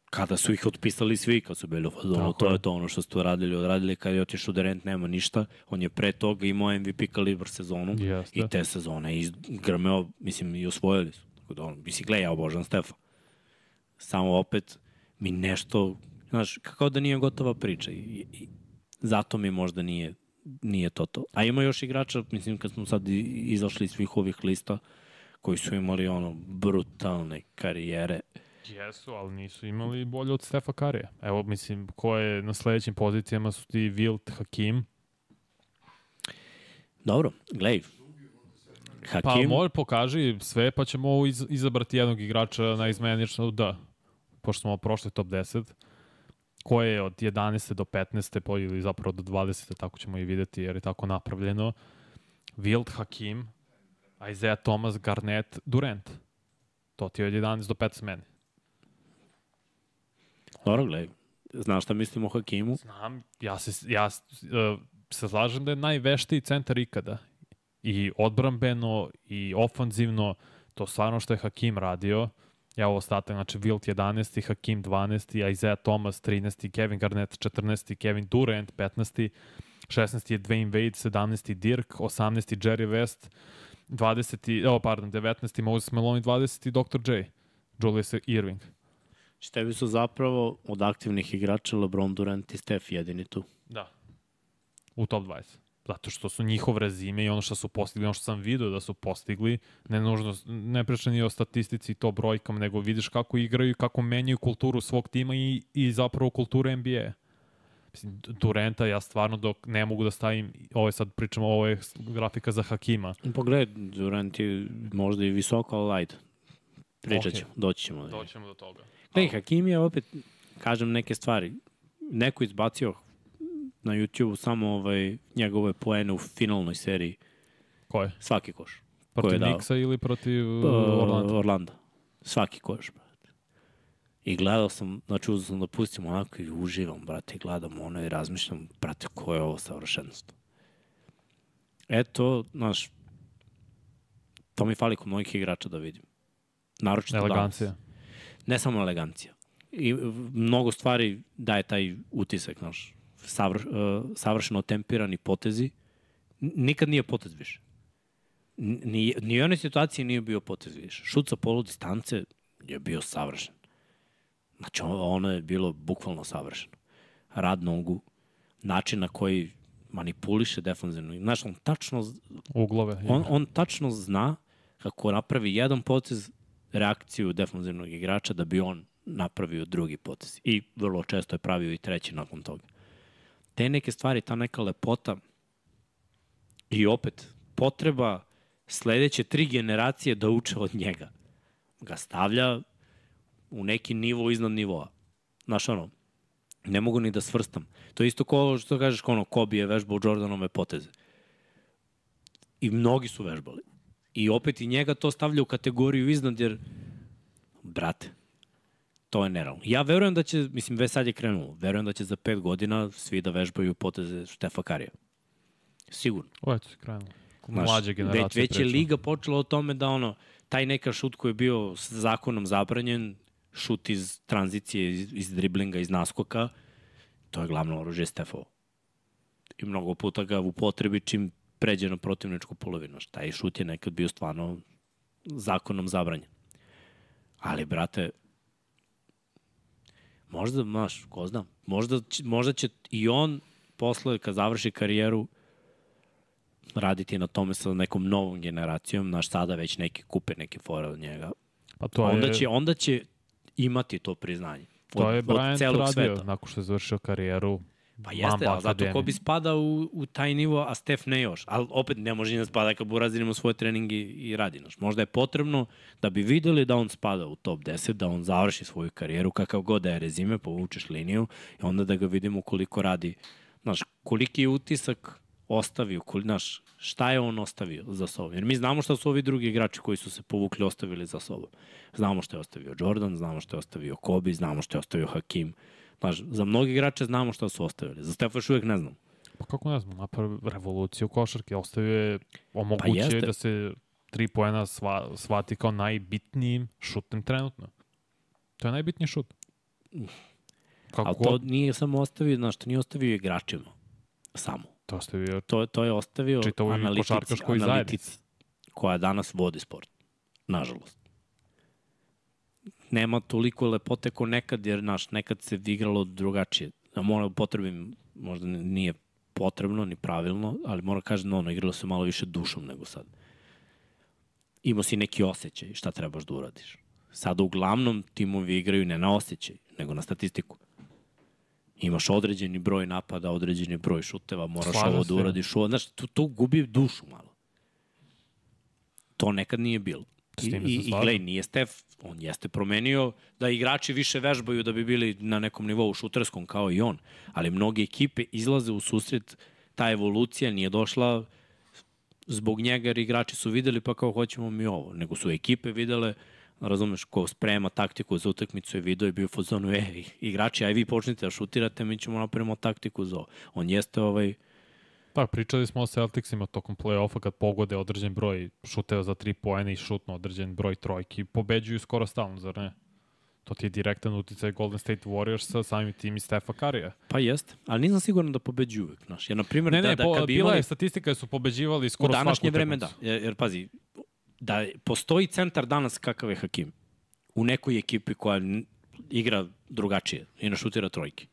kada su ih otpisali svi, kad su bili u fazonu, to je. to ono što su radili, odradili, kad je otišao Durant nema ništa, on je pre toga imao MVP kalibar sezonu Jeste. i te sezone izgrmeo, mislim, i osvojili su. Tako da, on, mislim, gledaj, ja obožavam Stefa. Samo opet mi nešto, znaš, kako da nije gotova priča i, i zato mi možda nije nije to to. A ima još igrača, mislim, kad smo sad izašli iz svih ovih lista, koji su imali ono brutalne karijere. Jesu, ali nisu imali bolje od Stefa Karija. Evo, mislim, ko je na sledećim pozicijama su ti Wilt, Hakim. Dobro, glej, Pa Hakim, može pokaži sve, pa ćemo iz, izabrati jednog igrača na izmenično da. Pošto smo prošli top 10, koje je od 11. do 15. po, ili zapravo do 20. tako ćemo i videti jer je tako napravljeno. Wild, Hakim, Isaiah Thomas, Garnett, Durant. To ti je od 11 do 15 meni. Dobro, gledaj, znaš šta mislim o Hakimu? Znam, ja se, ja uh, se slažem da je najveštiji centar ikada. I odbrambeno, i ofanzivno, to stvarno što je Hakim radio. Ja ovo ostatak, znači Wilt 11. Hakim 12. Isaiah Thomas 13. Kevin Garnett 14. Kevin Durant 15. 16. je Dwayne Wade, 17. Dirk, 18. Jerry West, 20. Oh, pardon, 19. Moses Malone, 20. Dr. J. Julius Irving. Znači, tebi su zapravo od aktivnih igrača LeBron, Durant i Steph jedini tu. Da. U top 20. Zato što su njihov rezime i ono što su postigli, ono što sam vidio da su postigli, ne nužno, ne pričam ni o statistici i to brojkama, nego vidiš kako igraju i kako menjaju kulturu svog tima i, i zapravo kulturu NBA. Mislim, Durenta ja stvarno dok ne mogu da stavim, ovo je sad pričamo, ovo je grafika za Hakima. Pogledaj, Durant je možda i visoko, ali ajde. Pričat ćemo, okay. doći ćemo. Da Doćemo do toga. Gledaj, Hakim je opet, kažem neke stvari. Neko izbacio na YouTube samo ovaj, njegove poene u finalnoj seriji. Ko je? Svaki koš. Protiv? Nixa ili protiv uh, Uh, Orlando? Orlando. Svaki koš, brate. I gledao sam, znači uzao sam da pustim onako i uživam, brate, gledam ono i razmišljam, brate, ko je ovo savršenstvo. Eto, znaš, to mi fali kod mnogih igrača da vidim. Naročito danas. Elegancija. Ne samo elegancija. I mnogo stvari daje taj utisak, znaš, savr, uh, savršeno tempirani potezi. Nikad nije potez više. Ni, ni u jednoj situaciji nije bio potez više. Šut sa polu distance je bio savršen. Znači, ono, je bilo bukvalno savršeno. Rad nogu, način na koji manipuliše defanzivno. Znaš, on tačno, Uglove. on, on tačno zna kako napravi jedan potez, reakciju defanzivnog igrača da bi on napravio drugi potez. I vrlo često je pravio i treći nakon toga. Te neke stvari, ta neka lepota i opet potreba sledeće tri generacije da uče od njega. Ga stavlja u neki nivo iznad nivoa. Znaš ono, ne mogu ni da svrstam. To je isto kao što kažeš, ono, Kobe je vežbao Jordanove poteze. I mnogi su vežbali. I opet i njega to stavlja u kategoriju iznad, jer, brate, to je nerealno. Ja verujem da će, mislim, već sad je krenulo, verujem da će za pet godina svi da vežbaju poteze Štefa Karija. Sigurno. Ovo je to krenulo. Znaš, Mlađe generacije već, već je liga počela o tome da ono, taj neka šut koji je bio s zakonom zabranjen, šut iz tranzicije, iz, iz driblinga, iz naskoka, to je glavno oružje Stefovo. I mnogo puta ga upotrebi čim pređe na protivničku polovinu. Znaš, Taj šut je nekad bio stvarno zakonom zabranjen. Ali, brate, možda, znaš, ko zna, možda, će- možda će i on posle, kad završi karijeru, raditi na tome sa nekom novom generacijom, znaš, sada već neki kupe neke fore od njega. Pa to onda, je, će, onda će imati to priznanje. to od, je od celog radio sveta. nakon što je završio karijeru. Pa jeste, Mamba ali zato ko bi spada u, u taj nivo, a Stef ne još. Ali opet ne može ni da spada kad Burazir ima svoje treninge i radi. Znaš. Možda je potrebno da bi videli da on spada u top 10, da on završi svoju karijeru, kakav god da je rezime, povučeš liniju i onda da ga vidimo koliko radi. Znaš, koliki je utisak ostavio, koli, znaš, šta je on ostavio za sobom. Jer mi znamo šta su ovi drugi igrači koji su se povukli ostavili za sobom. Znamo što je ostavio Jordan, znamo što je ostavio Kobe, znamo što je ostavio Hakim. Znaš, za mnogi igrače znamo šta su ostavili. Za Stefa još uvijek ne znam. Pa kako ne znam, napravio revoluciju u košarki, ostavio je, omogućio jeste. je da se tri poena sva, shvati kao najbitnijim šutem trenutno. To je najbitniji šut. Kako Ali to nije samo ostavio, znaš, to nije ostavio igračima. Samo. to ostavio To, to je ostavio analitici, analitici koja danas vodi sport. Nažalost. Nema toliko lepote ko nekad, jer naš, nekad se igralo drugačije. Ja moram potrebim, možda nije potrebno ni pravilno, ali moram kažem, ono, igralo se malo više dušom nego sad. Imao si neki osjećaj šta trebaš da uradiš. Sada uglavnom timovi igraju ne na osjećaj, nego na statistiku. Imaš određeni broj napada, određeni broj šuteva, moraš Slažem ovo da uradiš, ovo, znaš, to, to gubi dušu malo. To nekad nije bilo. I, i, i glej, nije Stef, on jeste promenio da igrači više vežbaju da bi bili na nekom nivou šuterskom kao i on, ali mnoge ekipe izlaze u susret, ta evolucija nije došla zbog njega jer igrači su videli pa kao hoćemo mi ovo, nego su ekipe videle razumeš, ko sprema taktiku za utakmicu je video i bio u fazonu, e, igrači, aj vi počnite da šutirate, mi ćemo napravimo taktiku za ovo. On jeste ovaj, Tak, pričali smo o Celticsima tokom play-offa kad pogode određen broj šuteva za tri poena i šutno određen broj trojki, pobeđuju skoro stalno, zar ne? To ti je direktan uticaj Golden State Warriorsa, samim tim i Stefa Karija. pa jeste, ali nisam siguran da pobeđuju uvek, znaš, jer na primjer, Ne, da, ne, da, po, kad bi bila imali je statistika da su pobeđivali u skoro današnje svaku vreme, da, jer, jer pazi, da postoji centar danas kakav je Hakim, u nekoj ekipi koja igra drugačije i našutira trojke.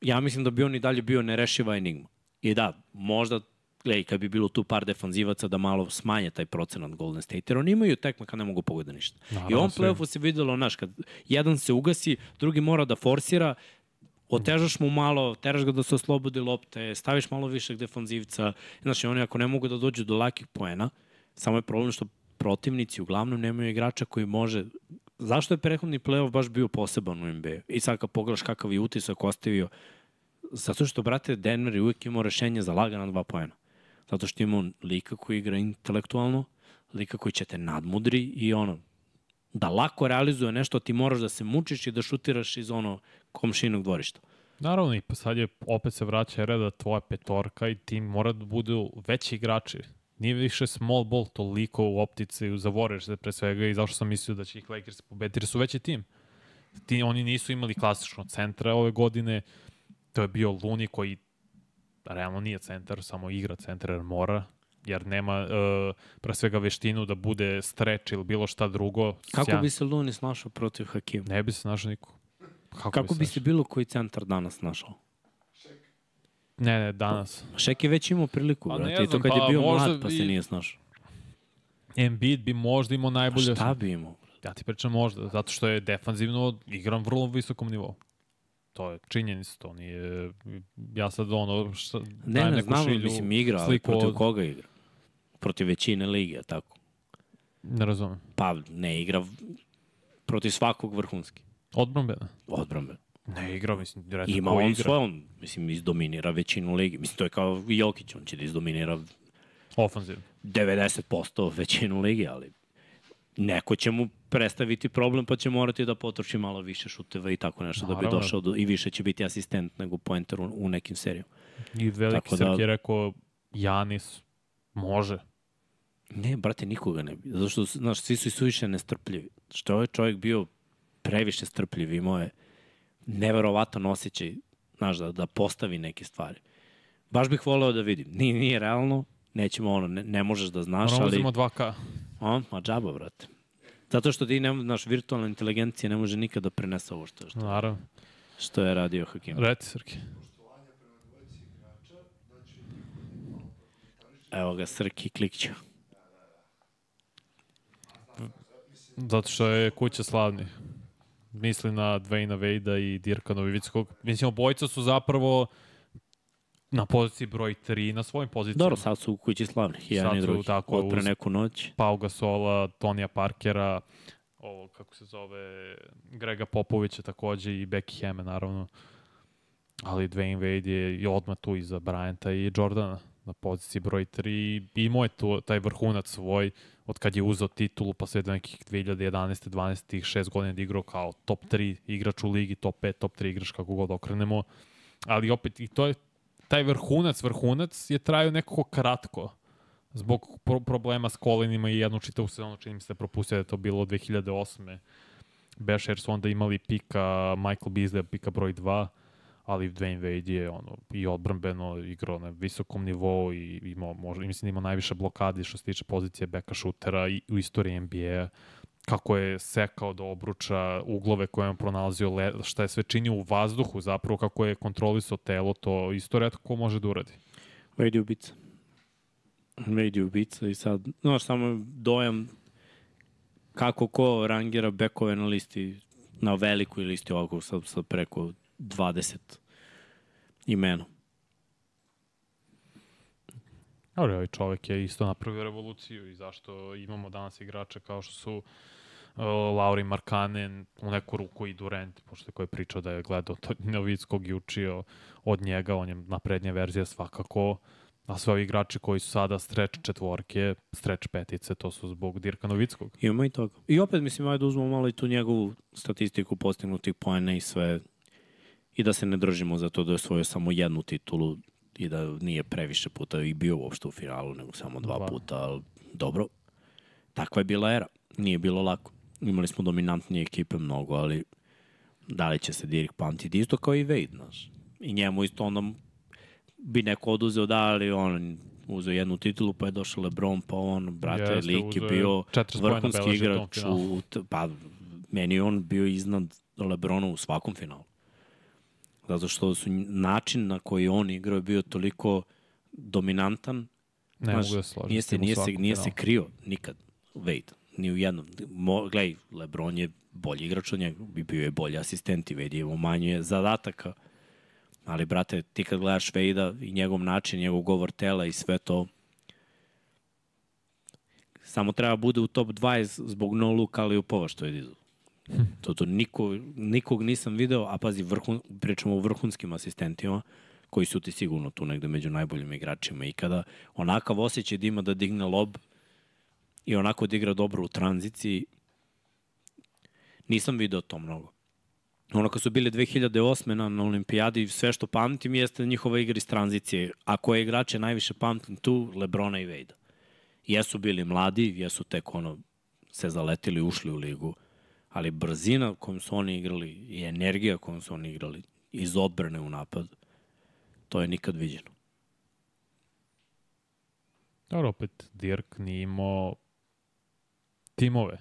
Ja mislim da bi on i dalje bio nerešiva enigma. I da, možda gledaj, kad bi bilo tu par defanzivaca da malo smanje taj procenat Golden State, jer oni imaju tekme kad ne mogu pogodi ništa. I Naravno, ovom svi. playoffu se videlo, znaš, kad jedan se ugasi, drugi mora da forsira, otežaš mu malo, teraš ga da se oslobodi lopte, staviš malo višeg defanzivca. Znaš, i oni ako ne mogu da dođu do lakih poena, samo je problem što protivnici uglavnom nemaju igrača koji može... Zašto je prethodni playoff baš bio poseban u NBA? I sad kad pogledaš kakav je utisak ostavio, zato što, brate, Denver je uvijek imao rešenje za lagana dva poena. Zato što ima lika koji igra intelektualno, lika koji će te nadmudri i ono, da lako realizuje nešto, ti moraš da se mučiš i da šutiraš iz ono komšinog dvorišta. Naravno, i pa sad je, opet se vraća era da tvoja petorka i tim mora da budu veći igrači. Nije više small ball toliko u optici za Warriors pre svega i zašto sam mislio da će ih Lakers pobediti, jer su veći tim. Ti, oni nisu imali klasično centra ove godine, to je bio Luni koji realno nije centar, samo igra centar jer mora, jer nema uh, pre svega veštinu da bude stretch ili bilo šta drugo. Kako Sjajan- bi se Luni snašao protiv Hakima? Ne bi se našao niko. Kako, Kako bi se se bilo koji centar danas našao? Ne, ne, danas. Šek je već imao priliku, Pa brate, i to kad je pa bio možda mlad pa se i- nije snašao. Embiid bi možda imao A najbolje... šta bi imao? Ja ti pričam možda, zato što je defanzivno igram vrlo visokom nivou. To je činjenica, to nije... Ja sad ono... Šta, Ne, ne, neku znam, šilju, mislim, igra, ali protiv od- koga igra? Protiv većine lige, tako? Ne razumem. Pa ne igra protiv svakog vrhunski. Odbrambena? Odbrambe. Ne igra, mislim, direktno Ima on igra. svoj, on, mislim, izdominira većinu ligi. Mislim, to je kao Jokić, on će da izdominira Ofanzivno. 90% većinu ligi, ali neko će mu predstaviti problem pa će morati da potroši malo više šuteva i tako nešto da bi Naravno. došao do, i više će biti asistent nego pointer u, u nekim serijama. I veliki Tako da- je rekao, Janis može. Ne, brate, nikoga ne bi. Zato što, znaš, svi su i suviše nestrpljivi. Što je ovaj čovjek bio previše strpljiv, imao je neverovatan osjećaj, znaš, da, da postavi neke stvari. Baš bih voleo da vidim. Nije, nije realno, nećemo ono, ne, ne možeš da znaš, Moramo ali... uzimo 2K. A, ma džaba, brate. Zato što ti, ne, naš virtualna inteligencija ne može nikada da prenese ovo što, što, Naravno. što je radio Hakim. Reci, Srki. Evo ga, Srki klikću. Zato što je kuća slavnih. Misli na Dwayna Vejda i Dirka Novivickog. Mislim, obojica su zapravo na poziciji broj 3 na svojim pozicijama. Dobro, sad su u kući slavnih, i jedan Sad i drugi. tako Od pre neku noć. Pau Gasola, Tonija Parkera, ovo, kako se zove, Grega Popovića takođe i Becky Heme, naravno. Ali Dwayne Wade je i odmah tu iza Bryanta i Jordana na poziciji broj 3. Imao je tu, taj vrhunac svoj od kad je uzao titulu pa sve do nekih 2011. 12. tih 6 godina da igrao kao top 3 igrač u ligi, top 5, top 3 igrač kako god okrenemo. Ali opet i to je taj vrhunac, vrhunac je trajao nekako kratko zbog pro problema s kolenima i jednu čitavu sezonu čini mi se da propustio da je to bilo 2008. Beše jer su onda imali pika Michael Beasley, pika broj 2, ali Dwayne Wade je ono, i odbrambeno igrao na visokom nivou i imao, možda, mislim da ima najviše blokadi što se tiče pozicije beka šutera i u istoriji NBA kako je sekao do obruča uglove koje je on pronalazio, le, šta je sve činio u vazduhu zapravo, kako je kontrolisao telo, to isto redko ko može da uradi. Je ubica. Je ubica i sad, znaš, samo dojam kako ko rangira bekove na listi, na velikoj listi ovako sa, sa preko 20 imena. Ali ovaj čovek je isto napravio revoluciju i zašto imamo danas igrače kao što su Lauri Markanen, u neku ruku i Durant, pošto je koji je pričao da je gledao to Novickog i učio od njega, on je naprednja verzija svakako, a sve ovi igrači koji su sada streč četvorke, streč petice, to su zbog Dirka Novickog. Ima i toga. I opet, mislim, ajde uzmemo malo i tu njegovu statistiku postignutih poena i sve i da se ne držimo za to da je osvojio samo jednu titulu i da nije previše puta i bio uopšte u finalu, nego samo dva, Dva. puta, ali dobro. Takva je bila era. Nije bilo lako. Imali smo dominantnije ekipe mnogo, ali da li će se Dirk pamtiti? Isto kao i Wade, znaš. I njemu isto onda bi neko oduzeo da, ali on uzeo jednu titulu, pa je došao Lebron, pa on, brate, Jeste, lik je bio 40 poena vrhunski igrač, finalu. u, pa meni je on bio iznad Lebrona u svakom finalu. Zato što su način na koji on igrao je bio toliko dominantan, Ne Znaš, mogu da složim. nije se, nije se, nije se krio nikad Wade, ni u jednom. Mo, gledaj, Lebron je bolji igrač od njega, bi bio je bolji asistent i Wade je manje zadataka. Ali, brate, ti kad gledaš Wade-a i njegov način, njegov govor tela i sve to, samo treba bude u top 20 zbog no look ali upova što je dizu. To, to niko, nikog nisam video, a pazi, vrhun, pričamo o vrhunskim asistentima, koji su ti sigurno tu negde među najboljim igračima ikada. Onakav osjećaj da ima da digne lob i onako da igra dobro u tranziciji, nisam video to mnogo. Ono kad su bili 2008. na, olimpijadi, sve što pamtim jeste njihova igra iz tranzicije. A koje igrače najviše pamtim tu? Lebrona i Vejda. Jesu bili mladi, jesu tek ono se zaletili, ušli u ligu, ali brzina kojom su oni igrali i energija kojom su oni igrali iz odbrane u napad, to je nikad viđeno. Dobro, opet Dirk nije imao timove.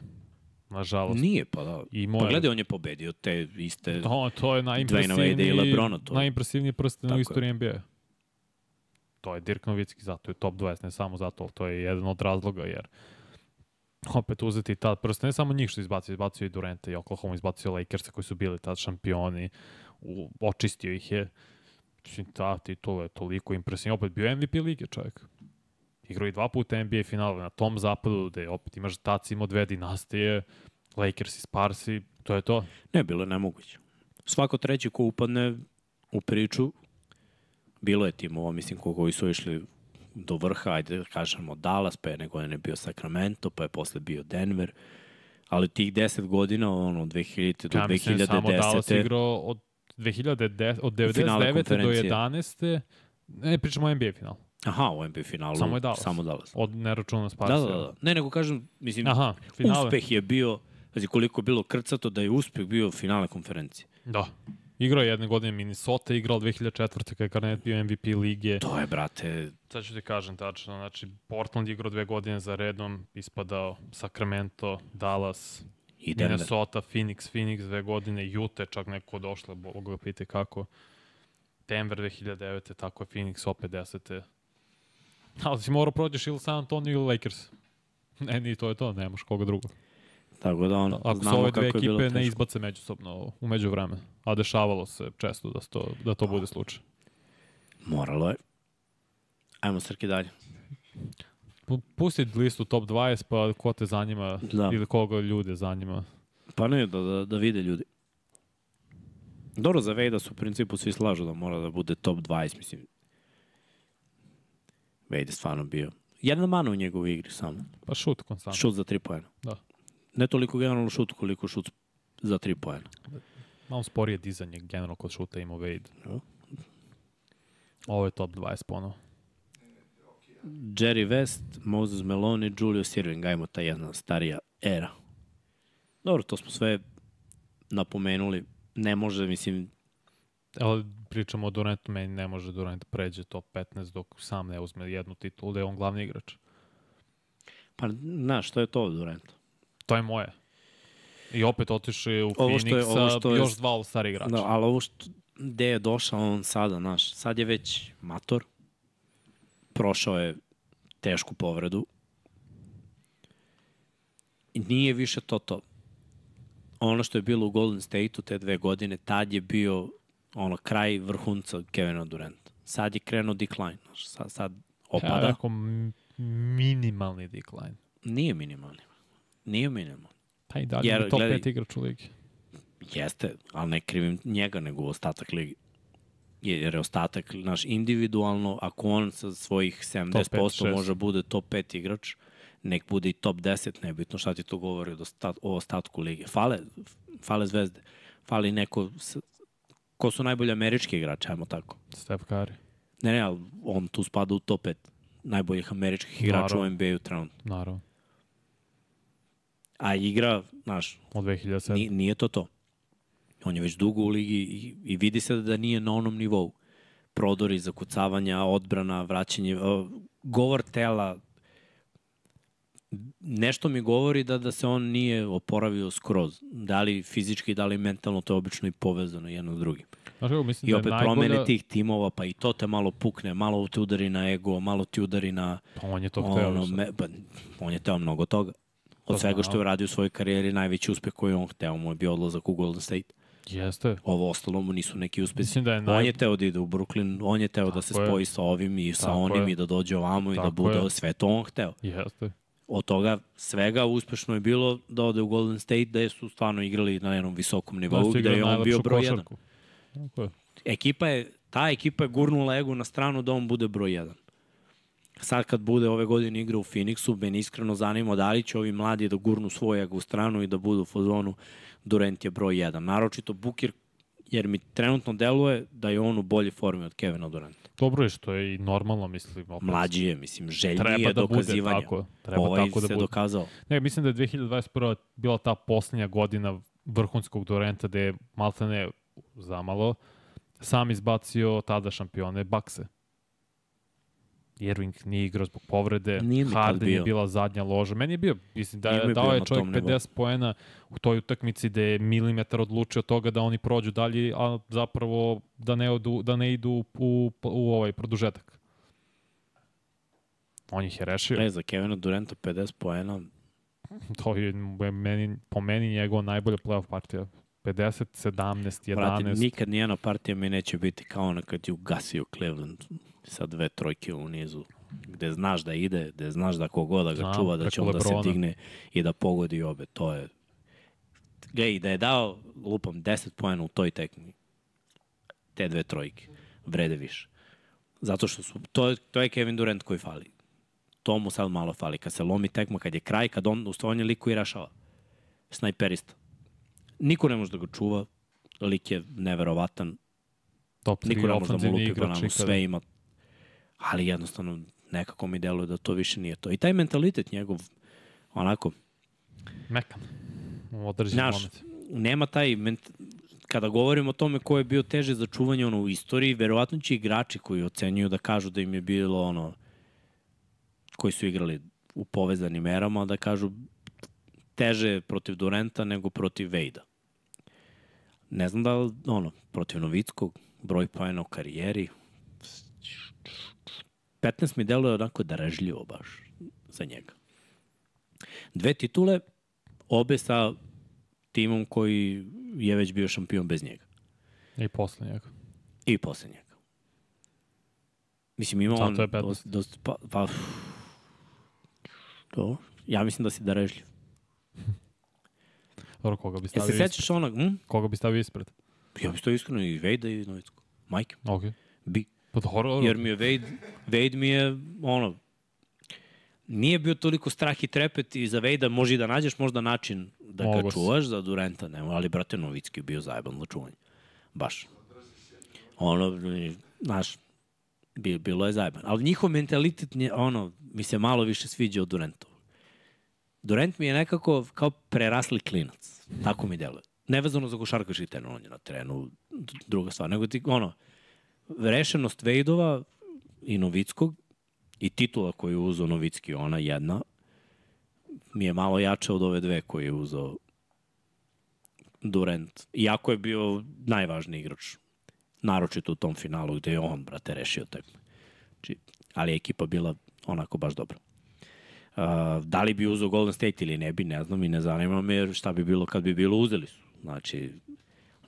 Nažalost. Nije, pa da. Imao Pa je- gledaj, on je pobedio te iste... To, to je najimpresivniji, i Lebrona, to. najimpresivniji prsten Tako u je. istoriji NBA. To je Dirk Novicki, zato je top 20, ne samo zato, to je jedan od razloga, jer opet uzeti tad prsten, ne samo njih što izbacio, izbacio i Durenta i Oklahoma, izbacio Lakersa koji su bili tad šampioni, u, očistio ih je. Ta titula je toliko impresivna. Opet bio MVP lige čovjek. Igrao i dva puta NBA finale na tom zapadu, gde opet imaš tac imao dve dinastije, Lakers i Sparsi, to je to. Ne, bilo je nemoguće. Svako treći ko upadne u priču, bilo je timova, mislim, ko koji su išli do vrha, ajde da kažemo Dallas, pa je nego je bio Sacramento, pa je posle bio Denver, ali tih 10 godina, ono, od 2000. do Ja mislim samo Dallas 2010. igrao od 2010, od Finale 99. do konferencije. 11. Ne, pričamo o NBA finalu. Aha, u NBA finalu. Samo je Dallas. Samo Dallas. Od neračuna Da, Sparsa. da, da. Ne, nego kažem, mislim, Aha, finale. uspeh je bio, znači koliko je bilo krcato da je uspeh bio finale konferencije. Da. Igrao je jedne godine Minnesota, igrao 2004. kada je Garnett bio MVP lige. To je, brate, Sad ću ti kažem tačno, znači Portland igrao dve godine za redom, ispadao Sacramento, Dallas, i Denver. Minnesota, Phoenix, Phoenix dve godine, Utah čak neko došla, Boga ga pite kako. Denver 2009. tako je Phoenix opet 10. Ali si morao prođeš ili San Antonio ili Lakers. Ne, ni to je to, nemaš koga drugog. Tako da on, Ako znamo ove dve ekipe ne izbace međusobno u među vreme. A dešavalo se često da, to, da to bude slučaj. Moralo je. Ajmo Srki dalje. Pu- Pusti listu top 20 pa ko te zanima Da. ili koga ljude zanima. Pa ne, da, da, da vide ljudi. Dobro, za Vejda su u principu svi slažu da mora da bude top 20, mislim. Vejda je stvarno bio. Jedna mana u njegovoj igri samo. Pa šut konstantno. Šut za 3 poena. Da. Ne toliko generalno šut, koliko šut za 3 poena. Malo sporije dizanje generalno kod šuta ima Wade. Da. Ovo je top 20 ponovo. Jerry West, Moses Meloni, Julius Irving, ajmo ta jedna starija era. Dobro, to smo sve napomenuli. Ne može, mislim, Ali pričamo o Durantu, meni ne može Durant pređe top 15 dok sam ne uzme jednu titulu, da je on glavni igrač. pa znaš, što je to Durant? To je moje. I opet otišao je u Ovo Phoenix što je- ovo sa što je- još dva all-star igrača. Da, ali ovo što, gde je došao on sada, znaš, sad je već mator, prošao je tešku povredu i nije više to to. Ono što je bilo u Golden State-u te dve godine, tad je bio ono kraj vrhunca Kevina Duranta. Sad je krenuo decline, znaš, sad, sad opada. Ja rekao m- minimalni decline. Nije minimalni. Nije minimalni. Pa i dalje Jer, top gledaj- 5 igrač u ligi. Jeste, ali ne krivim njega, nego ostatak ligi. Jer je ostatak, naš, individualno, ako on sa svojih 70% pet, šest. može bude top 5 igrač, nek bude i top 10, nebitno šta ti to govori o, ostat, o ostatku lige. Fale, fale zvezde, fali neko, ko su najbolji američki igrači, ajmo tako. Steph Curry. Ne, ne, ali on tu spada u top 5 najboljih američkih igrača u Naravno. NBA-u trenutno. Naravno. A igra, znaš, Od 2007. Nije, nije to to. On je već dugo u ligi i, i vidi se da nije na onom nivou. Prodori, zakucavanja, odbrana, vraćanje, govor tela, nešto mi govori da da se on nije oporavio skroz. Da li fizički, da li mentalno, to je obično i povezano jedno s drugim. Znaš kako, mislim I da je opet najbolja... promene tih timova, pa i to te malo pukne, malo te udari na ego, malo ti udari na... Pa on je to hteo. Ono, sad. me, pa, on je teo mnogo toga. Od To svega znam. što je uradio u svojoj karijeri, najveći uspeh koji je on hteo mu je bio odlazak u Golden State. Jeste. Ovo ostalo mu nisu neki uspesi. Mislim da je On naj... je teo da ide u Brooklyn, on je teo da se Tako je. spoji sa ovim i sa Tako onim je. i da dođe ovamo i da Tako bude je. sve to on hteo. Jeste. Od toga svega uspešno je bilo da ode u Golden State, da su stvarno igrali na jednom visokom nivou, Znaš, gde je on bio broj jedan. košarku. Tako je. Ekipa je, ta ekipa je gurnula ego na stranu da on bude broj jedan. Sad kad bude ove godine igra u Phoenixu, ben iskreno zanima da li će ovi mladi da gurnu svoj ego u stranu i da budu u fazonu Durant je broj jedan. Naročito Bukir, jer mi trenutno deluje da je on u bolji formi od Kevina Duranta. Dobro je što je i normalno, mislim. Opet. Mlađi je, mislim, željniji Treba da bude dokazivanja. tako. Treba ovaj tako da se bude. dokazao. Ne, mislim da je 2021. bila ta posljednja godina vrhunskog Durenta gde je maltene zamalo sam izbacio tada šampione Bakse. Irving nije igrao zbog povrede, Nije Harden je bio. bila zadnja loža. Meni je bio, mislim da je dao je čovjek tom nivou. 50 poena u toj utakmici gde je milimetar odlučio od toga da oni prođu dalje, a zapravo da ne, odu, da ne idu u, u, u ovaj produžetak. On ih je rešio. Ne, za Kevina Duranta 50 poena, To je meni, po meni njegova najbolja playoff partija. 50, 17, 11. Vrati, nikad nijena partija mi neće biti kao ona kad je ugasio Cleveland sa dve trojke u nizu gde znaš da ide, gde znaš da kogoda ga Znam, čuva, da će on da se digne i da pogodi obe. To je... Gledaj, da je dao, lupam, 10 pojena u toj tekmi, te dve trojke, vrede više. Zato što su, to, to je Kevin Durant koji fali. To mu sad malo fali. Kad se lomi tekma, kad je kraj, kad on, u on je lik koji rašava. Snajperista. Niko ne može da ga čuva, lik je neverovatan, top 3 niko ne može da mu ofenzivni lupi sve ima. Ali jednostavno nekako mi deluje da to više nije to. I taj mentalitet njegov, onako, Mekan. U određen Znaš, moment. nema taj ment... kada govorimo o tome ko je bio teže za čuvanje ono u istoriji, verovatno će igrači koji ocenjuju da kažu da im je bilo ono koji su igrali u povezanim erama, da kažu teže protiv Durenta nego protiv Vejda. Ne znam da li, ono, protiv Novickog, broj pojena u karijeri, 15 mi deluje onako darežljivo baš za njega. Dve titule, obe sa timom koji je već bio šampion bez njega. I posle njega. I posle njega. Mislim, ima Zato on... je 15. Dost, dost, pa, pa, to, ja mislim da si darežljiv. Dobro, koga bi stavio se ispred? sećaš onog, hm? Koga bi stavio ispred? Ja bih to iskreno i Vejda i Novicko. Majke, Ok. bi. Pa dobro. Jer mi je Wade, Wade mi je, ono, nije bio toliko strah i trepet i za Vejda može i da nađeš možda način da ga čuvaš, za Durenta nema, ali brate Novicki je bio zajeban za čuvanje. Baš. Ono, znaš, bi- bilo je zajeban. Ali njihov mentalitet, nje, ono, mi se malo više sviđa od Durentov. Durant mi je nekako kao prerasli klinac. Tako mi deluje. Nevezano za košarkaški teren, on je na terenu druga stvar. Nego ti, ono, rešenost Vejdova i Novickog i titula koju je uzao Novicki, ona jedna, mi je malo jača od ove dve koje je uzao Durant. Iako je bio najvažniji igrač, naročito u tom finalu gde je on, brate, rešio tekme. Znači, ali je ekipa bila onako baš dobra. Uh, da li bi uzao Golden State ili ne bi, ne znam i ne zanima me šta bi bilo kad bi bilo, uzeli su. Znači,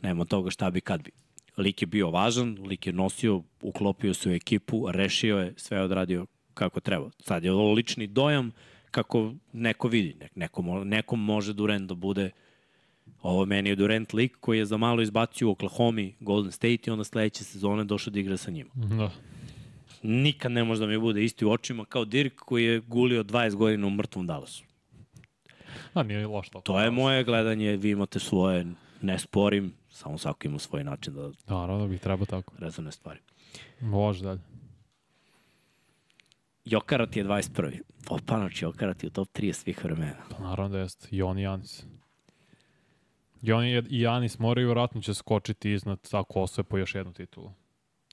nema toga šta bi kad bi. Lik je bio važan, lik je nosio, uklopio se u ekipu, rešio je, sve je odradio kako treba. Sad je ovo lični dojam kako neko vidi. Nek, neko, nekom može Durant da bude Ovo meni je Durant lik koji je za malo izbacio u Oklahoma, Golden State i onda sledeće sezone došao da igra sa njima. Da. Nikad ne može da mi bude isti u očima kao Dirk koji je gulio 20 godina u mrtvom Dallasu. A nije loš to. To je moje gledanje, vi imate svoje, ne sporim, samo svako ima svoj način da Naravno, bi trebao tako. rezone stvari. Može dalje. Jokarat je 21. Opa, znači Jokarat je u top 30 svih vremena. Pa naravno da jeste. I on i Janis. I on i Janis moraju vratno će skočiti iznad tako osvoje po još jednu titulu.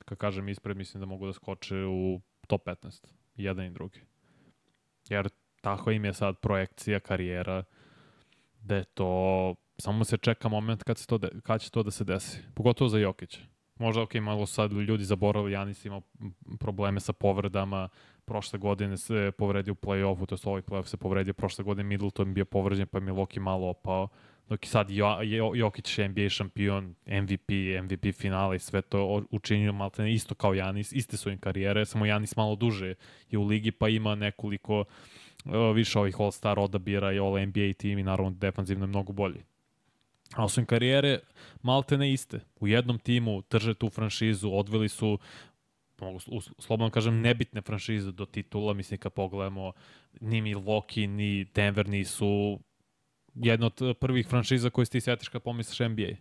Kad kažem ispred, mislim da mogu da skoče u top 15. I Jedan i drugi. Jer tako im je sad projekcija, karijera, da je to... Samo se čeka moment kad, se to de, kad će to da se desi. Pogotovo za Jokića. Možda, ok, malo sad ljudi zaboravili, Janis ima probleme sa povredama, prošle godine se povredio u play-offu, to je ovaj play-off se povredio, prošle godine Middleton bio povređen, pa je Milwaukee malo opao, dok je sad jo, jo, Jokić NBA šampion, MVP, MVP finale i sve to učinio maltene isto kao Janis, iste su im karijere, samo Janis malo duže je u ligi, pa ima nekoliko uh, više ovih All-Star odabira i All-NBA tim i naravno defanzivno je mnogo bolji. Ali su im karijere malte ne iste. U jednom timu drže tu franšizu, odveli su mogu slobodno kažem, nebitne franšize do titula, mislim kad pogledamo ni Milwaukee, ni Denver nisu jedna od prvih franšiza koje ti sjetiš kad pomisliš NBA.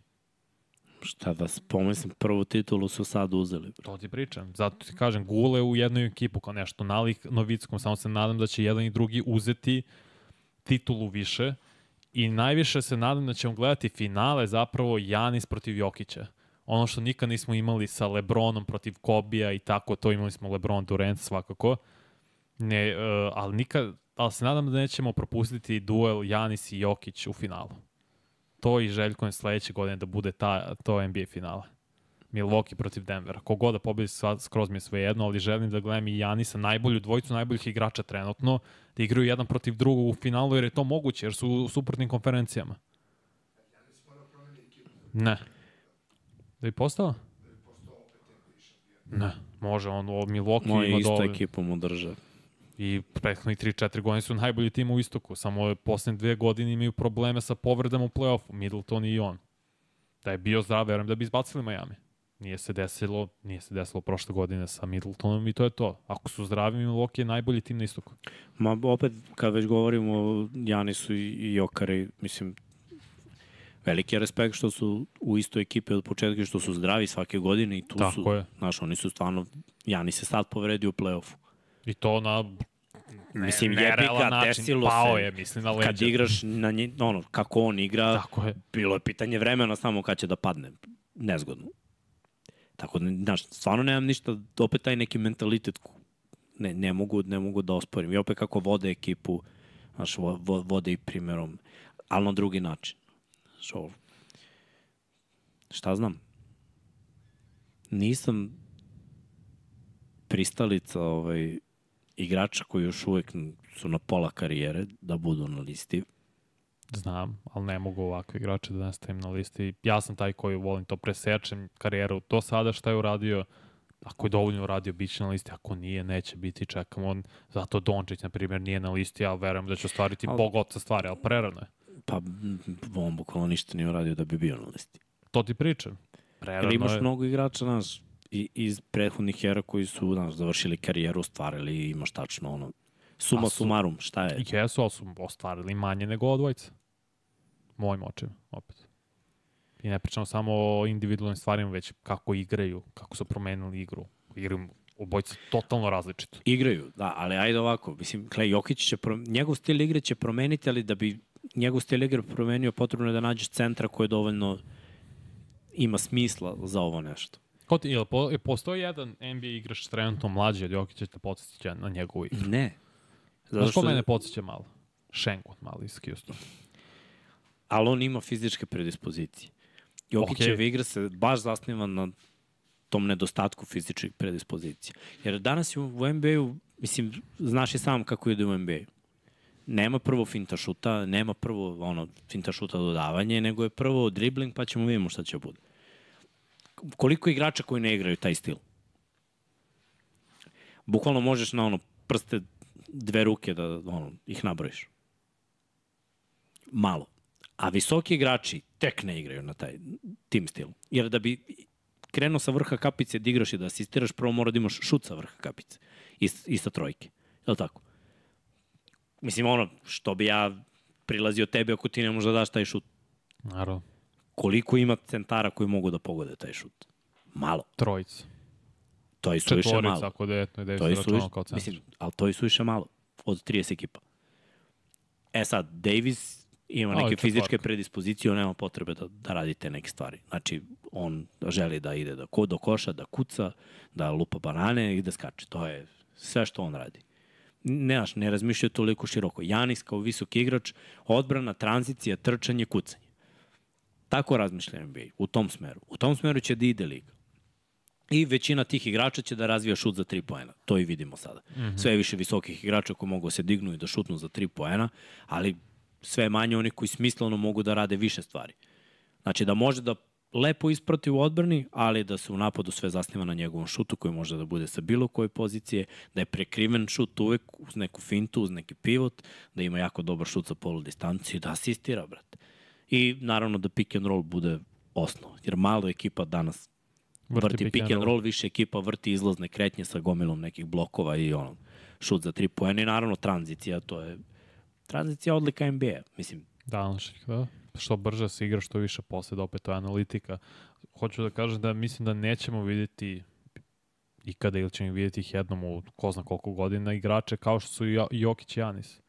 Šta da pomislim, prvu titulu su sad uzeli. To ti pričam. Zato ti kažem, gule u jednu ekipu kao nešto nalik Novickom, samo se nadam da će jedan i drugi uzeti titulu više i najviše se nadam da ćemo gledati finale zapravo Janis protiv Jokića. Ono što nikad nismo imali sa Lebronom protiv Kobija i tako, to imali smo Lebron Durant svakako. Ne, uh, ali nikad, ali se nadam da nećemo propustiti duel Janis i Jokić u finalu. To i željkujem sledeće godine da bude ta, to NBA finale. Milwaukee protiv Denvera. Kogod da pobedi skroz mi je sve jedno, ali želim da gledam i Janisa, najbolju dvojicu najboljih igrača trenutno, da igraju jedan protiv drugog u finalu, jer je to moguće, jer su u suprotnim konferencijama. Ne. Da bi postao? Ne, može, on u Milwaukee Moja ima ista dovoljno. ekipa mu drže. I prethodnih 3-4 godine su najbolji tim u istoku, samo je poslednje dve godine imaju probleme sa povredama u play-offu, Middleton i on. Da je bio zdrav, verujem da bi izbacili Miami. Nije se desilo, nije se desilo prošle godine sa Middletonom i to je to. Ako su zdravi, Milwaukee je najbolji tim na istoku. Ma opet, kad već govorimo o Janisu i, Jokari, mislim, veliki je respekt što su u istoj ekipi od početka što su zdravi svake godine i tu Tako su, je. znaš, oni su stvarno, Janis se sad povredio u play-offu. I to na ne, Mislim, nerealan jebi ga, način. desilo Pao se. je, mislim, na leđa. Kad igraš na nje, ono, kako on igra, Tako je. bilo je pitanje vremena samo kad će da padne. Nezgodno. Tako da, znaš, stvarno nemam ništa, opet taj neki mentalitet ne, ne, mogu, ne mogu da osporim. I opet kako vode ekipu, znaš, vo, vo, vode i primjerom, ali na drugi način. Ovo, šta znam? Nisam pristalica ovaj, igrača koji još uvek su na pola karijere da budu na listi. Znam, ali ne mogu ovakve igrače da nastavim na listi. Ja sam taj koji volim to presečem karijeru do sada šta je uradio. Ako je dovoljno uradio, bit će na listi. Ako nije, neće biti. Čekam on. Zato Dončić, na primjer, nije na listi. Ja verujem da će ostvariti Al- bogota stvari, ali prerano je. Pa, on bukvalno ništa nije uradio da bi bio na listi. To ti pričam. Prerano Jer imaš je. mnogo igrača, znaš, i, iz prethodnih era koji su, znaš, završili karijeru, ostvarili imaš tačno ono, suma su- sumarum, šta je? Jesu, ali su ostvarili manje nego odvojica. Mojim očima, opet. I ne pričamo samo o individualnim stvarima, već kako igraju, kako su promenili igru. Igraju obojca totalno različito. Igraju, da, ali ajde ovako, mislim, Klej Jokić će, pro... njegov stil igre će promeniti, ali da bi njegov stil igre promenio, potrebno je da nađeš centra koji je dovoljno ima smisla za ovo nešto. Ko ti, jel, po, postoji jedan NBA igrač trenutno mlađi od Jokića te podsjeća na njegovu igru? Ne. Znaš ko mene podsjeća malo? Šenkot malo iz Houston. Ali on ima fizičke predispozicije. Jokićeva Okej. igra se baš zasniva na tom nedostatku fizičkih predispozicija. Jer danas je u u NBA-u, mislim, znaš i sam kako ide u NBA-u. Nema prvo finta šuta, nema prvo ono, finta šuta dodavanje, nego je prvo dribling, pa ćemo vidimo šta će bude. Koliko igrača koji ne igraju taj stil? Bukvalno možeš na ono prste dve ruke da ono, ih nabrojiš. Malo. A visoki igrači tek ne igraju na taj tim stil. Jer da bi krenuo sa vrha kapice da igraš i da asistiraš, prvo mora da imaš šut sa vrha kapice. I, i sa trojke. Je li tako? Mislim, ono, što bi ja prilazio tebi ako ti ne možeš da daš taj šut. Naravno. Koliko ima centara koji mogu da pogode taj šut? Malo. Trojica. To je suviše malo. ako da je etno i To je suviše, kao centar. mislim, ali to je suviše malo od 30 ekipa. E sad, Davis ima neke fizičke predispozicije, on nema potrebe da, da radi te neke stvari. Znači, on želi da ide da ko do koša, da kuca, da lupa banane i da skače. To je sve što on radi. Ne, ne razmišljaju toliko široko. Janis kao visoki igrač, odbrana, tranzicija, trčanje, kucanje. Tako razmišlja NBA, u tom smeru. U tom smeru će da ide liga. I većina tih igrača će da razvija šut za 3 poena. To i vidimo sada. Mm -hmm. Sve više visokih igrača koji mogu da se dignu i da šutnu za 3 poena, ali sve je manje onih koji smisleno mogu da rade više stvari. Znači da može da lepo isprati u odbrani, ali da se u napadu sve zasniva na njegovom šutu koji može da bude sa bilo koje pozicije, da je prekriven šut uvek uz neku fintu, uz neki pivot, da ima jako dobar šut sa polu distanciju, da asistira, brate. I naravno da pick and roll bude osnov, jer malo ekipa danas vrti, vrti pick, and roll, više ekipa vrti izlazne kretnje sa gomilom nekih blokova i ono, šut za tri poena i naravno tranzicija, to je tranzicija odlika NBA, mislim. Današnjih, da. Što brže se igra, što više posljeda, opet to je analitika. Hoću da kažem da mislim da nećemo vidjeti ikada ili ćemo vidjeti ih jednom u ko zna koliko godina igrače kao što su Jokić i Janis.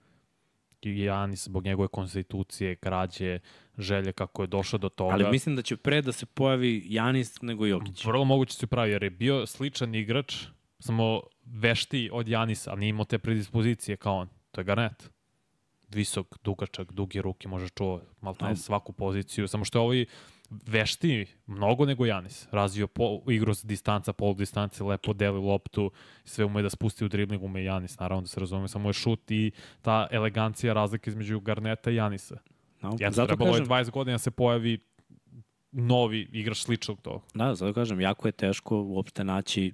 Janis zbog njegove konstitucije, građe, želje kako je došao do toga. Ali mislim da će pre da se pojavi Janis nego Jokić. Vrlo moguće se pravi, jer je bio sličan igrač, samo vešti od Janisa, ali nije imao te predispozicije kao on. To je Garnet. Visok, dugačak, duge ruke, može čuo malo no. svaku poziciju, samo što je ovaj vešti mnogo nego Janis. Razvio po, igru s distanca, polu distance, lepo deli loptu, sve ume da spusti u dribling, ume Janis, naravno da se razume, samo je šut i ta elegancija razlike između Garneta i Janisa. No, Jedan zato trebalo kažem, je 20 godina se pojavi novi igrač sličnog toga. Da, zato kažem, jako je teško uopšte naći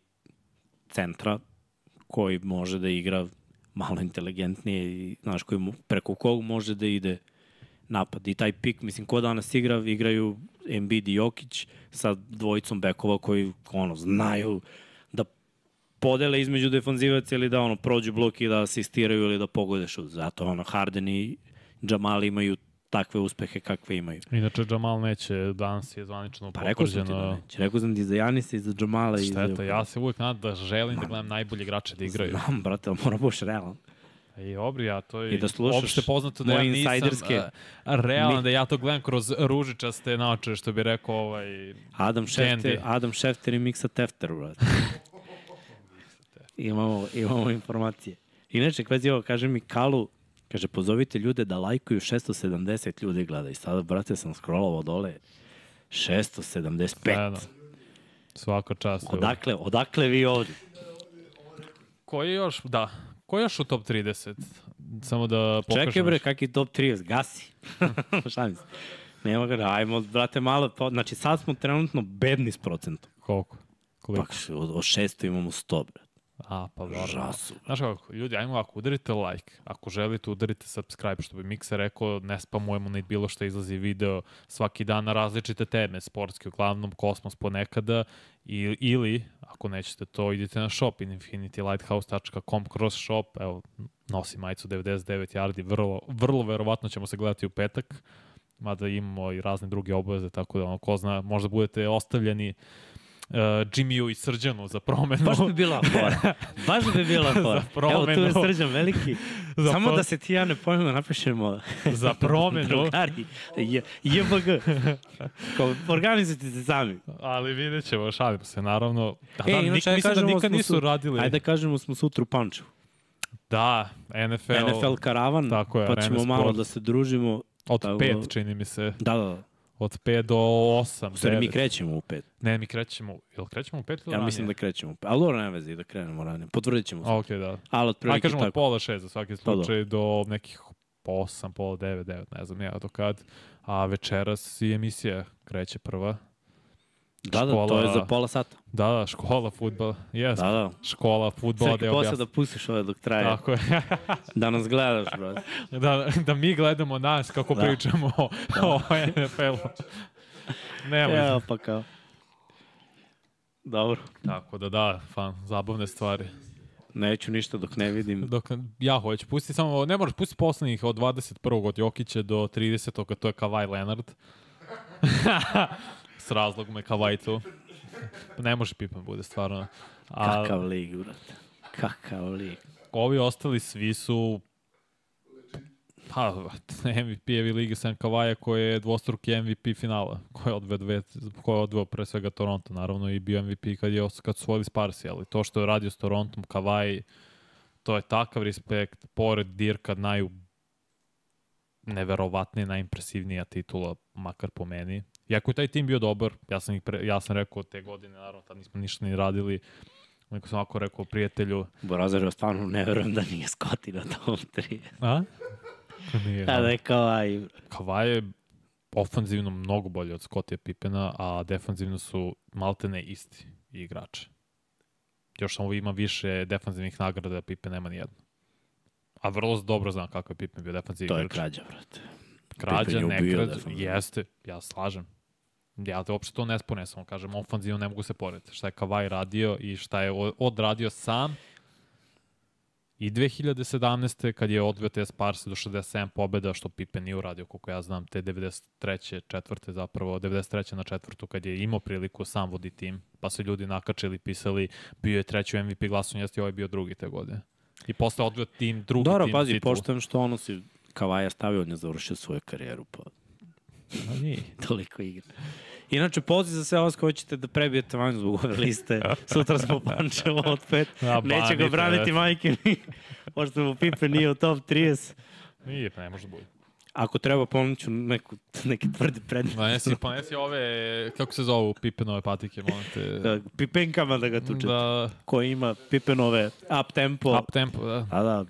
centra koji može da igra malo inteligentnije i znaš, koji preko kog može da ide napad. I taj pik, mislim, ko danas igra, igraju Embiid i Jokić sa dvojicom bekova koji ono, znaju da podele između defanzivaca ili da ono prođu blok i da asistiraju ili da pogode šut. Zato ono Harden i Jamal imaju takve uspehe kakve imaju. Inače, Jamal neće, danas je zvanično pa, rekao sam ti da neće. Rekao sam ti za Janisa i za Jamala. Šteta, i za... ja se uvijek nadam da želim Ma, da gledam najbolje igrače da igraju. Znam, brate, ali mora boš realan. I obri, ja to je I da opšte poznato da ja nisam a, realan, Mi... da ja to gledam kroz ružičaste naoče, što bi rekao ovaj... Adam Schefter, Adam Schefter i Miksa Tefter, brate. imamo, imamo informacije. Inače, kvazi ovo, kaže mi Kalu, Kaže, pozovite ljude da lajkuju 670 ljudi gleda. I sada, brate, sam scrollovao dole. 675. Gledano. Svaka čast. Odakle, odakle vi ovdje? Koji još, da, Ko je još u top 30? Samo da pokažem. Čekaj bre, kakvi top 30? Gasi. Šta mislim? Nema ga, ajmo, brate, malo, po, znači sad smo trenutno bedni s procentom. Koliko? Koliko? Pa, od, od 600 imamo 100, bre. A, pa. Žasu. Znaš kako, ljudi, ajmo ovako, udarite like. Ako želite, udarite subscribe, što bi Miksa rekao, ne spamujemo ni bilo što izlazi video svaki dan na različite teme, sportske, uglavnom, kosmos ponekada, i, ili, ako nećete to, idite na shop, infinitylighthouse.com kroz shop, evo, nosi majicu 99 yardi, vrlo, vrlo verovatno ćemo se gledati u petak, mada imamo i razne druge obaveze, tako da, ono, ko zna, možda budete ostavljeni uh, Jimmyu i Srđanu za promenu. Baš bi bila fora. Baš bi bila fora. Evo tu je Srđan veliki. za Samo pro... da se ti ja ne pojmemo, napišemo za promenu. Drugari. Je, JBG. Organizujte se sami. Ali vidjet ćemo, šalimo se, naravno. Da, e, da, nik, mislim da nikad nisu su, radili. Ajde da kažemo smo sutra u Pančevu. Da, NFL. NFL karavan, tako je, pa ćemo malo da se družimo. Od tako, pet, čini mi se. Da, da, da. Od 5 do 8. Sve mi krećemo u 5. Ne, mi krećemo, jel krećemo u 5 ili Ja ranije? mislim da krećemo u 5. Ali dobro, ne vezi da krenemo ranije. Potvrdit ćemo se. Ok, da. Ali otprilike Aj kažemo tako. od pola 6 za svaki slučaj do nekih 8, pola 9, 9, ne znam ja do kad. A večeras i emisija kreće prva. Da, da, škola, to je za pola sata. Da, da, škola futbala. Yes. Da, da. Škola da je posle objasni. da pustiš ove dok traje. Tako je. Da nas gledaš, brate. da, da mi gledamo nas kako Da. pričamo o, o NFL-u. Nema. Evo pa kao. Dobro. Tako da da, fan, zabavne stvari. Neću ništa dok ne vidim. Dok ja hoću, pusti samo, ne moraš pusti poslednjih od 21. od Jokića do 30. to je Kawhi Leonard. S razlogom je Kawhi tu. Ne može Pippen bude stvarno. A Kakav lig, brate. Kakav lig. ovi ostali svi su pa, MVP-evi lige sem Kavaja koji je dvostruki MVP finala, koji je odveo, dve, koji je odveo pre svega Toronto, naravno i bio MVP kad, je, kad su svojili Sparsi, ali to što je radio s Torontom, Kavaj, to je takav respekt, pored Dirka naju neverovatnija, najimpresivnija titula, makar po meni. Iako je taj tim bio dobar, ja sam, ih pre, ja sam rekao te godine, naravno, tad nismo ništa ni radili, nego sam ovako rekao prijatelju, Borazar, stvarno ne verujem da nije Scotty na tom 3. a? Nije, A da je kao aj. Kawhi je ofanzivno mnogo bolje od Scottija Pippena, a defanzivno su maltene isti igrači. Još samo ima više defanzivnih nagrada, a Pippen nema nijednu. A vrlo dobro znam kako je Pippen bio defanzivni To je igrač. krađa, brate. Krađa, je ne krađa, jeste, ja slažem. Ja te uopšte to ne spone, samo kažem, ofanzivno ne mogu se porediti. Šta je Kawhi radio i šta je odradio sam i 2017. kad je odveo te Sparse do 67 pobjeda, što Pippen nije uradio, koliko ja znam, te 93. četvrte zapravo, 93. na četvrtu, kad je imao priliku sam vodi tim, pa su ljudi nakačili, pisali, bio je treći u MVP glasu, jeste ovaj bio drugi te godine. I posle odveo tim, drugi Dobro, tim pazi, titulu. poštojem što ono si Kavaja stavio, on je završio svoju karijeru, pa Ma nije. toliko igra. Inače, poziv za sve vas koji ćete da prebijete vanju zbog ove liste. Sutra smo Pančevo od pet. Neće ga braniti da. majke ni. Pošto mu Pipe nije u top 30. Nije, ne može da bude. Ako treba, ponuću neku, neke tvrde predmete. Ponesi, ponesi ove, kako se zovu, Pippenove patike, molim te. Da, pipenkama da ga tučete. Da. Da, Ko ima Pipenove up tempo. up tempo, da. A da.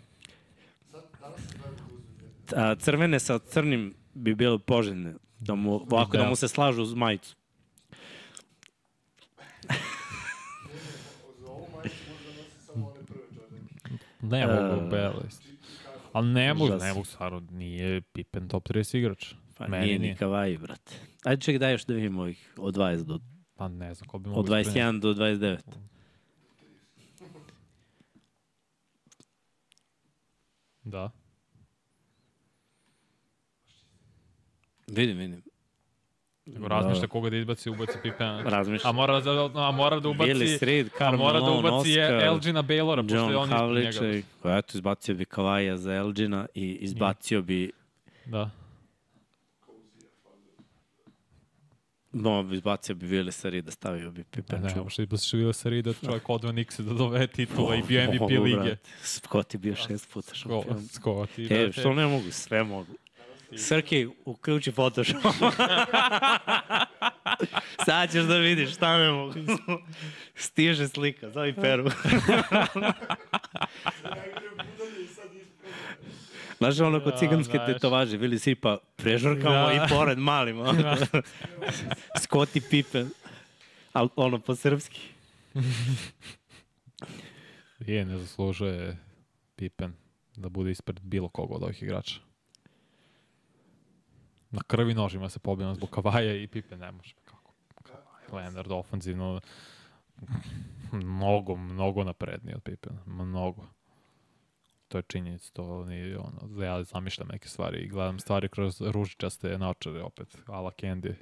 A, crvene sa crnim bi bile poželjne. Da mu, ovako da Da. mu se slažu uz majicu. Ne E, mogu, belo isto. Ali ne mogu, ne mogu, stvarno, nije Pippen top 30 igrač. Pa Meni nije nije. ni Kavaji, brate. Ajde ček daj još da vidimo ovih od 20 do, Pa ne znam, ko bi mogu od 21 do 29. Da. Vidim, vidim. Nego razmišlja koga da izbaci, ubaci Pippen. Razmišljam. A mora da, a mora da ubaci... Billy a Karl mora da ubaci Oscar, Elgina Baylora, pošto je John on ispred Havličaj. njega. Eto, izbacio bi Kavaja za Elgina i izbacio bi Da. No, izbacio bi Willi Sarida, stavio bi Pippen. ne, možda izbaciš Vila Sarida, čovjek odveo Nikse da dove titula i bio MVP Mogu, lige. brate. Scott je bio šest puta šampion. Scott i E, što ne mogu? Sve mogu. Srki, uključi Photoshop. Sad ćeš da vidiš šta ne mogu. Stiže slika, zove Peru. Znaš ono kod Ja, ciganske znaš. tetovaže, vili si pa prežurkamo Da. i pored malim. ono. Scott i Pippen. Al, ono po srpski. Je, ne zaslužuje Pippen da bude ispred bilo koga od ovih igrača. Na krvi nožima se pobijamo zbog Kavaja i Pippen ne može. Kako? Leonard ofanzivno mnogo, mnogo napredniji od Pippena. Mnogo. To je činjenica, to nije ono, ja zamišljam neke stvari i gledam stvari kroz ružičaste naočare opet, Ala Candy,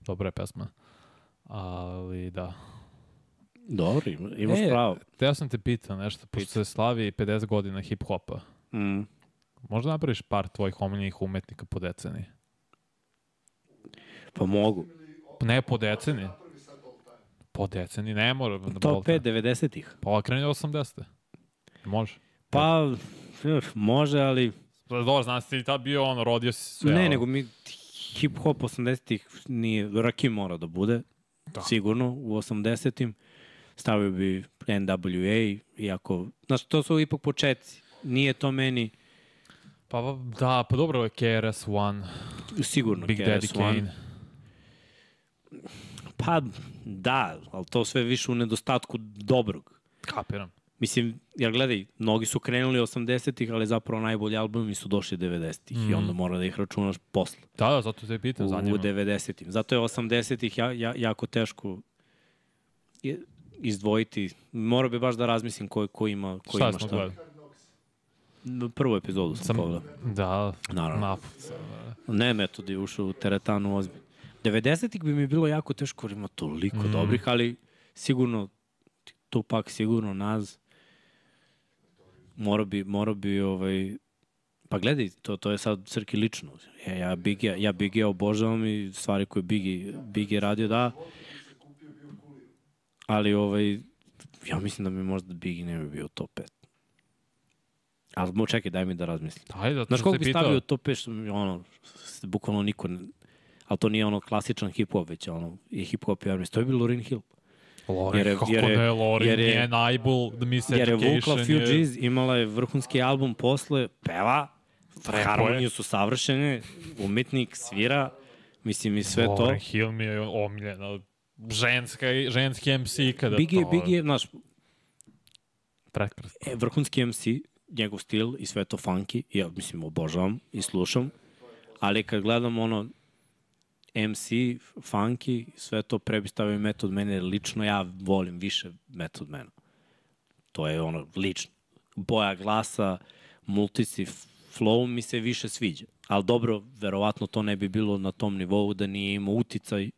dobra je pesma. Ali da, Dobro, ima- imaš E, pravo. Teo sam te pitao nešto, pošto se slavi 50 godina hip-hopa. Mm. Možda napraviš par tvojih omiljenih umetnika po deceniji? Pa mogu. Ne po deceniji. Po deceniji, ne mora. Da Top 5 90-ih. Pa kreni 80. Može. Pa, može, ali... Pa Dobro, znam si ti tad bio ono, rodio si sve. ne, ali- nego mi hip-hop 80-ih nije... Rakim mora da bude, Da. sigurno, u 80-im. Stavio bi NWA, iako... Znaš, to su ipak početci. Nije to meni Pa da, pa dobro je KRS-One, sigurno Big Daddy KRS-One. Kane. Pa da, ali to sve više u nedostatku dobrog. Kapiram. Mislim, jer gledaj, mnogi su krenuli 80-ih, ali zapravo najbolji albumi su došli 90-ih mm. i onda mora da ih računaš posle. Da, da, zato te pitam, zanima. u 90-im. Zato je 80-ih ja, ja, jako teško izdvojiti. Mora bi baš da razmislim ko, ko ima, ko Šta ima šta. gledali? Prvu epizodu sam, Sam, pogledao. da, Naravno. sam. da. Ne metod je ušao u teretanu ozbilj. 90-ih bi mi bilo jako teško, jer ima toliko mm. dobrih, ali sigurno Tupak, sigurno Naz. Mora bi, mora bi ovaj, Pa gledaj, to, to je sad Srki lično. Ja, ja Biggie, ja Biggie obožavam i stvari koje Biggie, Biggie radio, da. Ali ovaj, ja mislim da mi možda Biggie ne bi bio top 5. Ali mo čekaj, daj mi da razmislim. Ajde, zato Znaš koliko bi pitao. stavio top 5, što mi, ono, bukvalno niko, ne, ali to nije ono klasičan hip-hop, već ono, i hip-hop i R&B. To je bio Lauryn Hill. Lorin, jer je- kako jer je- ne, Lorin jer je- je, najbol, da mi se Jer je vukla Few je... G's, imala je vrhunski album posle, peva, harmonije su savršene, umetnik, svira, mislim i sve to. Lauryn Hill mi je omiljena ženska, ženski MC kada Biggie, to... Biggie je, znaš, Prekrasno. e, vrhunski MC, njegov stil i sve to funky, ja mislim obožavam i slušam, ali kad gledam ono MC, funky, sve to pre bi stavio metod mene, jer lično ja volim više metod mena. To je ono lično. Boja glasa, multici, flow mi se više sviđa. Ali dobro, verovatno to ne bi bilo na tom nivou da nije imao uticaj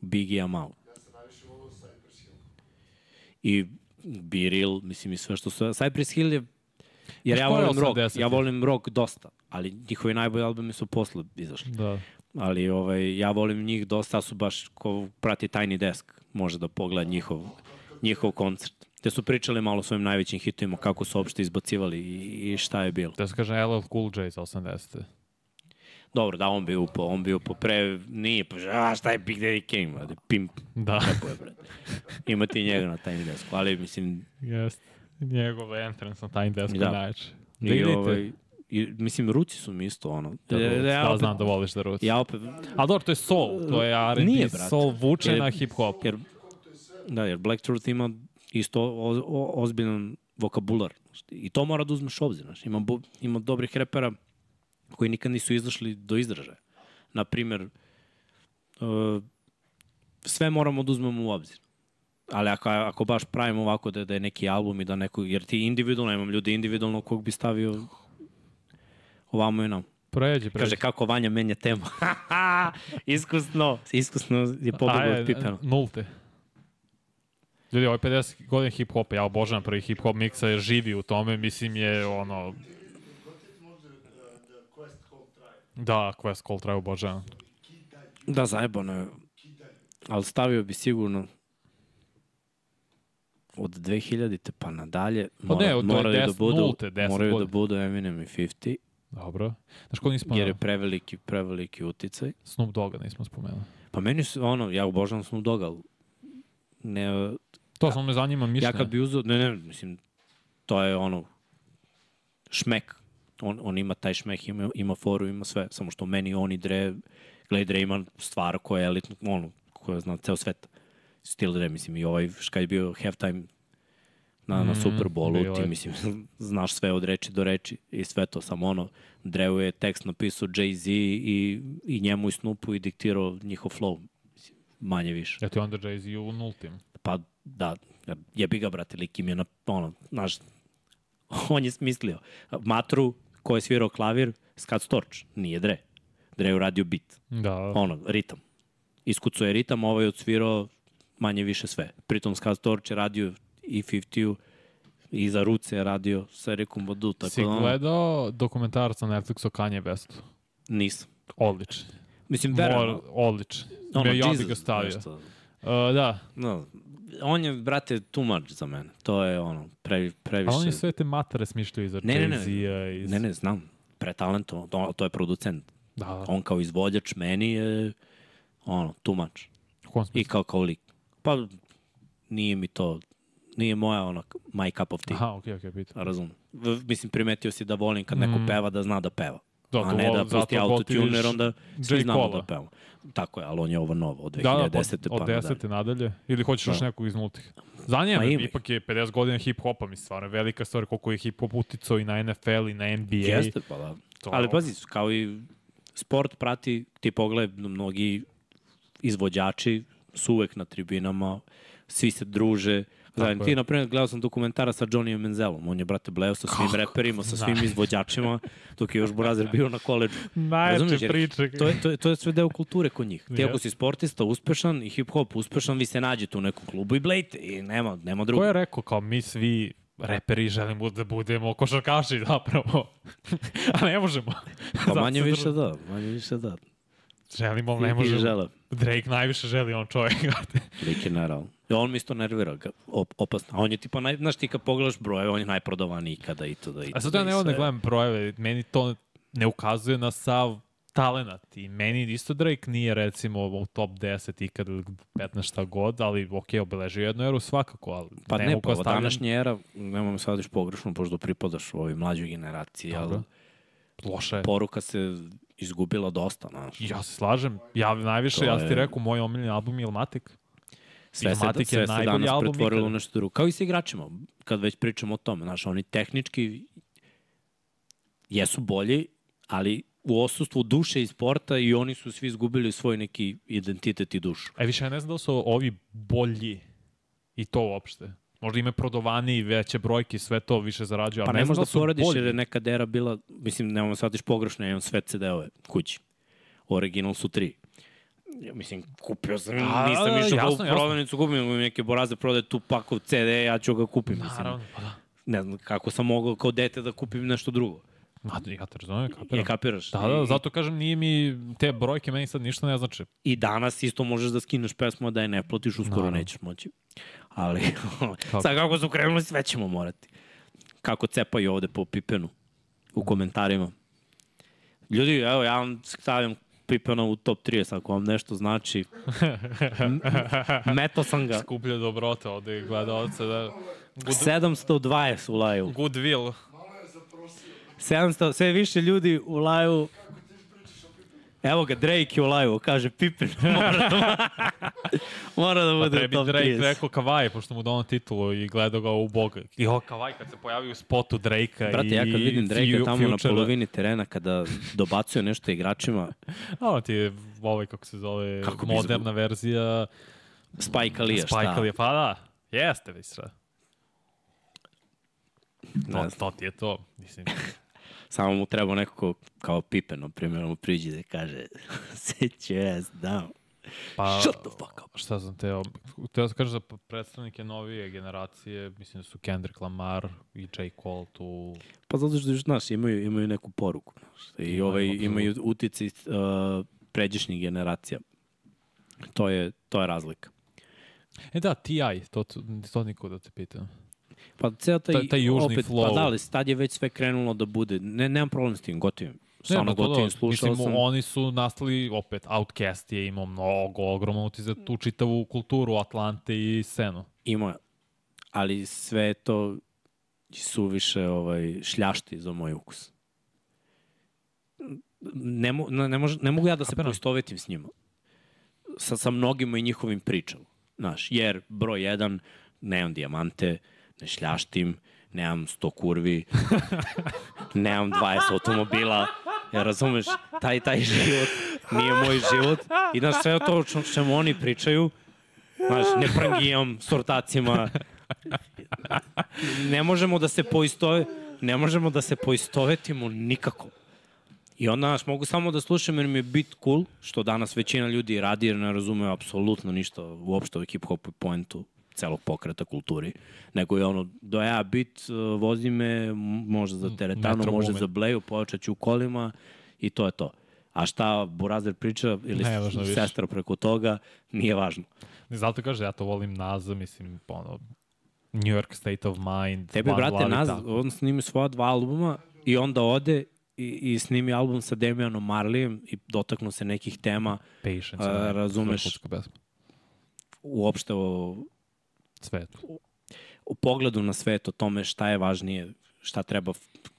Biggie-a malo. I Be Real, mislim i sve što su... Cypress Hill je... Jer ja volim rock, 80-ih? ja volim rock dosta, ali njihovi najbolji albumi su posle izašli. Da. Ali ovaj, ja volim njih dosta, su baš ko prati Tiny Desk, može da pogleda njihov, njihov koncert. Te su pričali malo o svojim najvećim hitovima, kako su uopšte izbacivali i, i šta je bilo. Da se kaže LL Cool J iz 80. Dobro, da, on bi upao, on bi upao pre, nije, pa a šta je Big Daddy Kane, brate, pimp, Da. je, brate. Ima ti njega na Tiny Desku, ali mislim, Jest. Njegov entrance na Tiny Desk Da. da. najče. Da i, ovaj, i, mislim, ruci su mi isto, ono. Da, da, ja, da, opet- znam da voliš da ruci. Ja opet, A dobro, to je soul, to je R&B, soul vuče Jer- na hip-hop. Jer, da, jer Black Truth ima isto o, o, ozbiljan vokabular. I to mora da uzmeš obzir. Znaš. Ima, bo, ima dobrih repera koji nikad nisu izašli do izražaja. Naprimer, uh, sve moramo da uzmemo u obzir. Ali ako, ako baš pravimo ovako da, da je neki album i da neko, jer ti individualno, imam ljudi individualno kog bi stavio ovamo i nam. Pređi, pređi. Kaže kako Vanja menja temu. iskusno, iskusno je pobegao od pipena. Nulte. Ljudi, ovo je 50 godina hip-hopa, ja obožavam prvi hip-hop miksa jer živi u tome, mislim je ono... Da, Quest Call traje obožavam. Da, zajebano je. Ali stavio bi sigurno od 2000-te pa nadalje Pa ne, od moraju da 10, budu, nulte, 10 moraju da budu Eminem i 50, Dobro. Znaš ko nismo... jer je preveliki, preveliki uticaj. Snoop Dogga nismo spomenuli. Pa meni su, ono, ja obožavam Snoop Dogg, ali ne, To samo me zanima ja mišljenje. kad bi uzeo, ne, ne, mislim, to je ono, šmek. On, on ima taj šmek, ima, ima foru, ima sve. Samo što meni on i Dre, gledaj, Dre ima stvar koja je elitna, ono, koja zna ceo svet. Stil Dre, mislim, i ovaj, kad je bio halftime na, na Mm, Super Bowlu, bilo ti, je. mislim, znaš sve od reči do reči i sve to, samo ono, Dreu je tekst napisao Jay-Z i, i njemu i Snoopu i diktirao njihov flow, mislim, manje više. Ja ti onda Jay-Z u nultim. Pa da, jebi ga, brate, lik im je na, ono, znaš, on je smislio. Matru, ko je svirao klavir, Scott Storch, nije Dre. Dre je uradio bit, Da. ono, ritam. Iskucao je ritam, ovaj je odsvirao manje više sve. Pritom Scott Storch je radio i 50 i za ruce radio sa Erikom Badu, tako si da gledao dokumentarac na Netflixu o Kanye Westu? nisam. Odličan. Mislim, verujem. odličan. Ono, ja bih ga stavio. nešto. Uh, da, No, on je, brate, too much za mene. To je ono, pre, previše. a on je sve te matare smišljao iza Ne, ne, ne. Jay-Z-a. Iz... Ne, ne, znam. Pretalentovan. To, to je producent. Da, da. On kao izvođač meni je ono, too much. I kao kao lik. Pa nije mi to, nije moja ono, my cup of tea. Aha, okej, okej, pitam. Razumem. V- Mislim, primetio si da volim kad neko Mm. peva da zna da peva. Zato a ne da pusti zato autotune, jer gotiviš onda svi znamo da pevamo. Tako je, ali on je ovo novo, od 2010. Da, da, od, pa od nadalje. 10. nadalje. Ili hoćeš još Da. nekog iz nultih. Zanima ih. ipak je 50 godina hip-hopa, mislim, stvarno velika stvar koliko je hip-hop uticao i na NFL i na NBA. Jeste, pa da. To- Ali pazi, kao i sport prati, ti pogled, mnogi izvođači su uvek na tribinama, svi se druže. Tako ti, na primjer, gledao sam dokumentara sa Johnnyem Menzelom. On je, brate, bleo sa svim reperima, sa svim Da. izvođačima, dok je još Burazer bio na koleđu. Najjače priče. To je, to, je, to je sve deo kulture kod njih. Ti ako Jeste. si sportista uspešan i hip-hop uspešan, vi se nađete u nekom klubu i blejte i nema, nema drugo. Ko je rekao kao mi svi reperi želimo da budemo košarkaši zapravo. A ne možemo. Pa manje više da, manje više da. Želimo, ne I- i možemo. žele. Drake najviše želi on čovjek. Lik je naravno. I on mi isto nervira, op, opasno. A on je tipa, naj, znaš ti kad pogledaš brojeve, on je najprodavaniji ikada i to da i A sad to ja i ne volim da gledam brojeve, meni to ne ukazuje na sav talenat i meni isto Drake nije recimo u top 10 ikad ili 15 šta god, ali ok, obeležio jednu eru svakako, ali Pa ne, mogu pa stavljam- današnja era, nemoj me sad pogrešno, pošto pripadaš u ovoj mlađoj generaciji, ali Dobro. Loše je. poruka se izgubila dosta, znaš. Ja se slažem, ja najviše, To ja ti je- rekao, moj omiljeni album je Ilmatic. Sve se, sve se danas pretvorilo u nešto drugo. Kao i sa igračima, kad već pričamo o tome. Znaš, oni tehnički jesu bolji, ali u osustvu duše i sporta i oni su svi izgubili svoj neki identitet i dušu. E više, ja ne znam da su ovi bolji i to uopšte. Možda imaju prodovaniji, veće brojke, sve to više zarađuju, Pa ne ne znam da da poradiš bolji. jer je nekad era bila, mislim, nemamo sad iš pogrešno, ja imam sve CD-ove kući. Original su tri. Ja, mislim, kupio sam, A, nisam išao jasno, u prodavnicu, kupim neke boraze, prodaje tu pakov CD, ja ću ga kupim. Mislim, Naravno, pa da. ne znam kako sam mogao kao dete da kupim nešto drugo. Ma, ja te razumijem, Je kapiram. kapiraš? Da, da, zato kažem, nije mi, te brojke meni sad ništa ne znači. I danas isto možeš da skineš pesmu, a da je ne platiš, uskoro Naravno. nećeš moći. Ali, sad kako su krenuli, sve ćemo morati. Kako cepaju ovde po Pipenu u komentarima. Ljudi, evo, ja vam stavljam Pipena u top 30, ako vam nešto znači. Meto sam ga. Skuplja dobrote ovde i gledalce, da... Good, 720 u laju. goodwill. 700, sve više ljudi u laju. Evo ga, Drake je u laju, kaže Pippen. Mora da, mora da Pa bude trebi top Drake 30. rekao Kavaj, pošto mu donao titulu i gledao ga u Boga. I ovo Kavaj kad se pojavi u spotu Drake-a Brate, i ja kad vidim Drake Fu- tamo na Futura. polovini terena kada dobacuje nešto igračima, A on ti je ovaj, kako se zove, Kako moderna verzija Spike Lee, šta? Spike Lee. Pa da, jeste. Ne To, to ti je to. Mislim, Samo mu treba neko ko- kao Pippen, na primjer, mu priđe da kaže sit your ass down. pa, Shut the fuck up. šta sam teo, teo sam kažem za predstavnike novije generacije, mislim da su Kendrick Lamar i J. Cole tu. Pa zato što, znaš, imaju, imaju neku poruku. Znaš, I Imaju, ovaj, imaju utici uh, pređašnjih generacija. To je, to je razlika. E da, T.I., to, to, to niko da te pitam. Pa ceo taj, Taj- taj južni opet, flow. Pa da, ali tad je već sve krenulo da bude. Ne, nemam problem s tim, gotivim. Stvarno pa to gotivim, da, slušao mislim, sam. oni su nastali, opet, Outcast je imao mnogo, ogroman utis za tu čitavu kulturu Atlante i scenu. Ima, ali sve je to suviše ovaj, šljašti za moj ukus. Ne, mo, ne, ne, mož, ne mogu ja da se poistovetim s njima. Sa, sa mnogima i njihovim pričama. Znaš, jer broj jedan, nemam dijamante, ne šljaštim, nemam 100 kurvi, nemam 20 automobila, ja razumeš, taj, taj život nije moj život. I znaš, sve to čemu oni pričaju, Znaš, ne prangijam s ortacima. Ne možemo da se poistove, ne možemo da se poistovetimo nikako. I onda, znaš, mogu samo da slušam jer mi je bit cool, što danas većina ljudi radi jer ne razumeju apsolutno ništa uopšte o hip-hopu i poentu celog pokreta kulturi, nego je ono, do ja bit, uh, vozi me, m- može za teretanu, Metro može Boomin. za bleju, pojačat ću u kolima i to je to. A šta Burazer priča ili Ne, više. sestra preko toga, nije važno. I zato kaže, ja to volim Naza, mislim, ono, New York State of Mind. Tebi, Van brate, naz, on snimi svoja dva albuma i onda ode i, i snimi album sa Damianom Marlijem i dotaknu se nekih tema Patience. A, razumeš. uopšte o, Svetu. u pogledu na svet, o tome šta je važnije, šta treba,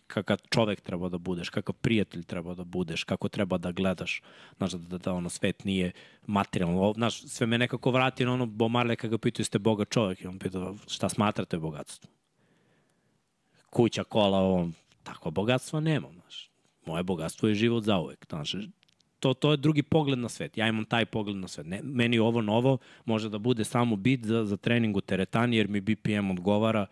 kakav čovek treba da budeš, kakav prijatelj treba da budeš, kako treba da gledaš. Znaš, da, da, da ono, svet nije materijalno. Znaš, sve me nekako vrati na ono Bo Marley kada ga pitaju ste boga čovek i on pita šta smatrate bogatstvo. Kuća, kola, on, tako bogatstva nema, znaš. Moje bogatstvo je život zauvek, znaš. To, to je drugi pogled na svet. Ja imam taj pogled na svet. Ne, meni ovo novo može da bude samo bit za, za trening u teretani, jer mi BPM odgovara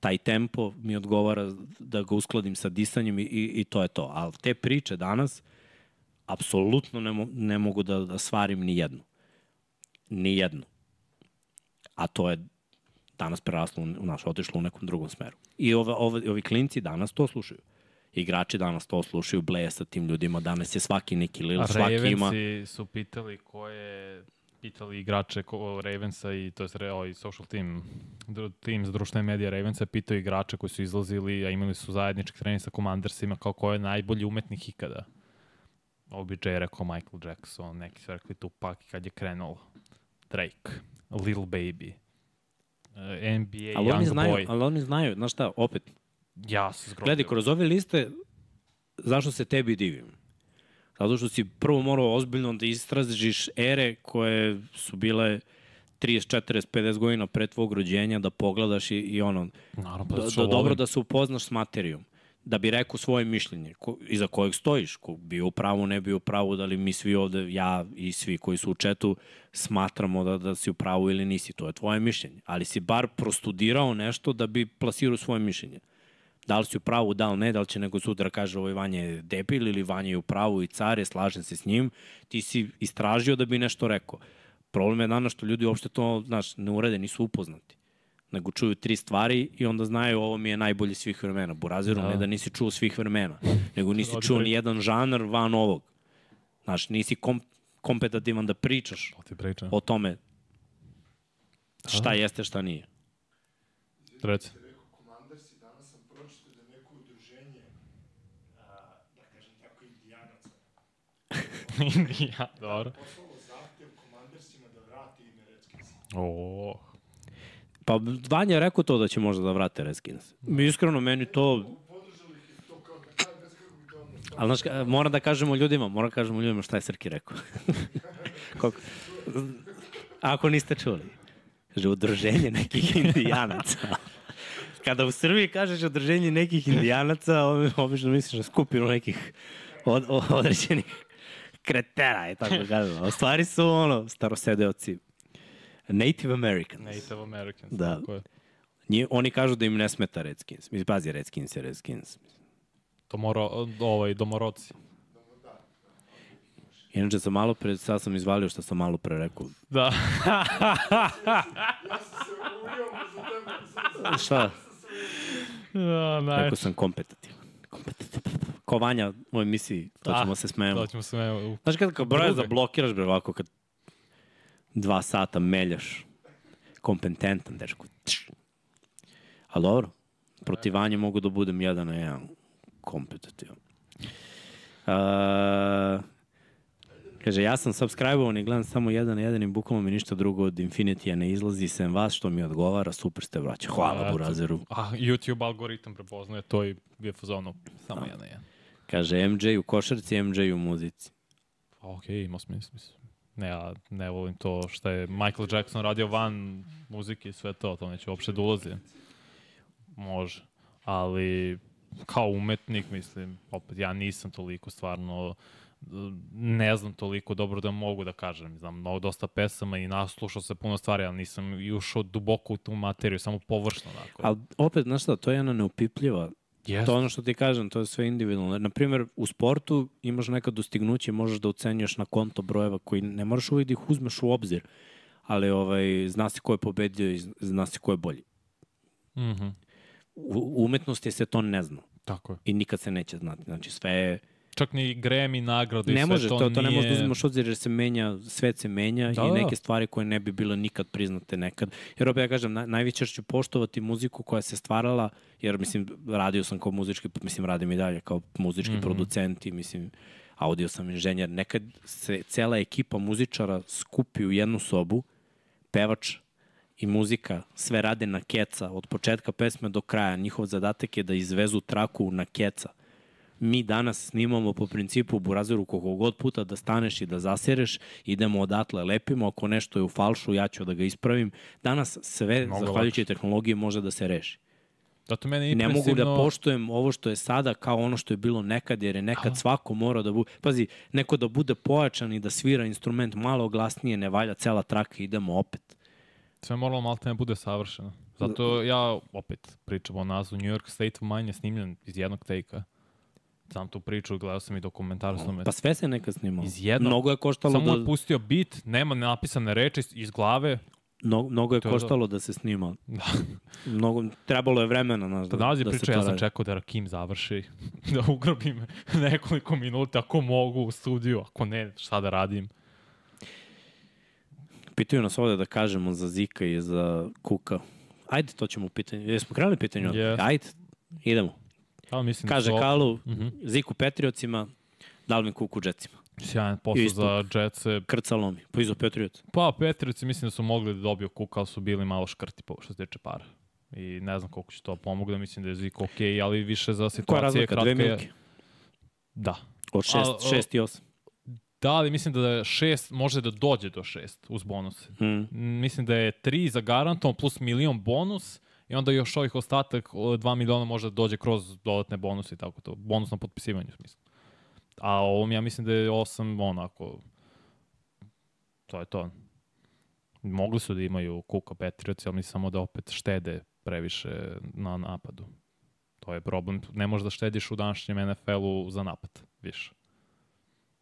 taj tempo mi odgovara da ga uskladim sa disanjem i, i, i to je to. Ali te priče danas, apsolutno ne, mo, ne mogu da, da svarim ni jednu. Ni jednu. A to je danas preraslo u naš, otišlo u nekom drugom smeru. I ove, ove, ovi klinci danas to slušaju. Igrači danas to slušaju, bleje sa tim ljudima, danas je svaki neki lil, svaki ima... Ravensi su pitali ko je pitali igrače ko, Ravensa i to je ovaj social team, team za društvene medije Ravensa pitao igrače koji su izlazili, a imali su zajednički trening sa Commandersima kao ko je najbolji umetnik ikada. OBJ je rekao Michael Jackson, neki su rekli Tupac kad je krenulo. Drake, Lil Baby, eh, NBA, ali Young znaju, Boy. Ali oni znaju, znaš šta, opet, ja se zgrozio. Gledaj, kroz ove liste, zašto se tebi divim? Zato što si prvo morao ozbiljno da istražiš ere koje su bile 30, 40, 50 godina pre tvog rođenja, da pogledaš i, i ono, Naravno, pa da, da, dobro da se upoznaš s materijom da bi rekao svoje mišljenje, ko, iza kojeg stojiš, ko bio u pravu, ne bio u pravu, da li mi svi ovde, ja i svi koji su u četu, smatramo da, da si u pravu ili nisi, to je tvoje mišljenje. Ali si bar prostudirao nešto da bi plasirao svoje mišljenje da li si u pravu, da li ne, da li će nego sutra kaže ovo Vanja je debil ili Vanja je u pravu i car je, slažem se s njim, ti si istražio da bi nešto rekao. Problem je danas što ljudi uopšte to, znaš, ne urede, nisu upoznati nego čuju tri stvari i onda znaju ovo mi je najbolji svih vremena. Buraziru da. ne da nisi čuo svih vremena, nego nisi čuo ni jedan žanar van ovog. Znaš, nisi kom, kompetitivan da pričaš o tome šta jeste, šta nije. Reci. Ja, dobro. Da Redskins. Oh. Pa Vanja je rekao to da će možda da vrate Redskins. Iskreno, meni to... Ali znaš, moram da kažemo ljudima, moram da kažemo ljudima šta je Srki rekao. Koliko... Ako niste čuli. Kaže, udruženje nekih indijanaca. Kada u Srbiji kažeš udruženje nekih indijanaca, obično misliš da skupinu nekih od, određenih kretera je tako kažemo. U stvari su ono, starosedeoci. Native Americans. Native Americans, da. tako je. Nji, oni kažu da im ne smeta Redskins. Mislim, pazi, Redskins je Redskins. Domoro, ovaj, domoroci. Inače sam malo pre, sad sam izvalio što sam malo pre rekao. Da. ja sam se uvijel. Šta? Da, najče. Rekao sam kompetitivan. Kompetitivan ko Vanja u emisiji, to ah, ćemo se smejemo. To ćemo se smejemo. Znaš kad, kad broja zablokiraš, bre, ovako, kad dva sata meljaš, kompetentan, dečko. Ali dobro, protiv mogu da budem jedan na jedan kompetitivan. Uh, Kaže, ja sam subscribe-ovan i gledam samo jedan na jedan i bukvalno mi ništa drugo od Infinity-a ne izlazi sem vas što mi odgovara, super ste vraća. Hvala a, Burazeru. A YouTube algoritam prepoznaje to i je fazonu samo jedan na jedan. Kaže, MJ u košarci, MJ u muzici. Pa, ok, ima smisla. Ne, ja ne volim to što je Michael Jackson radio van muzike i sve to, to neće uopšte da. Može. Ali kao umetnik, mislim, opet ja nisam toliko stvarno ne znam toliko dobro da mogu da kažem. Znam mnogo dosta pesama i naslušao se puno stvari, ali nisam ušao duboko u tu materiju, samo površno. Dakle. Ali opet, znaš šta, to je jedna neupipljiva Yes. To je ono što ti kažem, to je sve individualno. Naprimer, u sportu imaš neka dostignuće, možeš da ocenjuješ na konto brojeva koji ne moraš uvijek da ih uzmeš u obzir, ali ovaj, zna se ko je pobedio i zna se ko je bolji. Mm -hmm. U umetnosti se to ne zna. Tako je. I nikad se neće znati. Znači sve je Čak ni Grammy nagrade i sve može, to, to, nije... to ne može da uzmeš obzir jer se menja, svet se menja da, i da. neke stvari koje ne bi bile nikad priznate nekad. Jer opet ja kažem, naj, najveće ću poštovati muziku koja se stvarala, jer mislim, radio sam kao muzički, mislim, radim i dalje kao muzički mm -hmm. producent i mislim, audio sam inženjer. Nekad se cela ekipa muzičara skupi u jednu sobu, pevač i muzika sve rade na keca, od početka pesme do kraja. Njihov zadatak je da izvezu traku na keca. Mi danas snimamo po principu Burazeru koliko god puta da staneš i da zasereš, idemo odatle, lepimo, ako nešto je u falšu, ja ću da ga ispravim. Danas sve, Mnogo zahvaljujući tehnologiji, može da se reši. Zato mene je Ne mogu da impresivno- poštujem ovo što je sada kao ono što je bilo nekad, jer je nekad svako mora da bude... Pazi, neko da bude pojačan i da svira instrument malo glasnije, ne valja cela traka, idemo opet. Sve moralo malo ne bude savršeno. Zato ja opet pričam o nazvu New York State of Mind je snimljen iz jednog take-a. Sam tu priču, gledao sam i dokumentar s tome. Pa sve se nekad snimalo. Iz jednog- Mnogo je koštalo Samo da... da... pustio bit, nema napisane reči iz glave. Mnogo, mnogo je To je koštalo da se snima. Da. Mnogo, trebalo je vremena, znaš, Da da, nalazi da se priča, ja sam čekao da Rakim završi, da ugrobim nekoliko minuta, ako mogu u studiju, ako ne, šta da radim. Pitaju nas ovde da kažemo za Zika i za Kuka. Ajde, to ćemo u pitanju. Jesmo krenuli pitanje? Yes. Ajde, idemo. Ali mislim Kaže da su Kalu, Mhm. Ziku Petriocima, Dalvin Kuku Jetsima. sjajan posao za Jetse. Krcalo mi. Pa izo Petrioc. Pa Petrici mislim da su mogli da dobiju Kuka, ali su bili malo škrti po što se tiče para. I ne znam koliko će to pomogu, da mislim da je Zik ok, ali više za Koja je situacije razlika? Dve kratke. Da. Od šest, A, o- šest i osam. Da, ali mislim da je šest, može da dođe do šest uz bonuse. Mm. Mislim da je 3 za garantom plus milion bonus i onda još ovih ostatak 2 miliona može da dođe kroz dodatne bonuse i tako to. Bonus na potpisivanju u smislu. A ovom ja mislim da je 8 onako to je to. Mogli su da imaju Kuka Petrioci, ali mislim samo da opet štede previše na napadu. To je problem. Ne možeš da štediš u današnjem NFL-u za napad više.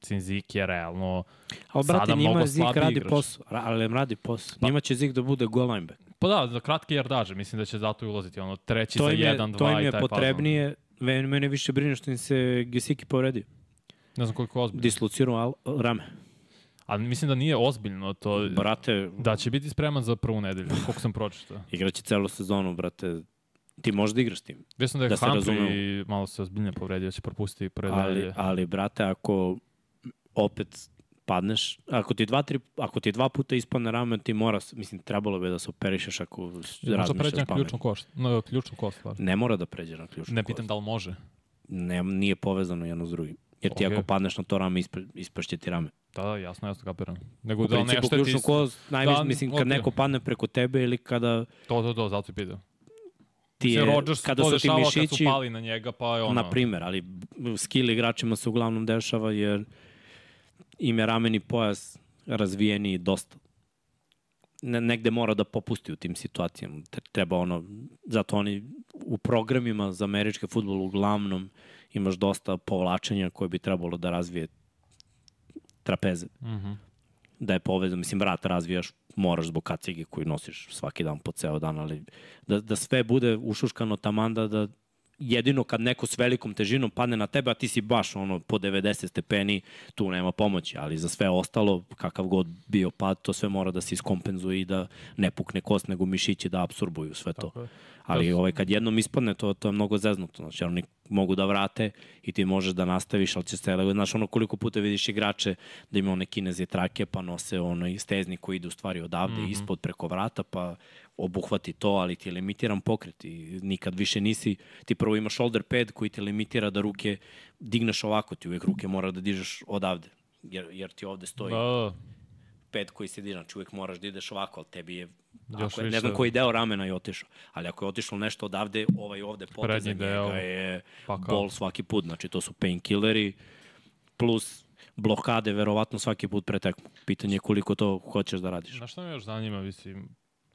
Cinzik je realno Ali, brate, Sada njima mnogo Zik radi igrač. posao. Ra- Ali im radi posao. Njima će Zik da bude goal lineback. Pa da, za kratke jardaže, mislim da će zato i ulaziti, ono, treći To za im je, jedan, to dva im i je taj fazon. potrebnije. Mene, mene više brine što im se Gesiki povredio. Ne znam koliko je ozbiljno. Dislocirao rame. Ali mislim da nije ozbiljno to, Brate, da će biti spreman za prvu nedelju, koliko sam pročitao. igraće celu sezonu, brate. Ti možeš da igraš tim. Sam da je Da Humphrey malo se ozbiljnije povredio, će propustiti prve Ali, nedelje. ali, brate, ako opet padneš, ako ti dva, tri, ako ti dva puta ispadne rame, ti mora, mislim, trebalo bi da se operišeš ako Možda pređe razmišljaš na ključnu kost. No, ključnu kost, stvar. Ne mora da pređe na ključnu Ne kost. pitam da li može. Ne, nije povezano jedno s drugim. Jer ti Okej. ako padneš na to rame, ispa, ispašće ti rame. Da, da, jasno, jasno kapiram. Nego U da ne šteti... ključnu kost, najviše, Da, mislim, kad okej. neko padne preko tebe ili kada To, to, to, zato i pitao. ti je, Rodgers kada su ti dešavalo kad su mišići, pali na njega, pa je ono... na primer, ali skill igračima se uglavnom dešava jer im je rameni pojas razvijeniji dosta. Ne, negde mora da popusti u tim situacijama. Tre- Treba ono, zato oni u programima za američki futbol uglavnom imaš dosta povlačenja koje bi trebalo da razvije trapeze. Mhm. Da je povezan, mislim, vrat razvijaš, moraš zbog kacige koju nosiš svaki dan po ceo dan, ali da, da sve bude ušuškano tamanda da jedino kad neko s velikom težinom padne na tebe, a ti si baš ono po 90 stepeni, tu nema pomoći, ali za sve ostalo, kakav god bio pad, to sve mora da se iskompenzuje i da ne pukne kost, nego mišići da absorbuju sve to. Tako je. Ali Da. ovaj, kad jednom ispadne, to, to je mnogo zeznuto. Znači, oni mogu da vrate i ti možeš da nastaviš, ali će se, znaš, ono koliko puta vidiš igrače da ima one kineze trake, pa nose onaj stezni koji ide u stvari odavde, mm -hmm. ispod preko vrata, pa obuhvati to, ali ti je limitiran pokret i nikad više nisi, ti prvo imaš shoulder pad koji ti limitira da ruke digneš ovako, ti uvek ruke mora da dižeš odavde, jer, jer ti ovde stoji Da, da, pet koji se diže, znači uvek moraš da ideš ovako, ali tebi je, Još ako je ne znam koji deo ramena je otišao, ali ako je otišlo nešto odavde, ovaj ovde potez njega deo, je pa kao. bol svaki put, znači to su painkilleri, plus blokade verovatno svaki put pre tekmu. Pitanje je koliko to hoćeš da radiš. Znaš šta me još zanima, mislim,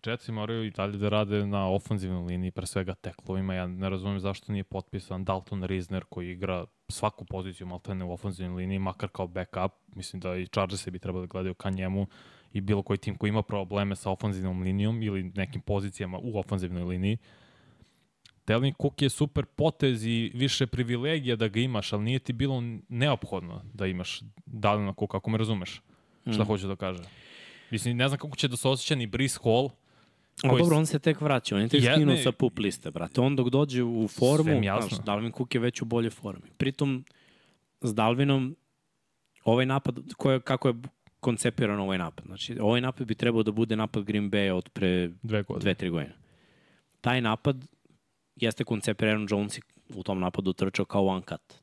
Jetsi moraju i dalje da rade na ofanzivnoj liniji, pre svega teklovima. Ja ne razumijem zašto nije potpisan Dalton Risner koji igra svaku poziciju maltene u ofanzivnoj liniji, makar kao backup. Mislim da i Chargersi bi trebali da gledaju ka njemu i bilo koji tim koji ima probleme sa ofanzivnom linijom ili nekim pozicijama u ofanzivnoj liniji. Delvin Cook je super potez i više privilegija da ga imaš, ali nije ti bilo neophodno da imaš Delvina Cook, ako me razumeš šta Mm. hoću da kažem. Mislim, ne znam kako će da se osjeća ni Brice Hall. A koji dobro, on se tek vraća, on je tek Jedne- skinuo sa pup liste, brate. On dok dođe u formu, znaš, Dalvin Cook je već u bolje formi. Pritom, s Dalvinom, ovaj napad, koje, kako je koncepiran ovaj napad. Znači, ovaj napad bi trebao da bude napad Green Bay od pre Dve godine. dve, tri godine. Taj napad jeste koncepiran Jones je u tom napadu trčao kao one cut.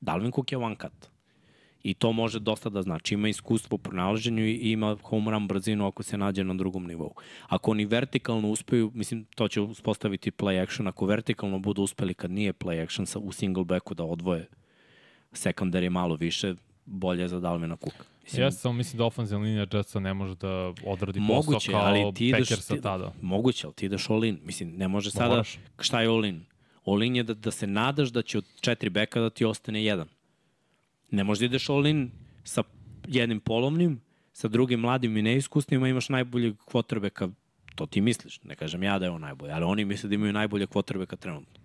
Dalvin Cook je one cut. I to može dosta da znači. Ima iskustvo u pronalaženju i ima home run brzinu ako se nađe na drugom nivou. Ako oni vertikalno uspeju, mislim, to će uspostaviti play action, ako vertikalno budu uspeli kad nije play action sa, u single backu da odvoje secondary malo više, bolje za Dalvina Cooka. Ja samo mislim da ofenzivna linija Jetsa ne može da odradi Moguće, posao kao ali ti ideš, Packersa ti, tada. moguće, ali ti ideš all in. Mislim, ne može sada, Moraš. šta je all in? All in je da, da se nadaš da će od četiri beka da ti ostane jedan. Ne možeš da ideš all in sa jednim polovnim, sa drugim mladim i neiskusnim, a imaš najboljeg kvotrbeka, to ti misliš, ne kažem ja da je on najbolji, ali oni misle da imaju najbolje kvotrbeka trenutno.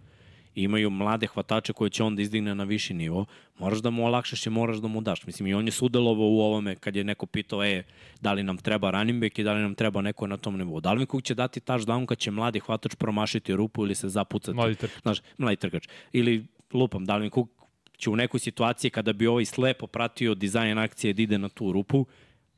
I imaju mlade hvatače koje će on da izdigne na viši nivo, moraš da mu olakšaš i moraš da mu daš. Mislim, i on je sudelovao u ovome kad je neko pitao, e, da li nam treba running back i da li nam treba neko na tom nivou. Da li mi Cook će dati touchdown kad će mladi hvatač promašiti rupu ili se zapucati? Mladi trkač. Znaš, mladi trkač. Ili, lupam, da li mi Cook će u nekoj situaciji kada bi ovaj slepo pratio dizajn akcije da ide na tu rupu,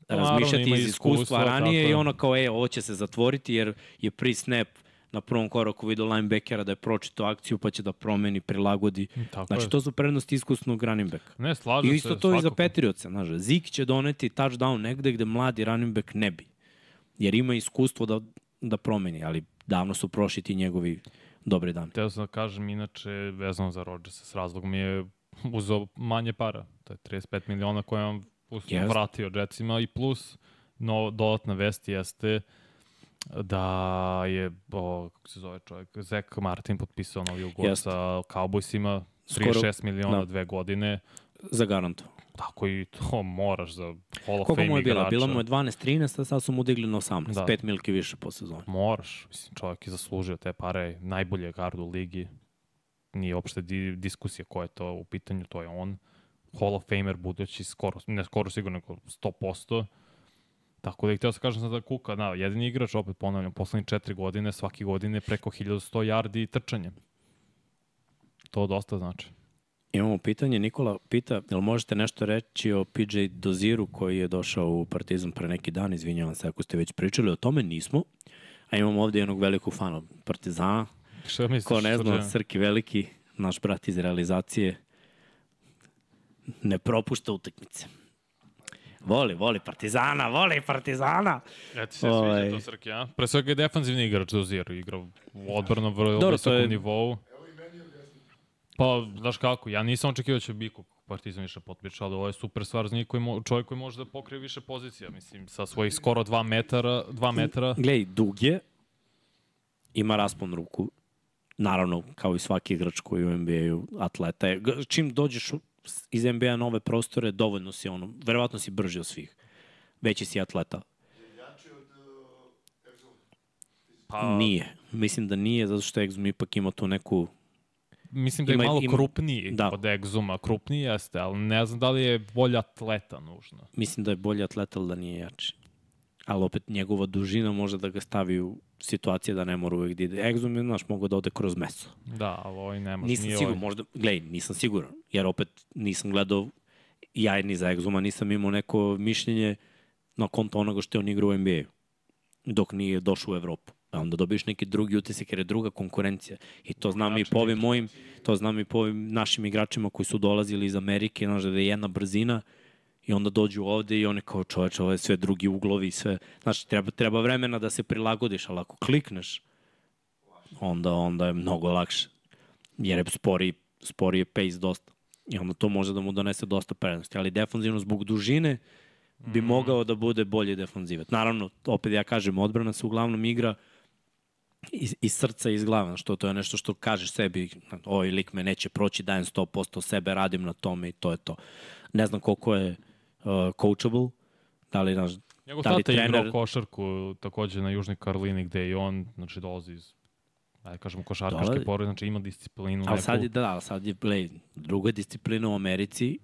razmišljati iz iskustva iskustva, ranije tako i ono kao, e, ovo će se zatvoriti jer je pre snap na prvom koraku vidio linebackera da je pročito akciju pa će da promeni, prilagodi. Tako Znači, je. to su prednosti iskusnog running backa. Ne, slažem I se. isto to i za svakako. Patriotsa. Znaš, Zik će doneti touchdown negde gde mladi running back ne bi. Jer ima iskustvo da, da promeni, ali davno su prošli ti njegovi dobri dani. Teo sam da kažem, inače, vezano za Rodgersa, s razlogom je uzeo manje para. To je 35 miliona koje Jeste. yes. vratio Jetsima i plus no, dodatna vest jeste da je, o, kako se zove čovjek, Zach Martin potpisao novi ugovor Jeste. sa Cowboysima, Skoro- 36 miliona da. dve godine. Za garantu. Tako i to moraš za Hall of Koliko Fame mu je bila? igrača. Bila mu je 12-13, a sad su mu digli na 18. Da. Da. 5 milki više po sezoni. Moraš, mislim, čovjek je zaslužio te pare, najbolji je gard u ligi. Nije uopšte di, diskusija ko je to u pitanju, to je on. Hall of Famer budući skoro, ne skoro sigurno, nego 100%. Tako da ih htio se kažem sada Kuka, da, jedini igrač, opet ponavljam, poslednjih četiri godine, svaki godine preko 1100 yardi i trčanje. To dosta znači. Imamo pitanje, Nikola pita, jel možete nešto reći o PJ Doziru koji je došao u Partizan pre neki dan, izvinjavam se ako ste već pričali o tome, nismo. A imamo ovde jednog velikog fana Partizana, Šta misliš? ko ne zna? Srki Veliki, naš brat iz realizacije, ne propušta utakmice. Voli, voli Partizana, voli Partizana. Ja ti se Ovaj. sviđa to Srki, a? Pre svega je defanzivni igrač Dozier, igra u odbrano vrlo Dobro, visokom je- nivou. Pa, znaš kako, ja nisam očekivao da će Biku Partizan više potpiče, ali ovo je super stvar za njih koji mo, čovjek koji može da pokrije više pozicija, mislim, sa svojih skoro 2 metara, 2 metara. Glej, dug je, ima raspon ruku, naravno, kao i svaki igrač koji u NBA-u atleta je. Čim dođeš iz NBA nove prostore, dovoljno si ono, verovatno si brži od svih. Veći si atleta. Pa, Nije. Mislim da nije, zato što Exum ipak ima tu neku... Mislim da je Ima- malo ima- krupniji da. od Exuma. Krupniji jeste, ali ne znam da li je bolja atleta nužno. Mislim da je bolji atleta, ali da nije jači. Ali opet njegova dužina može da ga stavi u situacije da ne mora uvek da ide. Exum je, znaš, mogo da ode kroz meso. Da, ali ovaj ne može. Nisam siguran, ovaj- možda, gledaj, nisam siguran, jer opet nisam gledao, ja ni za Exuma nisam imao neko mišljenje na konto onoga što je on igrao u NBA-u, dok nije došao u Evropu. A onda dobiješ neki drugi utisak jer je druga konkurencija. I to znam i po ovim mojim, to znam i po ovim našim igračima koji su dolazili iz Amerike, znaš da je jedna brzina i onda dođu ovde i oni kao čoveč, ovo je sve drugi uglovi i sve. Znaš, treba, treba vremena da se prilagodiš, ali ako klikneš, onda, onda je mnogo lakše jer je spori, spori je pace dosta. I onda to može da mu donese dosta prednosti. Ali defanzivno zbog dužine bi mogao da bude bolji defanzivac. Naravno, opet ja kažem, odbrana se uglavnom igra iz, iz srca i iz glava, što to je nešto što kažeš sebi, ovaj lik me neće proći, dajem 100% sebe, radim na tome i to je to. Ne znam koliko je uh, coachable, da li, naš, Njegov da li tata je igrao trener- košarku takođe na Južnoj Karolini gde i on, znači dolazi iz ajde kažemo košarkaške Dolazi. porode, znači ima disciplinu ali neku, sad je, da, ali sad je, play, druga disciplina u Americi,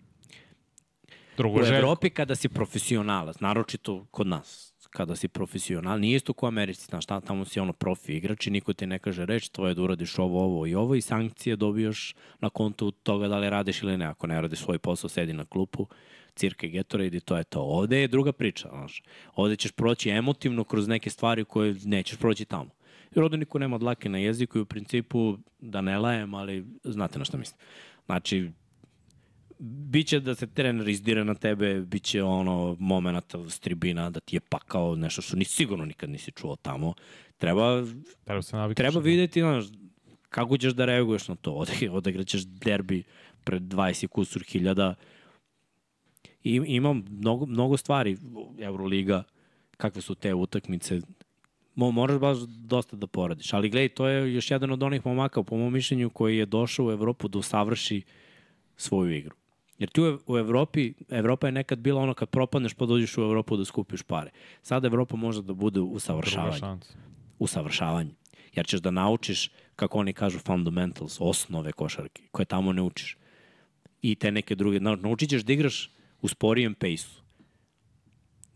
drugo U željko. Evropi kada si profesionalac, naročito kod nas, kada si profesional, nije isto kao u Americi, znaš, tamo, tamo si ono profi igrač i niko ti ne kaže reč, tvoje je da uradiš ovo, ovo i ovo i sankcije dobijaš na kontu toga da li radiš ili ne. Ako ne radiš svoj posao, sedi na klupu, cirka i Gatorade i to je to. Ovde je druga priča, znaš. Ovde ćeš proći emotivno kroz neke stvari koje nećeš proći tamo. Jer ovde niko nema dlake na jeziku i u principu, da ne lajem, ali znate na šta mislim. Znači, biće da se trener izdire na tebe, biće ono momenata s tribina da ti je pakao nešto što ni sigurno nikad nisi čuo tamo. Treba, Treba se treba videti, znaš, kako ćeš da reaguješ na to. Ode, odegraćeš derbi pred 20 kusur hiljada. I, imam mnogo, mnogo stvari, Euroliga, kakve su te utakmice, Mo, moraš baš dosta da poradiš. Ali gledaj, to je još jedan od onih momaka, po mom mišljenju, koji je došao u Evropu da usavrši svoju igru. Jer ti u, u Evropi, Evropa je nekad bila ono kad propadneš pa dođeš u Evropu da skupiš pare. Sada Evropa može da bude usavršavanje. Usavršavanje. Jer ćeš da naučiš, kako oni kažu, fundamentals, osnove košarke, koje tamo ne učiš. I te neke druge. nau- Naučit ćeš da igraš u sporijem pejsu.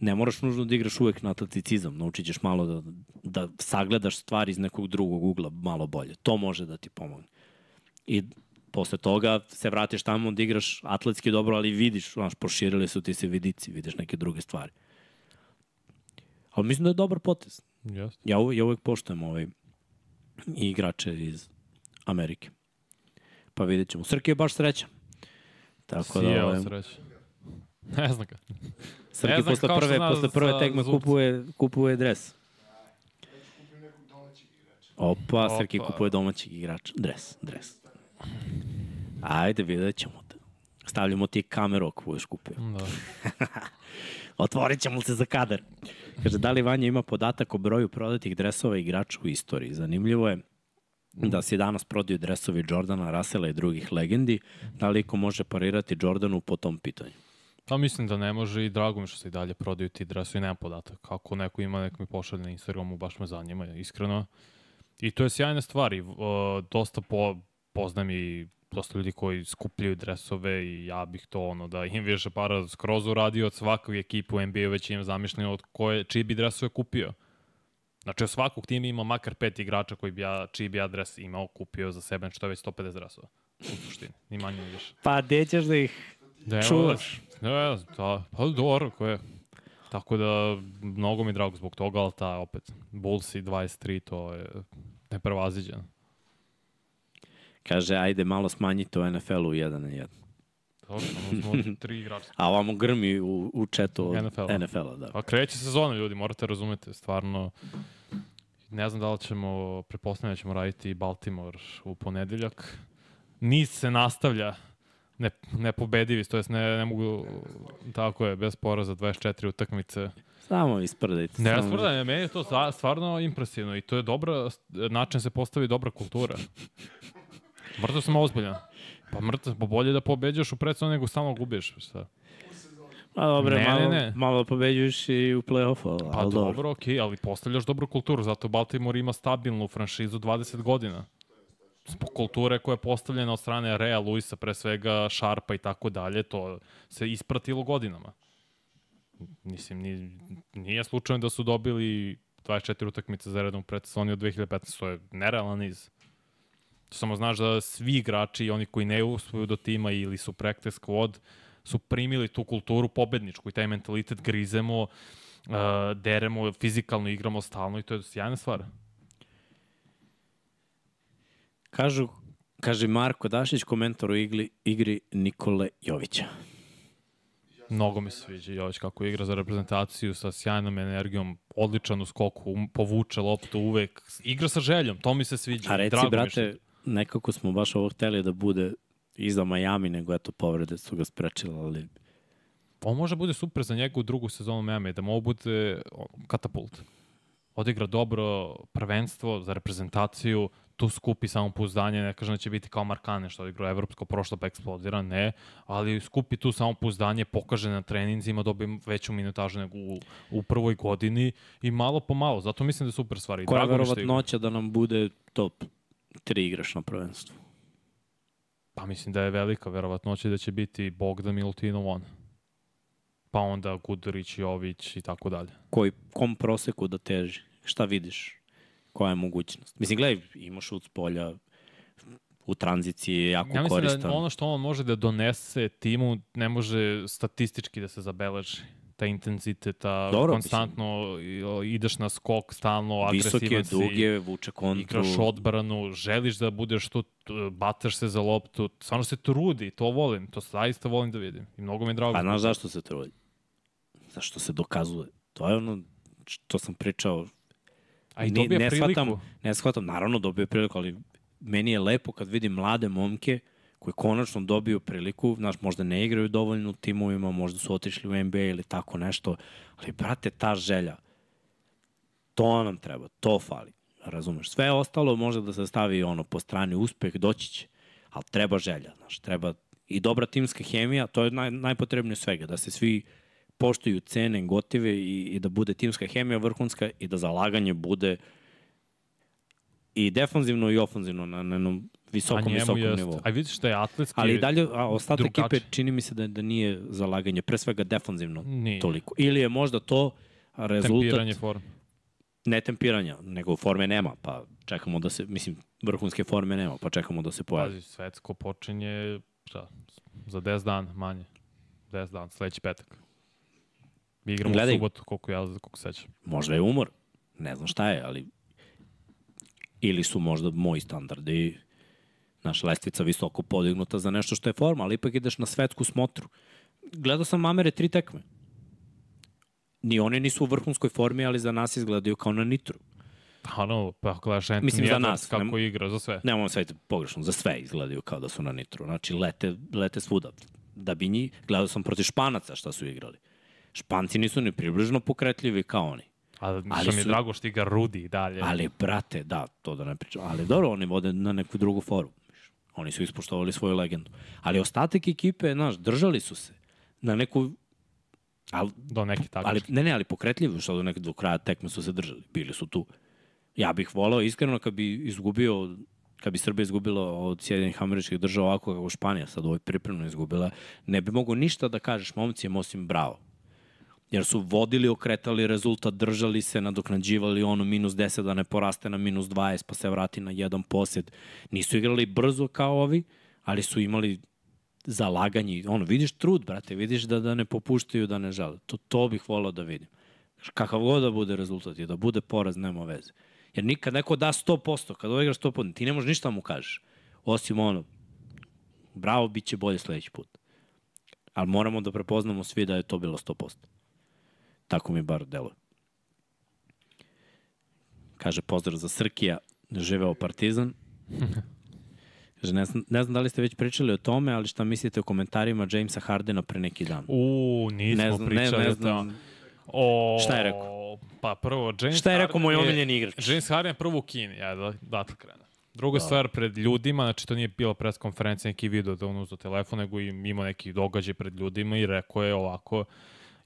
Ne moraš nužno da igraš uvek na atleticizam. Naučit ćeš malo da, da sagledaš stvari iz nekog drugog ugla malo bolje. To može da ti pomogne. I posle toga se vratiš tamo da igraš atletski dobro, ali vidiš, znaš, proširili su ti se vidici, vidiš neke druge stvari. Ali mislim da je dobar potez. Jeste. Ja, ja uvek poštujem ovaj igrače iz Amerike. Pa vidjet ćemo. Srki je baš srećan. Tako da, Sijao ovaj, sreće. Ne znam ga. Srki Ne znam, posle prve, zna posle prve za tekme zubce. kupuje, kupuje dres. Igrača. Opa, Srki Opa. kupuje domaćeg igrača. Dres, dres. Ajde, vidjet ćemo. te. Stavljamo ti kameru ako budeš kupio. Da. Otvorit ćemo se za kadar. Kaže, da li Vanja ima podatak o broju prodatih dresova igrača u istoriji? Zanimljivo je da se danas prodaju dresovi Jordana, Russella i drugih legendi. Da li ko može parirati Jordanu po tom pitanju? Pa mislim da ne može i drago mi što se i dalje prodaju ti dresovi, nemam podatak. Kako neko ima, nek mi pošalje na Instagramu, baš me zanima, iskreno. I to je sjajna stvar i uh, dosta po, poznam i dosta ljudi koji skupljaju dresove i ja bih to ono da im više para skroz uradio od svakog ekipu u NBA već imam zamišljeno od koje, čiji bi dresove kupio. Znači od svakog tima ima makar pet igrača koji bi ja, čiji bi ja dres imao, kupio za sebe, što je već 150 dresova. U suštini, ni manje ni više. Pa, gde ćeš da ih Da, čuvaš? Ne, da, pa dobro, ko je. Tako da, mnogo mi je drago zbog toga, ali ta, opet, Bulls i 23, to je neprevaziđeno. Kaže, ajde, malo smanjite u NFL-u 1 na 1. Dobro, samo smo tri igrača. A ovamo grmi u, u četu od NFL-a. NFL-a, da. A kreće sezona, ljudi, morate razumeti, stvarno, ne znam da li ćemo, prepostavljamo da ćemo raditi Baltimore u ponedeljak. Niz se nastavlja, ne, nepobedivi, to jest ne, ne mogu, tako je, bez poraza 24 utakmice. Samo isprdajte. Ne, samo- sprda, meni je to stvarno impresivno i to je dobra, način se postavi dobra kultura. Mrtav sam ozbiljan. Pa mrtav, pa bolje da pobeđaš u predsjedno nego stalno gubiš. Šta? A dobro, Ne, malo, ne, ne. malo pobeđuješ i u play-offu, Pa dobro. dobro, okej, ali postavljaš dobru kulturu, zato Baltimore ima stabilnu franšizu 20 godina. Zbog kulture koja je postavljena od strane Rea, Luisa, pre svega Sharpa i tako dalje, to se ispratilo godinama. Mislim, ni, nije slučajno da su dobili 24 utakmice za redom predsezoni od 2015. To je nerealan niz. Samo znaš da svi igrači oni koji ne usvoju do tima ili su practice squad su primili tu kulturu pobedničku i taj mentalitet grizemo, uh, deremo, fizikalno igramo stalno i to je sjajna stvar. Kažu, kaže Marko Dašić, komentar o igli, igri Nikole Jovića. Mnogo mi se sviđa Jović kako igra za reprezentaciju sa sjajnom energijom, odličan u skoku, um- povuče loptu uvek, igra sa željom, to mi se sviđa. A reci, Drago brate, nekako smo baš ovo hteli da bude i za Miami, nego eto povrede su ga sprečile, ali Ovo može bude super za njega u drugu sezonu Miami, da mu bude katapult. Odigra dobro prvenstvo za reprezentaciju, tu skupi samopouzdanje, ne kažem da će biti kao Markane što odigrao evropsko prošlo pa eksplodira, ne, ali skupi tu samopouzdanje, pokaže na treninzima, dobije veću minutažu nego u, u prvoj godini i malo po malo, zato mislim da je super stvar. I koja je igra. verovatnoća da nam bude top tri igraš na prvenstvu? Pa mislim da je velika verovatnoća da će biti Bogdan Milutinov on. Pa onda Gudurić, Jović i tako dalje. Koji, kom proseku da teži? Šta vidiš? Koja je mogućnost? Mislim, gledaj, ima šut s polja, u tranziciji je jako Ja mislim koristan. da ono što on može da donese timu ne može statistički da se zabeleži. Ta intenzitet, ta Dobro, konstantno i- ideš na skok, stalno agresivan si. dug je, vuče kontru. igraš odbranu, želiš da budeš tu, bataš se za loptu, stvarno se trudi, to volim, to zaista volim da vidim. I mnogo mi je drago. Pa znaš zašto se trudi? Zašto se dokazuje? To je ono što sam pričao. A i dobije ne priliku. shvatam, ne shvatam, naravno dobio priliku, ali meni je lepo kad vidim mlade momke koji konačno dobiju priliku, znaš, možda ne igraju dovoljno u timovima, možda su otišli u NBA ili tako nešto, ali, brate, ta želja, to nam treba, to fali, razumeš? Sve ostalo može da se stavi ono po strani uspeh, doći će, ali treba želja, znaš, treba i dobra timska hemija, to je naj, najpotrebnije svega, da se svi poštuju cene, gotive i, i da bude timska hemija vrhunska i da zalaganje bude i defanzivno i ofanzivno na, na jednom visokom, visokom jest, nivou. a vidiš da je atletski Ali i dalje, a ostatak drugačije. ekipe čini mi se da, da nije zalaganje, pre svega defanzivno Nije. toliko. Ili je možda to rezultat tempiranje forme. ne tempiranja, nego forme nema, pa čekamo da se, mislim, vrhunske forme nema, pa čekamo da se pojavi. Pazi, svetsko počinje šta, za 10 dana manje. 10 dana, sledeći petak. Mi igramo Gledaj. u subotu, koliko ja koliko sećam. Možda je umor, ne znam šta je, ali ili su možda moji standardi naša lestvica visoko podignuta za nešto što je forma, ali ipak ideš na svetsku smotru. Gledao sam Mamere tri tekme. Ni oni nisu u vrhunskoj formi, ali za nas izgledaju kao na nitru. Ano, pa ako gledaš Anthony Mislim, za nas, kako ne- igra, za sve. Nemamo sve pogrešno, za sve izgledaju kao da su na nitru. Znači, lete, lete svuda. Da bi njih, gledao sam protiv Španaca šta su igrali. Španci nisu ni približno pokretljivi kao oni. A Ali što mi je drago što igra Rudi i dalje. Ali, brate, da, to da ne pričam. Ali dobro, oni vode na neku drugu foru. Oni su ispoštovali svoju legendu. Ali ostatak ekipe, znaš, držali su se na neku... Al, Do neki tako. ali, ne, ne, ali pokretljivo, što do nekog do kraja tekme su se držali. Bili su tu. Ja bih volao, iskreno, kad bi izgubio kad bi Srbija izgubila od Sjedinjenih američkih država ovako kako Španija sad u ovoj pripremno izgubila, ne bi mogo ništa da kažeš momcima osim bravo. Jer su vodili, okretali rezultat, držali se, nadoknađivali ono minus 10 da ne poraste na minus 20 pa se vrati na jedan posjed. Nisu igrali brzo kao ovi, ali su imali zalaganje. Ono, vidiš trud, brate, vidiš da, da ne popuštaju, da ne žele. To, to bih volao da vidim. Kakav god da bude rezultat i da bude poraz, nema veze. Jer nikad neko da 100%, kada ovo igraš 100%, ti ne možeš ništa da mu kažeš. Osim ono, bravo, bit će bolje sledeći put. Ali moramo da prepoznamo svi da je to bilo 100%. Tako mi bar deluje. Kaže, pozdrav za Srkija, živeo Partizan. Kaže, ne znam, ne znam da li ste već pričali o tome, ali šta mislite o komentarima Jamesa Hardena pre neki dan? U, nismo ne znam, pričali ne, ne o znam. tome. O, Šta je rekao? Pa prvo, James Šta je rekao Harden moj je- omiljeni igrač? James Harden prvo u Kini, ja da, datle krene. Druga da. stvar pred ljudima, znači to nije bila pres konferencija, neki video da on uzao telefon, nego i imao neki događaj pred ljudima i rekao je ovako,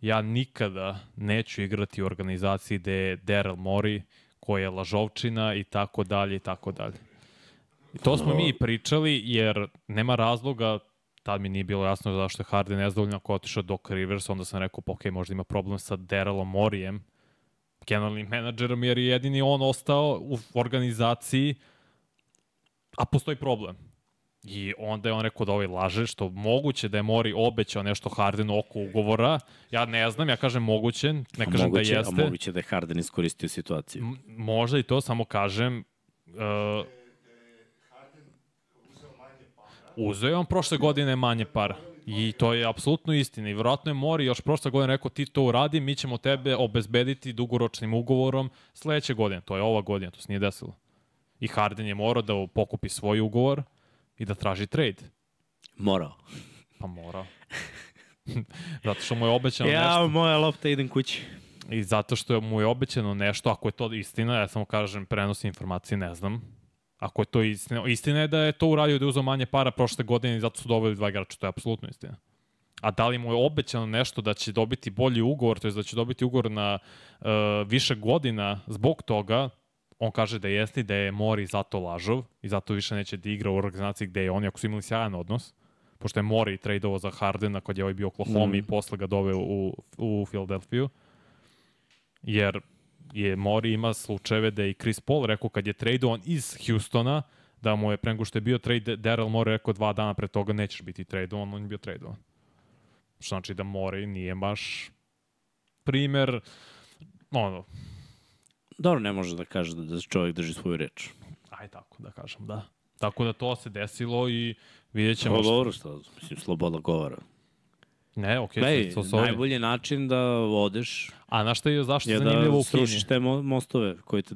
ja nikada neću igrati u organizaciji gde je Daryl Morey, koja je lažovčina i tako dalje i tako dalje. I to smo mi pričali, jer nema razloga, tad mi nije bilo jasno zašto je Harden nezadovoljno ako otišao Doc Rivers, onda sam rekao, pa ok, možda ima problem sa Darylom Morijem, generalnim menadžerom, jer je jedini on ostao u organizaciji, a postoji problem. I onda je on rekao da ovaj laže, što moguće da je Mori obećao nešto Hardenu oko ugovora. Ja ne znam, ja kažem moguće, ne A kažem moguće, da A jeste. moguće da je Harden iskoristio situaciju. M- možda i to, samo kažem, uh, uzeo je on prošle godine manje para. I to je apsolutno istina. I vjerojatno je Mori još prošle godine rekao ti to uradi, mi ćemo tebe obezbediti dugoročnim ugovorom sledeće godine. To je ova godina, to se nije desilo. I Harden je morao da pokupi svoj ugovor i da traži trade. Morao. Pa mora. zato što mu je obećano Ja, nešto. moja lopta, idem kući. I zato što mu je obećano nešto, ako je to istina, ja samo kažem, prenosi informacije, ne znam. Ako je to istina, istina je da je to uradio da je uzao manje para prošle godine i zato su doveli dva igrača, to je apsolutno istina. A da li mu je obećano nešto da će dobiti bolji ugovor, to je da će dobiti ugovor na uh, više godina zbog toga, on kaže da jeste da je Mori zato lažov i zato više neće da igra u organizaciji gde je on, ako su imali sjajan odnos, pošto je Mori tradeovao za Hardena kad je ovaj bio Oklahoma mm. i posle ga doveo u, u Philadelphia jer je Mori ima slučajeve da je i Chris Paul rekao kad je tradovan iz Houstona da mu je pre nego što je bio trade, Daryl Morey rekao dva dana pre toga nećeš biti tradovan, on je bio tradovan. Što znači da Morey nije baš primer, ono, Dobro, ne može da kaže da, da čovjek drži svoju reč. aj tako da kažem, da. Tako da to se desilo i vidjet ćemo Ovo dobro što, mislim, sloboda govora. Ne, okej, okay, to, to najbolji način da odeš A znaš šta je zašto je je zanimljivo da u Kini? srušiš te mo mostove koji te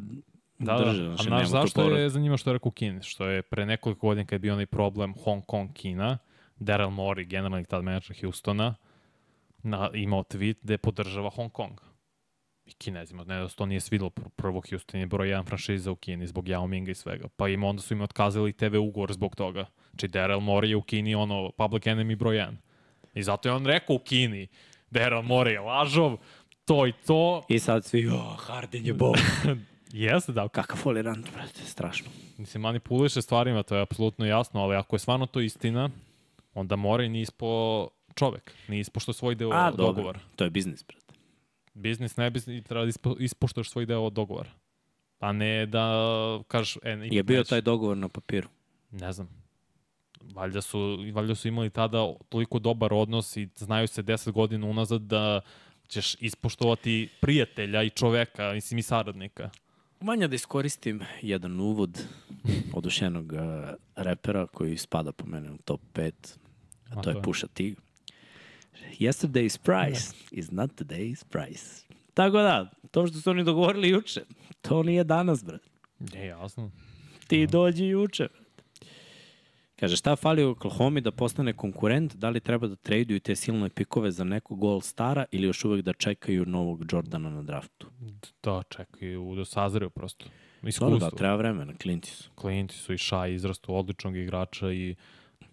Da, da. drže. A Znači, znaš nema tu zašto je zanimljivo što je rekao Kini? Što je pre nekoliko godina kad je bio onaj problem Hong Kong Kina, Daryl Morey, generalni tad menadžer Houstona, na, imao tweet gde podržava Hong Kong. I kinezima, ne da se to nije svidilo. Pr- Prvo Houston je broj jedan franšiza u Kini zbog Yao Minga i svega. Pa im onda su im otkazali TV ugovor zbog toga. Znači Daryl Morey je u Kini ono public enemy broj jedan. I zato je on rekao u Kini, Daryl Morey je lažov, to i to. I sad svi, oh, Harden je bog. Jeste, da, Kakav folirant, brate, strašno. Mislim, manipuliše stvarima, to je apsolutno jasno, ali ako je stvarno to istina, onda mora i nije ispo čovek, nije ispošto svoj deo A, dobro, to je biznis, brate. Biznis ne biznis, treba da ispo, ispoštoš svoj deo dogovora. A ne da kažeš, e, Je bio neće. taj dogovor na papiru. Ne znam. Valjda su, valjda su imali tada toliko dobar odnos i znaju se 10 godina unazad da ćeš ispoštovati prijatelja i čoveka, mislim i saradnika. Manja da iskoristim jedan uvod od još jednog uh, repera koji spada po mene u top 5, a to A to je je? Pusha T. Yesterday's price is not today's price. Tako da, to što su oni dogovorili juče, to nije danas, brate. Je, jasno. Ti dođi juče. Kaže, šta fali u Oklahoma da postane konkurent? Da li treba da traduju te silne pikove za nekog gol stara ili još uvek da čekaju novog Jordana na draftu? Da, čekaju, da sazreju prosto. Dobro, Iskustvo. da, treba vremena, klinci su. klijenti su i Šaj izrastu odličnog igrača i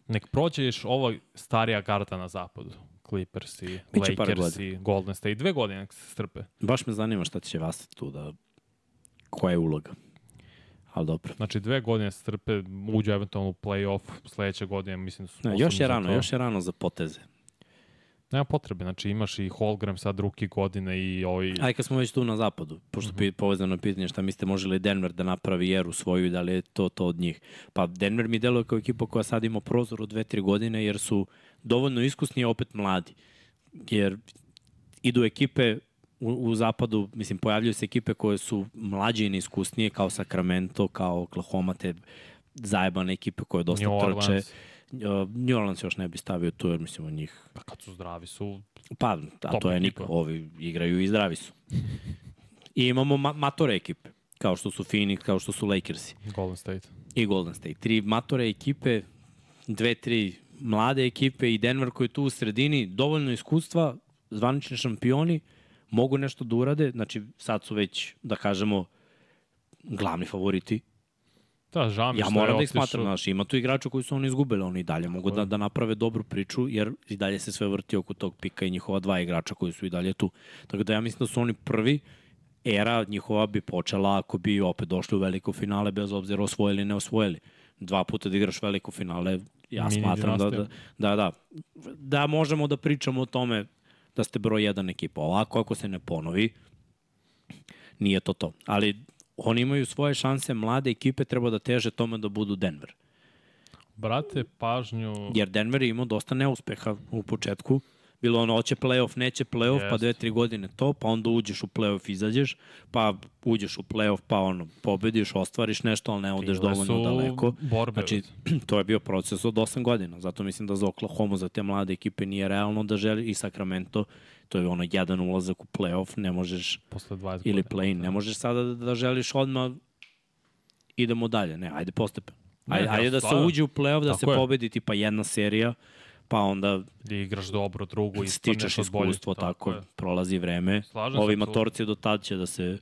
nek prođeš ovo starija garda na zapadu. Clippersi, Biće par Lakersi, Golden State, dve godine nek se strpe. Baš me zanima šta će vas tu da... Koja je uloga? Ali dobro. Znači dve godine se strpe, uđu eventualno u play-off sledeće godine, mislim da su Ne, još je rano, još je rano za poteze. Nema potrebe, znači imaš i Holgram sad ruki godine i ovaj... Aj kad smo već tu na zapadu, pošto mm -hmm. povezano pitanje šta mislite može li Denver da napravi eru svoju i da li je to to od njih. Pa Denver mi deluje kao ekipa koja sad ima prozor od 2-3 godine jer su dovoljno iskusni i opet mladi. Jer idu ekipe u, u zapadu, mislim, pojavljuju se ekipe koje su mlađe i neiskusnije, kao Sacramento, kao Oklahoma, te zajebane ekipe koje dosta New trče. Orleans. Uh, New Orleans još ne bi stavio tu, jer mislim od njih Pa kad su zdravi su... Pa, a to je niko. Ovi igraju i zdravi su. I imamo ma matore ekipe, kao što su Phoenix, kao što su Lakersi Golden State. i Golden State. Tri matore ekipe, dve, tri mlade ekipe i Denver koji je tu u sredini, dovoljno iskustva, zvanični šampioni, mogu nešto da urade, znači sad su već, da kažemo, glavni favoriti. Da, žao mi Ja moram da ih otišao- smatram, znaš, ima tu igrača koji su oni izgubili, oni dalje mogu da, da naprave dobru priču, jer i dalje se sve vrti oko tog pika i njihova dva igrača koji su i dalje tu. Tako da ja mislim da su oni prvi, era njihova bi počela ako bi opet došli u veliko finale, bez obzira osvojili ili ne osvojili. Dva puta da igraš veliko finale, ja Mini smatram da, da, da, da, da možemo da pričamo o tome da ste broj jedan ekipa. Ovako, ako se ne ponovi, nije to to. Ali oni imaju svoje šanse, mlade ekipe treba da teže tome da budu Denver. Brate, pažnju... Jer Denver je imao dosta neuspeha u početku. Bilo ono, hoće playoff, neće playoff, pa Jest. dve, tri godine to, pa onda uđeš u playoff, izađeš, pa uđeš u playoff, pa ono, pobediš, ostvariš nešto, ali ne odeš dovoljno daleko. Borbe, Znači, to je bio proces od 8 godina. Zato mislim da za Oklahoma, za te mlade ekipe nije realno da želi i Sacramento, to je ono jedan ulazak u playoff, ne možeš posle 20 ili play-in. Ne možeš sada da, da želiš odmah idemo dalje. Ne, ajde postepeno. Ajde, ajde da se uđe u play-off, da Tako se je. pobedi tipa jedna serija, pa onda Gde igraš dobro, drugu i stičeš iskustvo, tako, je. prolazi vreme. Slažem Ovi matorci do tad će da se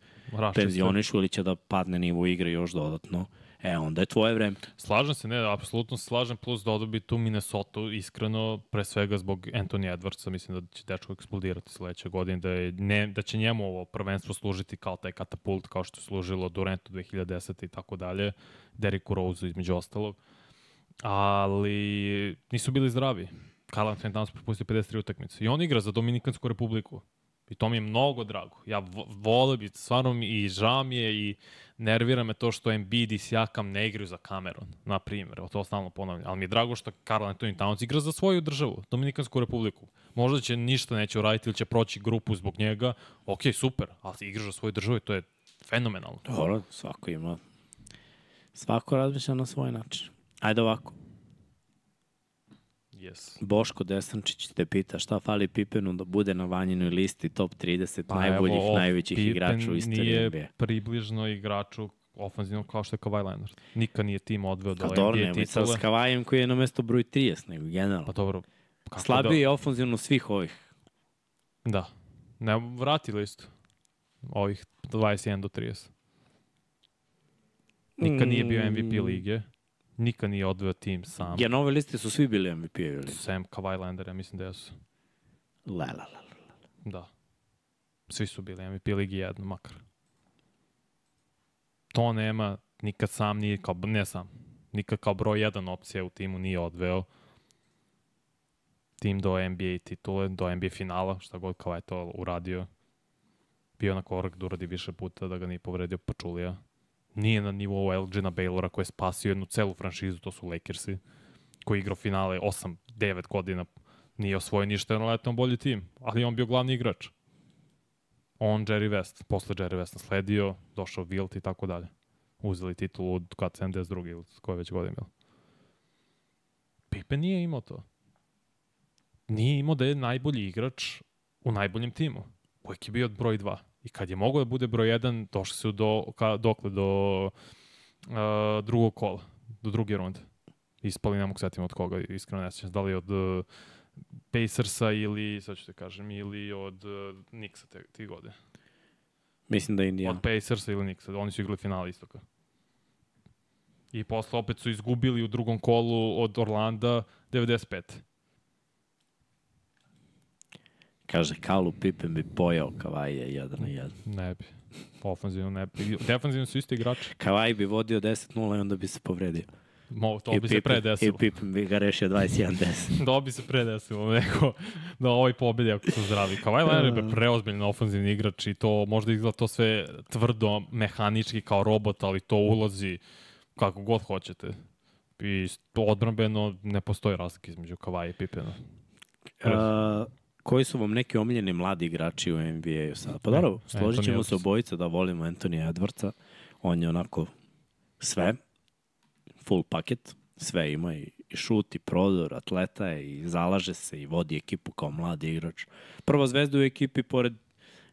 penzionišu ili će da padne nivo igre još dodatno. E, onda je tvoje vreme. Slažem se, ne, apsolutno se slažem, plus dodao bi tu Minnesota, iskreno, pre svega zbog Anthony Edwardsa, mislim da će dečko eksplodirati sledeće godine, da, je, ne, da će njemu ovo prvenstvo služiti kao taj katapult, kao što je služilo Durantu 2010. i tako dalje, Derrick Rose između ostalog, ali nisu bili zdravi. Carl Anthony Towns propustio 53 utakmice i on igra za Dominikansku republiku. I to mi je mnogo drago. Ja vo- volio bi, stvarno mi i žao mi je i nervira me to što Embiid i Siakam ne igraju za Cameron, na primjer. Evo to stalno ponavljam. Ali mi je drago što Karl Anthony Towns igra za svoju državu, Dominikansku republiku. Možda će ništa neće uraditi ili će proći grupu zbog njega. Ok, super, ali igra za svoju državu i to je fenomenalno. Dobro, svako ima. Svako razmišlja na svoj način. Ajde ovako. Yes. Boško Desančić te pita šta fali Pipenu da bude na vanjinoj listi top 30 Pa najboljih, evo, najvećih Pippen igrača u istoriji nije NBA. približno igraču ofanzivno kao što je Kawhi Leonard. Nikad nije tim odveo do Pa dobro, NBA sad titule. s Kavajem koji je na mesto broj 30, nego generalno. Pa dobro. kako Slabiji je ofanzivno svih ovih. Da, da. Ne, vrati listu. Ovih 21 do 30. Nikad nije bio MVP Mm. lige. Nikad nije odveo tim sam. Ja, na ove liste su svi bili MVP ili? Sam Kawhi Leonard, ja mislim da jesu. La, la, la. Da. Svi su bili MVP ligi jedno, makar. To nema, nikad sam nije kao, ne sam, nikad kao broj jedan opcija u timu nije odveo tim do NBA titule, do NBA finala, šta god kao je to uradio. Bio na korak da uradi više puta, da ga nije povredio Pačulija. Nije na nivou Elgina Baylora koji je spasio jednu celu franšizu, to su Lakersi, koji igrao finale 8-9 godina nije osvojio ništa, na letom bolji tim, ali on bio glavni igrač. On, Jerry West, posle Jerry West nasledio, došao Wilt i tako dalje. Uzeli titulu od kad 72. ili koje već godine bilo. Pippen nije imao to. Nije imao da je najbolji igrač u najboljem timu. Uvijek je bio broj 2. I kad je mogao da bude broj 1, došli su do, ka, dokle, do uh, drugog kola, do druge runde. Ispali, ne mogu od koga, iskreno ne sjećam. Da li od uh, Pacersa ili, sad ću te kažem, ili od uh, Nixa te, te godine. Mislim da je Ja. Indiana. Od Pacersa ili Nixa. Oni su igrali finale istoka. I posle opet su izgubili u drugom kolu od Orlanda 95. Kaže, Kalu Pippen bi pojao Kavaje jedan na jedan. Ne bi. Ofanzivno ne bi. Defanzivno su isti igrači. Kavaj bi vodio 10-0 i onda bi se povredio. Mo, to I bi se pre desilo. I Pippen bi ga rešio 21-10. Da bi se pre desilo neko da ovaj pobedi ako su zdravi. Kawhi Leonard je preozbiljno ofenzivni igrač i to možda izgleda to sve tvrdo, mehanički kao robot, ali to ulazi kako god hoćete. I to odbranbeno ne postoji razlika između Kawhi i Pippena. Uh, koji su vam neki omiljeni mladi igrači u NBA-u sada? Pa dobro, složit Anthony ćemo se obojica da volimo Antonija Edwardsa. On je onako sve, full paket, sve ima i, i šut i prodor, atleta je i zalaže se i vodi ekipu kao mladi igrač. Prva zvezda u ekipi pored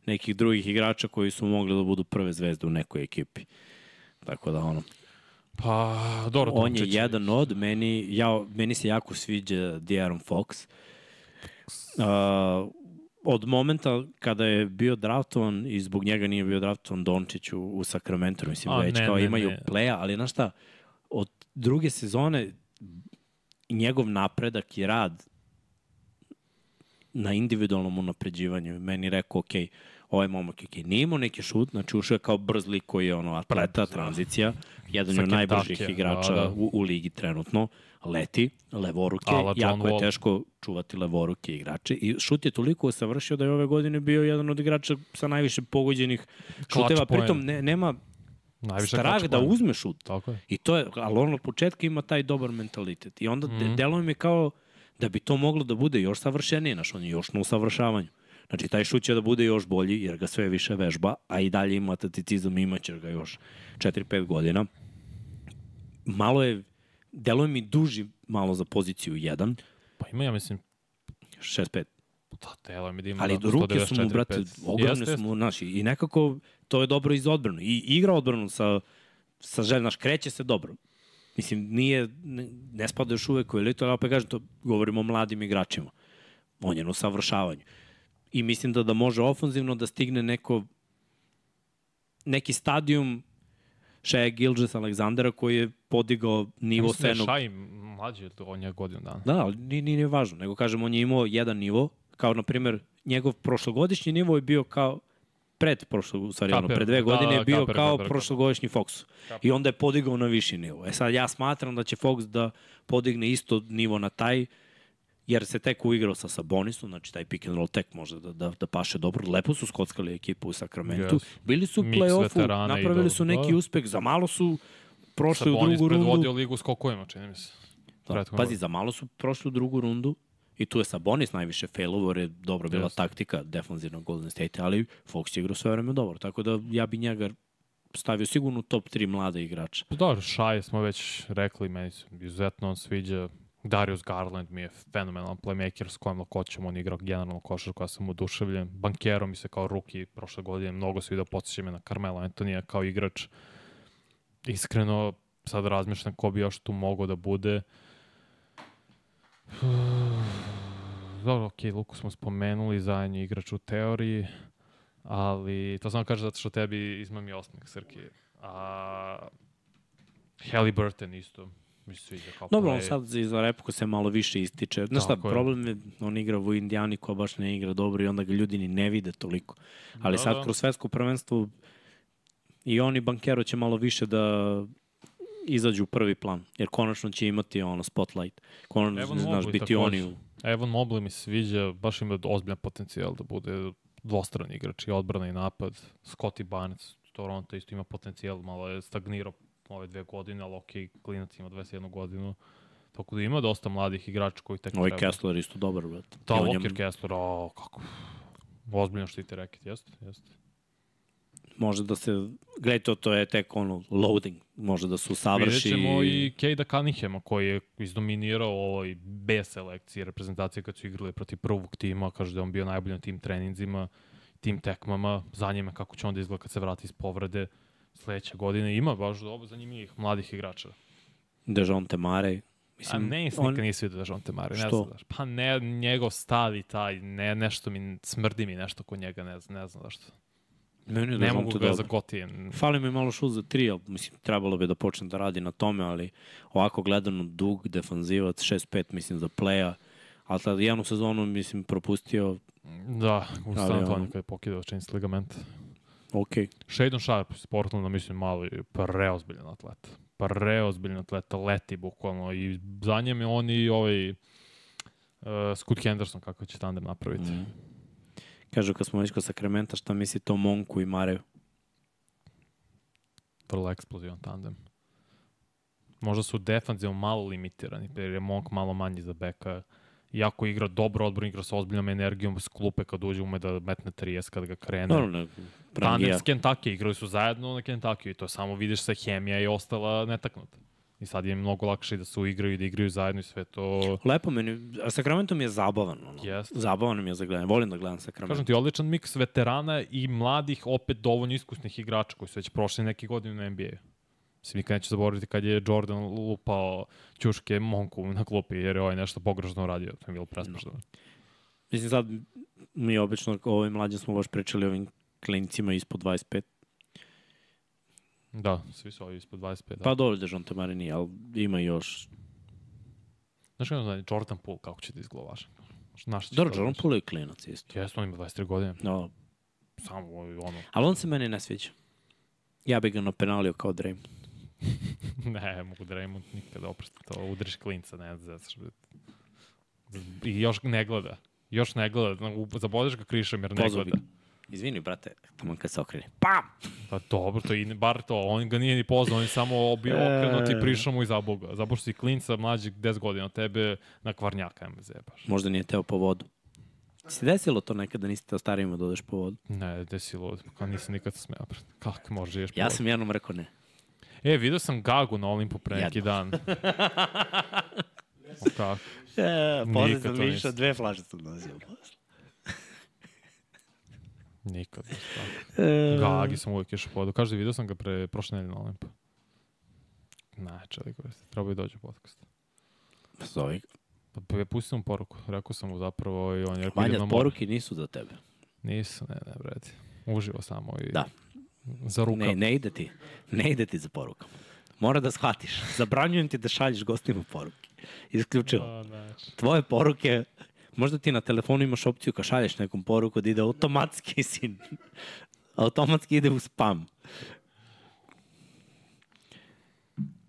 nekih drugih igrača koji su mogli da budu prve zvezde u nekoj ekipi. Tako da ono, Pa, dobro, on je jedan od, meni, ja, meni se jako sviđa De'Aaron Fox. Uh, od momenta kada je bio draftovan i zbog njega nije bio draftovan Dončić u, u Sacramento, mislim, A, već ne, kao ne, imaju ne. pleja, ali znaš šta, od druge sezone njegov napredak i rad na individualnom unapređivanju. Meni rekao, ok, ovaj momak je okay. nije imao neki šut, znači ušao je kao brz lik koji je ono atleta, da. tranzicija, jedan je od najbržih Kentucky-a, igrača da, da. U, u ligi trenutno, leti, levoruke, Ala jako je teško čuvati levoruke igrače i šut je toliko usavršio da je ove godine bio jedan od igrača sa najviše pogođenih šuteva, pritom ne, nema Najviše strah da uzme šut. Tako je. I to je, ali on od početka ima taj dobar mentalitet. I onda mm. -hmm. deluje mi kao da bi to moglo da bude još savršenije, znaš, on je još na usavršavanju. Znači, taj šut će da bude još bolji, jer ga sve više vežba, a i dalje ima atleticizam imaće ga još 4-5 godina. Malo je, deluje mi duži malo za poziciju 1, Pa ima, ja mislim, 6-5. da, telo mi da ima Ali da, ruke su mu, 194, brate, 5. ogromne Jeste, su mu, znaš, i nekako to je dobro i za odbranu. I igra odbranu sa, sa želj, znaš, kreće se dobro. Mislim, nije, ne, ne spada još uvek u elitu, ali opet kažem, to govorimo o mladim igračima. On je na usavršavanju. I mislim da da može ofanzivno da stigne neko neki stadijum Shea Gilgis Aleksandra koji je podigao nivo Mislim da je senog Šaj mlađi od on je godinu dana. Da, ali nije, nije važno, nego kažem, on je imao jedan nivo, kao na primjer, njegov prošlogodišnji nivo je bio kao pred prošlog, u stvari, ono, Kaper, pre dve da, godine je da, bio Kaper, kao Kaper, prošlogodišnji Fox. I onda je podigao na viši nivo. E sad ja smatram da će Fox da podigne isto nivo na taj, jer se tek uigrao sa Sabonisom, znači taj pick and roll tek može da, da, da paše dobro. Lepo su skockali ekipu u Sakramentu. Yes. Bili su u play-offu, napravili su neki da. uspeh, za malo su prošli u Sabonis drugu rundu. predvodio ligu skokovima, čini mi se. Da. Pazi, za malo su prošli u drugu rundu i tu je Sabonis najviše failovo, je dobro bila Jeste. taktika defanzivnog Golden State, ali Fox je igrao sve vreme dobro, tako da ja bi njega stavio sigurno u top 3 mlade igrača. Pa Dobro, Šaj smo već rekli, meni se izuzetno on sviđa. Darius Garland mi je fenomenalan playmaker s kojim lakoćem on igra generalno košar koja sam oduševljen. Bankero mi se kao ruki prošle godine mnogo sviđa, podsjeća me na Carmelo Antonija kao igrač. Iskreno, sad razmišljam ko bi još tu mogao da bude. Dobro, ok, Luku smo spomenuli, zajedno je igrač u teoriji, ali to samo kaže zato što tebi izmam i osmeh, Srki. A Halliburton isto sviđa kao Dobro, on sad za- repliku se malo više ističe. Znaš šta, je. problem je, on igra u Indijani koja baš ne igra dobro i onda ga ljudi ni ne vide toliko. Ali Da, sad da. kroz svetsko prvenstvo i oni Bankero će malo više da izađu u prvi plan, jer konačno će imati ono spotlight. Konačno, Evan znaš, Mobley biti takođe. oni u... Evan Mobley mi se sviđa, baš ima ozbiljan potencijal da bude dvostrani igrač i odbrana i napad. Scotty Barnes, Toronto isto ima potencijal, malo je stagnirao ove dve godine, ali ok, klinac ima 21 godinu. Tako da ima dosta mladih igrača koji tek Ovaj treba. Kessler isto dobar, brate. Da, je- Walker Kessler, o, kako. Ozbiljno štiti reket, jeste, jeste. može da se, gledaj to, to je tek ono loading, može da se Vidjet usavrši. ćemo i Kejda Cunninghama koji je izdominirao ovoj B selekciji reprezentacije kad su igrali protiv prvog tima, kaže da je on bio najbolji na tim treninzima, tim tekmama, zanima kako će onda izgleda kad se vrati iz povrede sledeće godine. Ima baš dobro zanimljivih mladih igrača. Dejonte Mare. A Mislim, ne, on... nikad nisi vidio Jean Temari, ne znam zašto. Pa ne, njegov stav i taj, ne, nešto mi, smrdi mi nešto kod njega, ne ne znam zašto. Meni Ne mogu ga zagotijem. Fali mi malo šut za tri, ali mislim, trebalo bi da počne da radi na tome, ali ovako gledano dug, defanzivac, 6-5, mislim, za playa, ali tad jednu sezonu, mislim, propustio, Da, u San Ali Antonio kada je pokidao činjenic ligament. Ok. Shadon Sharp iz Portlanda, mislim, malo je preozbiljan atlet. Preozbiljan atlet, leti bukvalno. I za njem je on i ovaj uh, Scoot Henderson, kako će tandem napraviti. Mm. Kažu, kad smo već kod Sakramenta, šta mislite o Monku i Mareju? Vrlo eksplozivan tandem. Možda su defanzivno malo limitirani, jer je Monk malo manji za beka. Iako igra dobro odbranu, igra sa ozbiljnom energijom, s klupe kad uđe ume da metne 30 kad ga krene. Tandem Prangija. s Kentucky, igrali su zajedno na Kentucky i to samo vidiš se hemija je ostala netaknuta. I sad je mnogo lakše da se uigraju i da igraju zajedno i sve to. Lepo meni, a Sacramento mi je zabavan. Ono. Jeste. Zabavan mi je za gledanje, volim da gledam Sacramento. Kažem ti, odličan miks veterana i mladih, opet dovoljno iskusnih igrača koji su već prošli neki godinu na NBA. Mislim, nikad neću zaboraviti kad je Jordan lupao ćuške Monku na klupi, jer je ovaj nešto pogrešno uradio. To je bilo presmešno. Mislim, sad mi obično o ovim mlađim smo baš pričali ovim klinicima ispod 25. Da, svi su ovi ispod 25. Da. Pa dobro da Dejonte Mare nije, ali ima još... Znaš kako znači, Jordan Poole, kako će da izglovaš? Znaš će Dobro, Jordan? Poole je klinac isto. Jeste, on ima 23 godine. No, Samo ovaj, ono, ali on se meni ne sviđa. Ja bih ga napenalio kao Draymond. ne, mogu da Raymond nikada oprosti to. Udriš klinca, ne znaš. I još ne gleda. Još ne gleda. Zabodeš ga krišom jer ne Pozvao bi gleda. Izvini, brate, tamo kad se okrene. Pam! Pa dobro, to i ne, bar to. On ga nije ni poznao, on je samo bio okrenut i prišao mu i zabao ga. Zabao si klinca mlađeg 10 godina od tebe na kvarnjaka, nema zebaš. Možda nije teo po vodu. Se desilo to nekada, nisi teo starijima da odeš po vodu? Ne, gde si lud. Kao nisam nikad smeo. brate. Kako možeš živješ po Ja vodu? sam jednom rekao ne. E, vidio sam Gagu na Olimpu pre neki dan. O, Kako? E, posle sam išao, dve flaše sam nosio. Nikad. baš tako. E, Gagi sam uvijek išao po vodu. Kaže, vidio sam ga pre prošle nedelje na Olimpu. Ne, čelik, treba i dođe u podcast. Zove ga. Pa pa pustio mu poruku. Rekao sam mu zapravo i on je rekao, Manja, na poruke nisu za tebe. Nisu, ne, ne, brate. Uživo samo i Da. Za rukav. Ne, ne ide ti. Ne ide ti za porukama. Mora da shvatiš. Zabranjujem ti da šalješ gostima poruke. Isključivo. A, znači. Tvoje poruke, možda ti na telefonu imaš opciju kad šalješ nekom poruku da ide automatski sin. automatski ide u spam.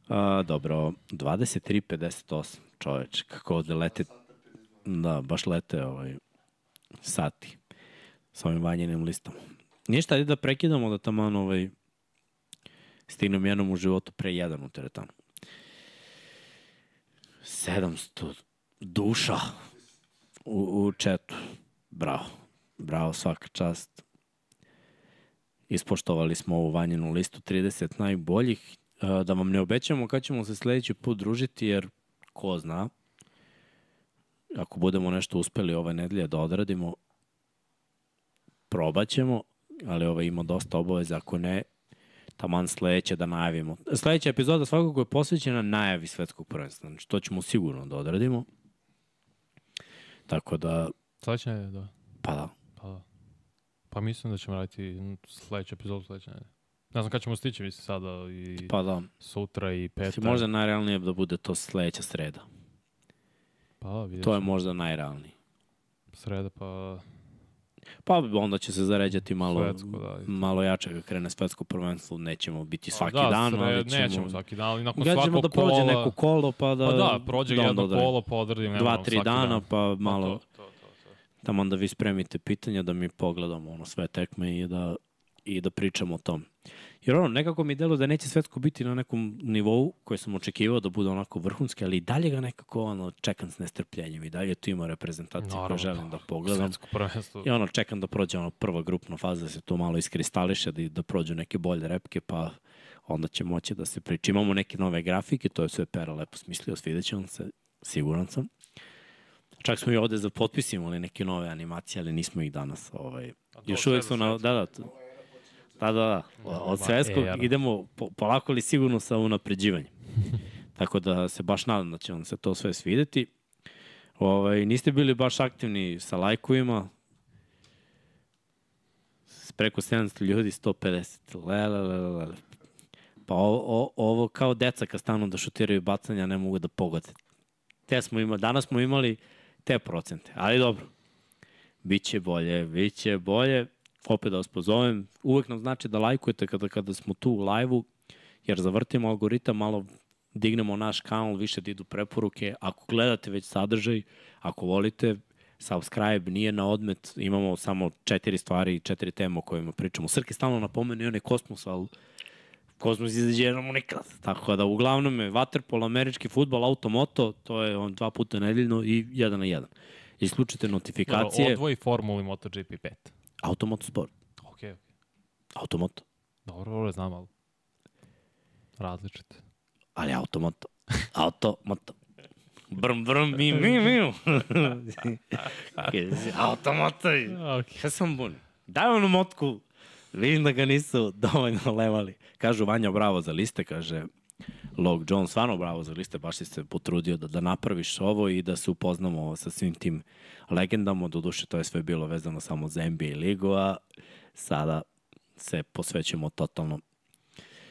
A, dobro, 23.58 čoveč, kako ovde lete. Da, baš lete ovaj, sati sa ovim vanjenim listama. Ništa, ajde da prekidamo da tamo ovaj, stignem jednom u životu pre jedan u teretanu. 700 duša u, u četu. Bravo. Bravo, svaka čast. Ispoštovali smo ovu vanjenu listu 30 najboljih. E, Da vam ne obećamo kad ćemo se sledeći put družiti, jer ko zna, ako budemo nešto uspeli ove nedelje da odradimo, probat ćemo, ali ovo ima dosta obaveza, ako ne, taman sledeće da najavimo. Sledeća epizoda svakako je posvećena najavi svetskog prvenstva, znači to ćemo sigurno da odradimo. Tako da, Sledeće nedelje, da. pa da, Pa da. Pa mislim da ćemo raditi sledeću epizodu sledeće nedelje. Ne znam kada ćemo stići, mislim sada i pa da. sutra i Mislim, petak. možda najrealnije da bude to sledeća sreda. Pa da, To je možda najrealnije. Sreda, pa Pa onda će se zaređati malo, Svetsko, da, malo jače kad krene svetsko prvenstvo. Nećemo biti svaki da, dan, sred- ali ćemo... Nećemo svaki dan, ali nakon svakog da prođe kola... neko kolo, pa da... Pa da, prođe da onda jedno kolo, pa odradimo. ne Dva, tri dana, dan. pa Pa malo... to, to, to, to. tamo da vi spremite pitanja, da mi pogledamo ono sve tekme i da, i da pričamo o tom. Jer ono, nekako mi delo da neće svetsko biti na nekom nivou koji sam očekivao da bude onako vrhunski, ali i dalje ga nekako ono, čekam s nestrpljenjem i dalje tu ima reprezentacije koje Naravno, želim da pogledam. Svetsko prvenstvo. I ono, čekam da prođe ono prva grupna faza, da se to malo iskristališe, da, da prođu neke bolje repke, pa onda će moći da se priča. Imamo neke nove grafike, to je sve Pera lepo smislio, svidjet će vam se, siguran sam. Čak smo i ovde za potpis imali neke nove animacije, ali nismo ih danas. Ovaj, još uvek su na... Da, da, to- da, da, da. Od svetskog era. idemo po, polako ali sigurno sa unapređivanjem. Tako da se baš nadam da će vam se to sve svideti. Ovaj, niste bili baš aktivni sa lajkovima. Preko 700 ljudi, 150. Le, le, le, le, le. Pa o, o, ovo kao deca kad stanu da šutiraju bacanja ne mogu da pogode. Te smo imali, danas smo imali te procente, ali dobro. Biće bolje, biće bolje. Opet da vas pozovem, uvek nam znači da lajkujete kada, kada smo tu u live-u, jer zavrtimo algoritam, malo dignemo naš kanal, više da idu preporuke. Ako gledate već sadržaj, ako volite, subscribe nije na odmet, imamo samo četiri stvari, četiri teme o kojima pričamo. Srke stalno napomenu i onaj kosmos, ali Kosmos izađe jednom nikad. Tako da uglavnom je waterpolo, američki futbol, automoto, to je on dva puta nedeljno i jedan na jedan. Isključite notifikacije. Dobro, odvoji Formuli MotoGP 5. Automoto sport. Ok, ok. Automoto. Dobro, dobro, znam, ali različite. Ali automoto. Automoto. Brm, brm, mi, mi, mi. automoto. Ok. Ja sam bun. Daj onu motku. Vidim da ga nisu dovoljno levali. Kažu Vanja bravo za liste, kaže Log John, stvarno bravo za liste, baš si se potrudio da, da napraviš ovo i da se upoznamo sa svim tim legendama. Doduše, to je sve bilo vezano samo za NBA ligu, a sada se posvećujemo totalno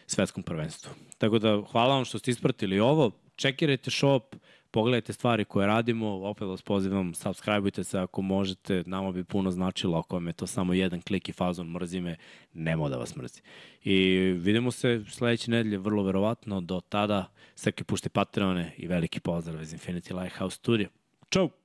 svetskom prvenstvu. Tako da, hvala vam što ste ispratili ovo. Čekirajte shop, pogledajte stvari koje radimo, opet vas pozivam, subscribeujte se ako možete, nama bi puno značilo ako vam je to samo jedan klik i fazon mrzi me, nemo da vas mrzi. I vidimo se sledeće nedelje, vrlo verovatno, do tada, Srke pušte Patreone i veliki pozdrav iz Infinity Lighthouse Studio. Ćao!